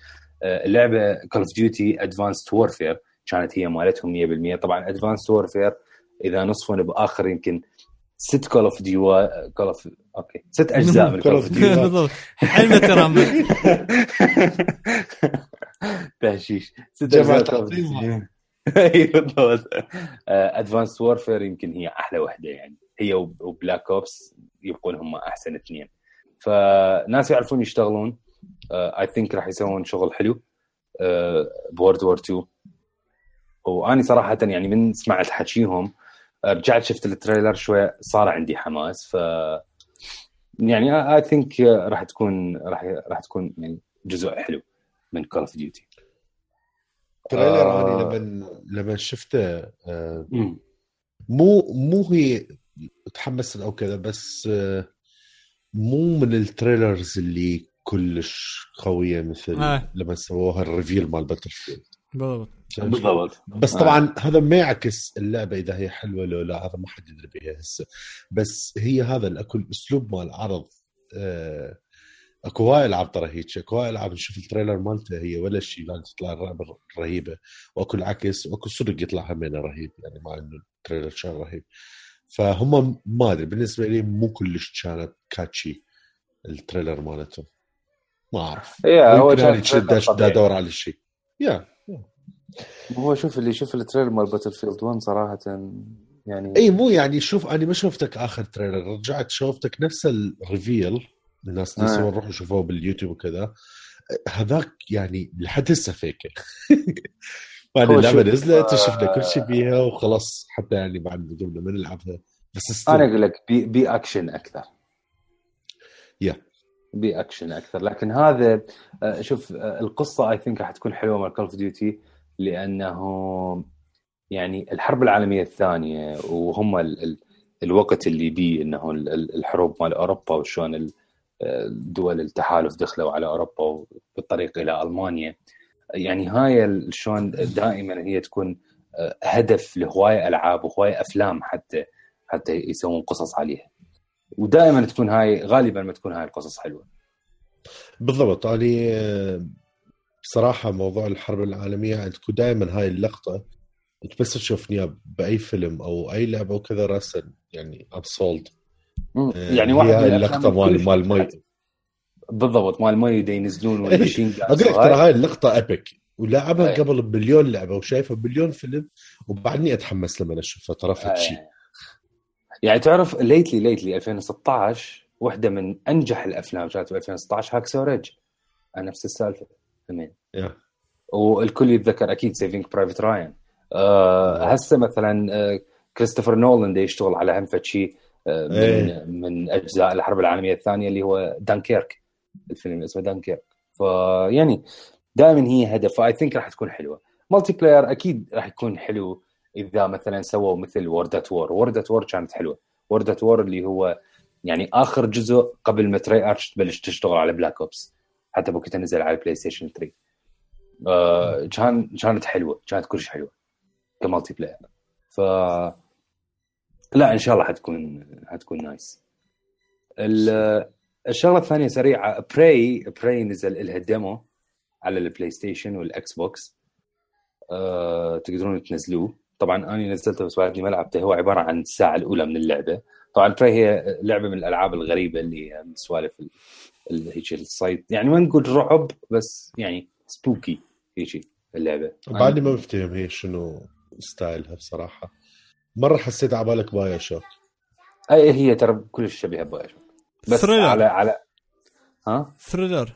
اللعبة كول اوف ديوتي ادفانسد وورفير كانت هي مالتهم 100% طبعا ادفانسد وورفير إذا نصفون بآخر يمكن ست كول اوف ديوا كول اوف أوكي. ست أجزاء من كول اوف بالضبط. حلمة ترامبل. تهشيش. ست أجزاء بالضبط. Advanced Warfare يمكن هي أحلى وحدة يعني. هي و Black Ops يبقون هم أحسن اثنين. فناس يعرفون يشتغلون. I think راح يسوون شغل حلو. بورد وور 2 وأني صراحة يعني من سمعت حكيهم. رجعت شفت ال trailer شوي صار عندي حماس. ف يعني I think راح تكون راح راح تكون يعني جزء حلو من Call of Duty trailer آه. اني لما لما شفته آه،. مو مو هي تحمست أو كذا بس آه، مو من ال trailers اللي كلش قوية مثل آه. لما سووها ال reveal مال Battlefield بالضبط بالضبط بس طبعا هذا ما يعكس اللعبة إذا هي حلوة لو لا هذا ما حد يدري بيها هسه بس هي هذا اكو الاسلوب مال العرض آه، اكو هواي العاب ترى هيك اكو هواي العاب نشوف ال trailer مالته هي ولا شيء لا تطلع رهيبة واكو العكس واكو صدق يطلع همينه رهيب يعني مع انه ال trailer كان رهيب. فهم ما ادري بالنسبة لي مو كلش كانت catchy ال trailer مالته. ما اعرف. يا هو كان. ادور على الشيء يا هو شوف اللي يشوف ال trailer مال Battlefield 1 صراحة يعني إي مو يعني شوف أنا ما شفتك آخر trailer رجعت شوفتك نفس ال reveal الناس اللي آه. روحوا شوفوه باليوتيوب وكذا هذاك يعني لحد هسه فيك يعني اللعبة نزلت آه. شفنا كل شيء فيها وخلاص حتى يعني بعد قبل ما نلعبها بس. أنا أقول لك بي, بي اكشن أكثر يا. بي اكشن أكثر لكن هذا آه، شوف آه، القصة I think راح تكون حلوة مال Call of Duty لأنه يعني الحرب العالمية الثانية وهم ال ال الوقت اللي بيه إنه ال- ال- الحروب مال أوروبا وشلون الدول التحالف دخلوا على أوروبا بالطريق إلى ألمانيا. يعني هاي شلون دائما هي تكون آه، هدف لهوايه ألعاب وهوايه أفلام حتى حتى يسوون قصص عليها. ودائما تكون هاي غالبا ما تكون هاي القصص حلوة. بالضبط. يعني بصراحة موضوع الحرب العالمية عندكم دائما هاي اللقطة بس تشوفني بأي فيلم أو أي لعبة وكذا راسا يعني ابسولد. يعني يعني واحد من اللقطه مال مال مي بالضبط مال مي ينزلون والمشين أقول لك ترى هاي اللقطة ابيك ولعبها أي. قبل بمليون لعبة وشايفها بمليون فيلم وبعدني أتحمس لما أشوفها ترى فد شيء يعني تعرف ليتلي ليتلي 2016 واحدة من أنجح الأفلام كانت ب 2016 هاكسو ريج نفس السالفة همين yeah. والكل يتذكر أكيد Saving Private Ryan آه هسه مثلا آه كريستوفر نولان دا يشتغل على هم شيء آه من, إيه. من أجزاء الحرب العالمية الثانية اللي هو دانكيرك الفيلم اسمه دانكيرك. فيعني دائما هي هدف ف I think راح تكون حلوة. multiplayer أكيد راح يكون حلو إذا مثلا سووا مثل World at War World at War كانت حلوة. World at War اللي هو يعني آخر جزء قبل ما Treyarch تبلش تشتغل على Black Ops حتى بوقتها نزل على ال PlayStation 3 آه كان كانت حلوة. كانت كلش حلوة. ك multiplayer ف لا إن شاء الله حتكون حتكون nice ال- الشغلة الثانية سريعة Prey Prey نزل لها demo على ال PlayStation وال Xbox أه تقدرون تنزلوه. طبعا أنا نزلته بس بعدني ما لعبته. هو عبارة عن الساعة الأولى من اللعبة. طبعا Prey هي لعبة من الألعاب الغريبة اللي سوالف ال- ال- هيك الصيد. يعني ما نقول رعب بس يعني spooky هيك اللعبة. بعدني ما بفتهم هي شنو style ها بصراحة. مرة حسيت على بالك BioShock أي هي ترى كلش شبيهه ب BioShock. بس thriller. على على ها؟ thriller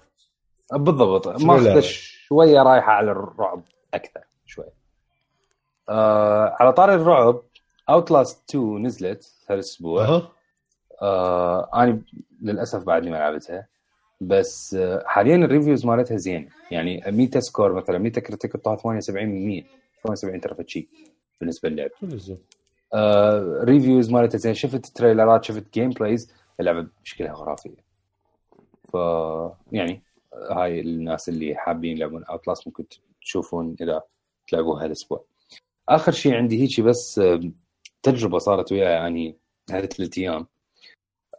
بالضبط. ماخذة شوية رايحة على الرعب أكثر شوي. آه على طاري الرعب Outlast 2 نزلت هالأسبوع. أها. آه أنا للأسف بعدني ما لعبتها. بس آه حاليا ال reviews مالتها زين. يعني Metascore مثلا Metacritic طلعت 78 من 100 78 ترى شيء بالنسبة؟ آه reviews مالتها زين. شفت trailerات شفت gameplays اللعبة بشكلها خرافية. ف يعني هاي الناس اللي حابين يلعبون Outlast ممكن تشوفون إذا تلعبوها هالاسبوع آخر شيء عندي هيجي بس آه، تجربة صارت وياي يعني هذه ثلاث أيام.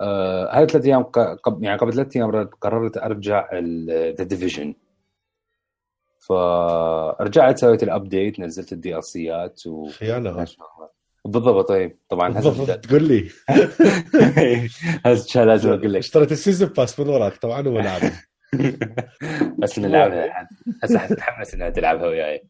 آه، هذه ثلاث أيام قب- يعني قبل ثلاث أيام قررت أرجع The Division فرجعت سويت ال update نزلت ال DLC ات و خيانه بالضبط طيب طبعا بالضبط. تقول لي. هسه لازم أقول لك. اشتريت ال season pass من وراك طبعا هو لاعب بس نلعبها هسه حتتحمس إنها تلعبها وياي.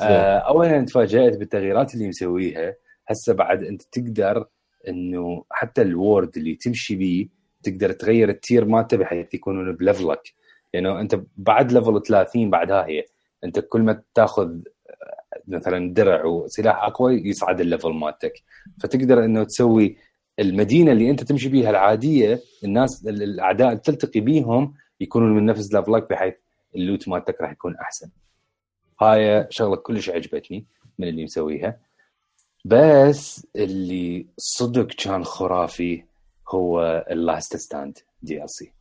آه، اولا تفاجأت بالتغييرات اللي مسويها. هسه بعد أنت تقدر إنه حتى ال world اللي تمشي بيه تقدر تغير ال tier مالته بحيث يكونون ب level ك. لأنه أنت بعد level 30 بعدها هي أنت كل ما تاخذ مثلا درع وسلاح أقوى يصعد ال level مالتك. فتقدر إنه تسوي المدينة اللي أنت تمشي بيها العادية الناس الأعداء اللي تلتقي بيهم يكونون من نفس level ك بحيث ال loot مالتك راح يكون أحسن. هاي شغلة كلش عجبتني من اللي مسويها. بس اللي صدق كان خرافي هو ال Last Stand DLC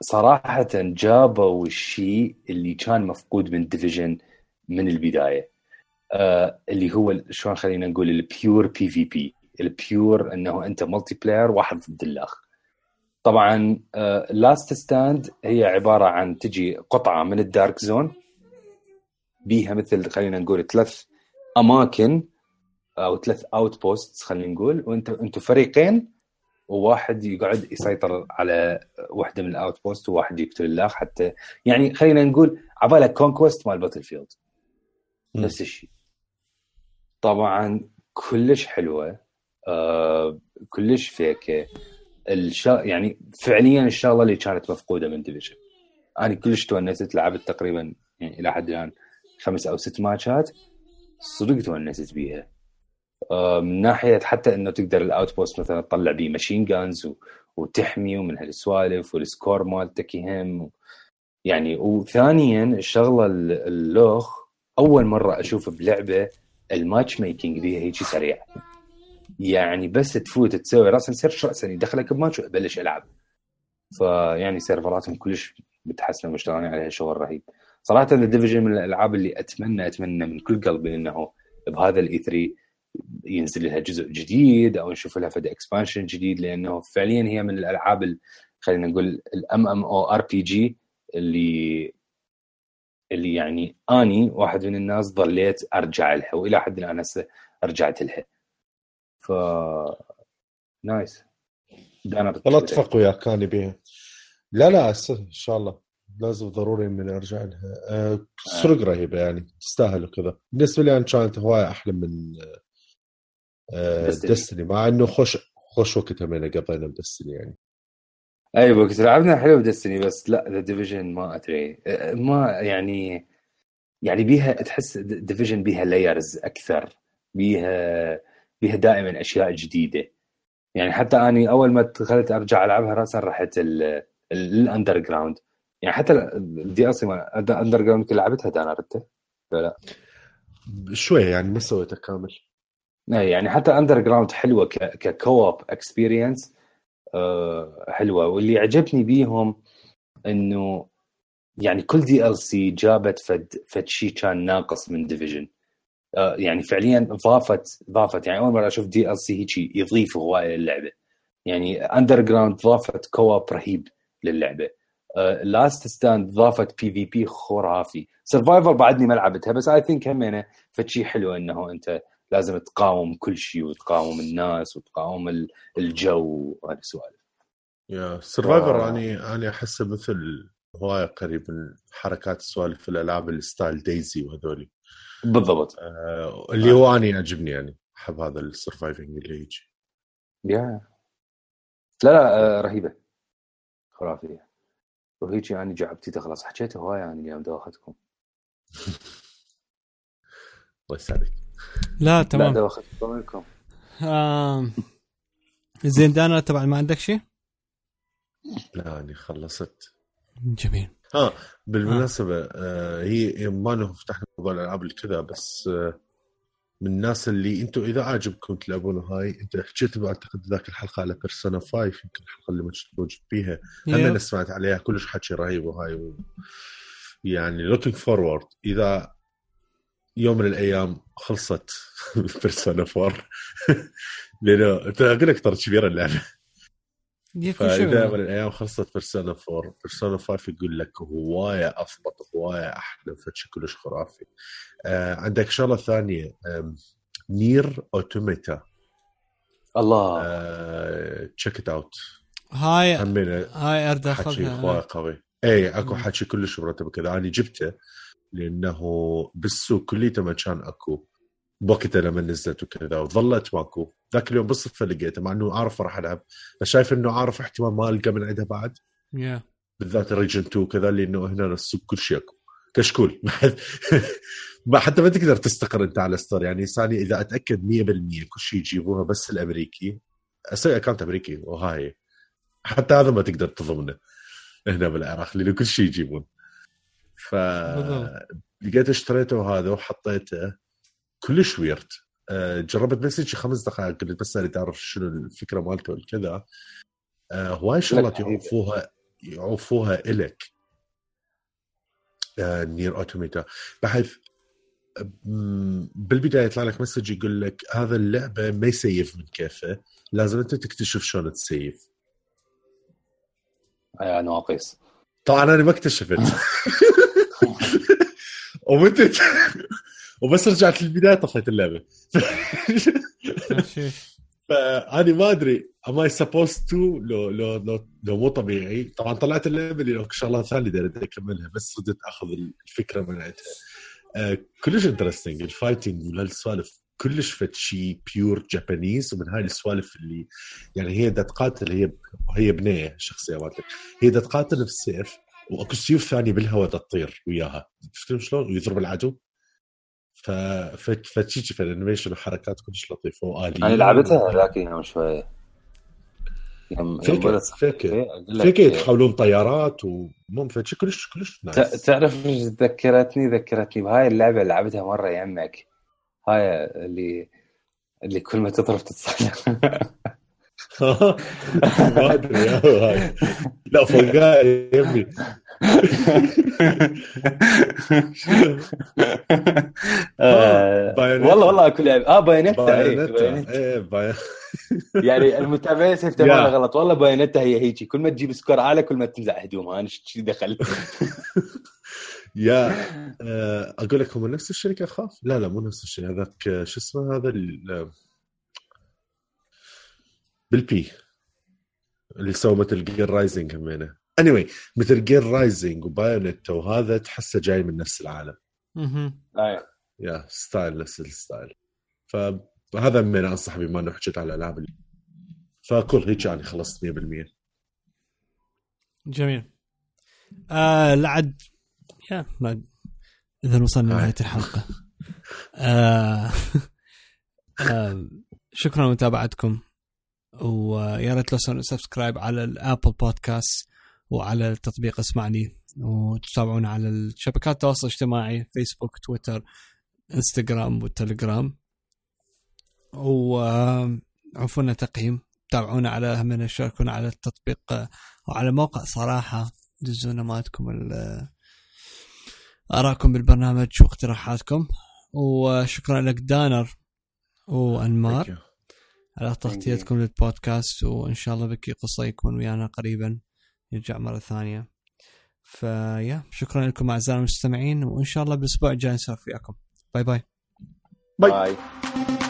صراحة جابوا الشيء اللي كان مفقود من Division من البداية. آه اللي هو شلون خلينا نقول ال pure PvP ال pure إنه أنت multiplayer واحد ضد اللاخ طبعا Last آه Stand هي عبارة عن تجي قطعة من ال Dark Zone بيها مثل خلينا نقول ثلاث أماكن أو ثلاث outpost خلينا نقول. وانت أنتم فريقين وواحد يقعد يسيطر على واحدة من ال outpost وواحد يقتل اللاخ حتى يعني خلينا نقول عبالك Conquest مال Battlefield نفس الشيء. طبعا كلش حلوة آه كلش فيكة. الشا... يعني فعليا الشغله اللي كانت مفقودة من Division أنا كلش تونست لعبت تقريبا يعني إلى حد الآن خمس أو ست ماتشات. صدق تونست بيها. آه من ناحية حتى إنه تقدر ال outpost مثلا تطلع بيه machine guns و... وتحمي ومن هالسوالف وال score مالتك يهم يعني وثانيا الشغلة اللوخ أول مرة أشوف بلعبة ال matchmaking بيها هيك سريع. يعني بس تفوت تسوي راسا search راسا يدخلك بماتش وأبلش ألعب. فيعني سيرفراتهم كلش متحسنة ومشتغلين عليها شغل رهيب. صراحة ال Division من الألعاب اللي أتمنى أتمنى من كل قلبي إنه بهذا ال E3 ينزل لها جزء جديد أو نشوف لها فد expansion جديد لأنه فعليا هي من الألعاب خلينا نقول ال MMO RPG اللي اللي يعني أني واحد من الناس ضليت أرجع لها وإلى حد الآن هسه رجعت لها. ف نايس أنا والله اتفق وياك كان بيها لا لا إن شاء الله. لازم ضروري من أرجع لها. أه سرق آه. رهيبة يعني تستاهل وكذا. بالنسبة لي أنا كانت هواية أحلى من أه دستني مع إنه خوش خوش وقت همين قضينا بدستني يعني. أيوه كنت لعبنا حلو بدستني بس لا ذا ديفيجن ما أدري. ما يعني يعني بيها تحس ديفيجن بيها لايرز أكثر بيها بيها دائما أشياء جديدة. يعني حتى أني أول ما دخلت أرجع ألعبها راسا رحت الاندر جراوند يعني حتى الدي ال سي اندر جراوند لعبتها دانا رته لا؟ شوي يعني ما سويتها كامل. يعني حتى اندر جراوند حلوة ك co-op experience حلوة. واللي عجبني بيهم إنه يعني كل DLC جابت فد فد شيء كان ناقص من Division آه، يعني فعليا ضافت ضافت. يعني أول مرة أشوف DLC هيك يضيف هواية للعبة. يعني Underground ضافت co-op رهيب للعبة. Last Stand ضافت PvP خرافي. Survival بعدني ما لعبتها بس I think همينه فشي حلو إنه أنت لازم تقاوم كل شيء وتقاوم الناس وتقاوم الجو وهذه السوالف. yeah Survival اني أني احسه مثل هواية قريب من حركات السوالف في الالعاب ال style DayZ وهذولي. بالضبط. آه اللي هو أني يعجبني يعني أحب هذا ال surviving اللي يجي. yeah. لا لا آه رهيبة. خرافية. وهيك يعني جعبتي تخلص. حكيت هواية يعني اليوم دوختكم. الله يسعدك. لا تمام. لا منكم آه... زين دانا طبعا ما عندك شيء؟ لا اني خلصت. جميل. ها بالمناسبة آه. آه هي ما انه فتحنا موضوع الألعاب اللي كذا بس آه من الناس اللي أنتم إذا عاجبكم تلعبون هاي انت حكيت اعتقد ذاك الحلقة على بيرسونا 5 يمكن الحلقة اللي ما موجود فيها. هم أنا سمعت عليها كلش حكي رهيب وهاي و... يعني looking forward إذا يوم من الأيام خلصت Persona 4 لأنه أنت أقول لك ترى كبيرة اللعبة. فإذا من الأيام خلصت Persona 4 Persona 5 يقول لك هواية اضبط هواية أحلى فشي كلش خرافي. آه عندك شغلة ثانية Nier Automata الله. تشيك ات اوت هاي هاي ارد حكي أخذها. قوي. اي أكو. حكي كلش مرتب كذا أنا جبته لأنه بالسوق كليته ما كان أكو بوقتها لما نزلت وكذا وظلت ماكو. ذاك اليوم بالصدفة لقيته مع إنه عارف راح ألعب. بس شايف إنه عارف احتمال ما ألقى من عندها بعد. يا بالذات الريجن 2 كذا لأنه هنا السوق كل شيء أكو. كشكول. ما حتى ما تقدر تستقر أنت على ستور. يعني ثاني إذا أتأكد 100% كل شيء يجيبوها بس الأمريكي. أسوي account أمريكي. وهاي. حتى هذا ما تقدر تضمنه هنا بالعراق لأنه كل شيء يجيبون. ف. لقيت اشتريته هذا وحطيته. كلش weird أه، جربت بس شي خمس دقائق قلت بس أريد أعرف شنو الفكرة مالته والكذا أه، هواي شغلات. يعوفوها يعوفوها إلك. آه، Nier Automata بحيث بالبداية يطلع لك مسج يقول لك هذا اللعبة ما يسيف من كيفه. لازم أنت تكتشف شلون تسيف. يا نواقص طبعا أنا ما اكتشفت. ومتت وبس رجعت للبداية طفيت اللعبة. فاني ما أدري ام اي سبوست تو لو لو لو لو مو طبيعي. طبعا طلعت اللعبة اللي شغلات ثانية داير أكملها بس ردت آخذ الفكرة من عندها. آه كلش interesting ال fighting وهالسوالف كلش فد شيء pure Japanese ومن هاي السوالف اللي يعني هي دا تقاتل هي هي بنية الشخصيه مالتك هي دا تقاتل بالسيف وأكو سيوف ثانية بالهواء تطير وياها. تفهم شلون؟ ويضرب العدو. ف فتشي فال animation وحركات كلش لطيفة وآلية. أنا لعبتها ذاك اليوم شوي. يوم يوم فيك فيك فيك يتحولون طيارات ومو فشي كلش كلش nice. تعرف إيش ذكرتني؟ ذكرتني بهاي اللعبة لعبتها مرة يمك. هاي اللي اللي كل ما تضرب تتصلح ما ادري يا هاي. لا يمي آه، بايونيتا. والله والله لعبه آه بايونيتا إيه،. إيه باي- يعني المتابعين يا. مره غلط والله بايونيتا هي هيجي كل ما تجيب سكور أعلى كل ما تنزع هدومها أنا شو دخل يا آه، أقول لك هم نفس الشركة اخاف لا لا مو نفس الشركة هذاك آه، شو اسمه هذا بالبي اللي سوى مثل جير رايزنج همينه. اني anyway, مثل جير رايزنج وبايونيتا وهذا تحسه جاي من نفس العالم. آه. يا style نفس ال style فهذا من أنصح بما أنه حكيت على الألعاب اللي فكل هيك يعني خلصت 100% جميل. آه لعد يا ما إذا وصلنا هاي. لنهاية الحلقة. آه آه شكرا لمتابعتكم. ويا ريت لو subscribe على ال Apple Podcast وعلى التطبيق اسمعني وتتابعونا على الشبكات التواصل الاجتماعي فيسبوك تويتر إنستغرام والتليجرام. وعفونا تقييم تابعونا على هم شاركونا على التطبيق وعلى موقع صراحة. دزونا مالتكم ال- آراءكم بالبرنامج واقتراحاتكم. وشكرا لك دانر وأنمار. على تغطيتكم للبودكاست وإن شاء الله بكي قصة يكون ويانا قريبا يرجع مرة ثانية. فيا شكرا لكم أعزائي المستمعين وإن شاء الله بالأسبوع الجاي نسولف وياكم bye bye. bye. bye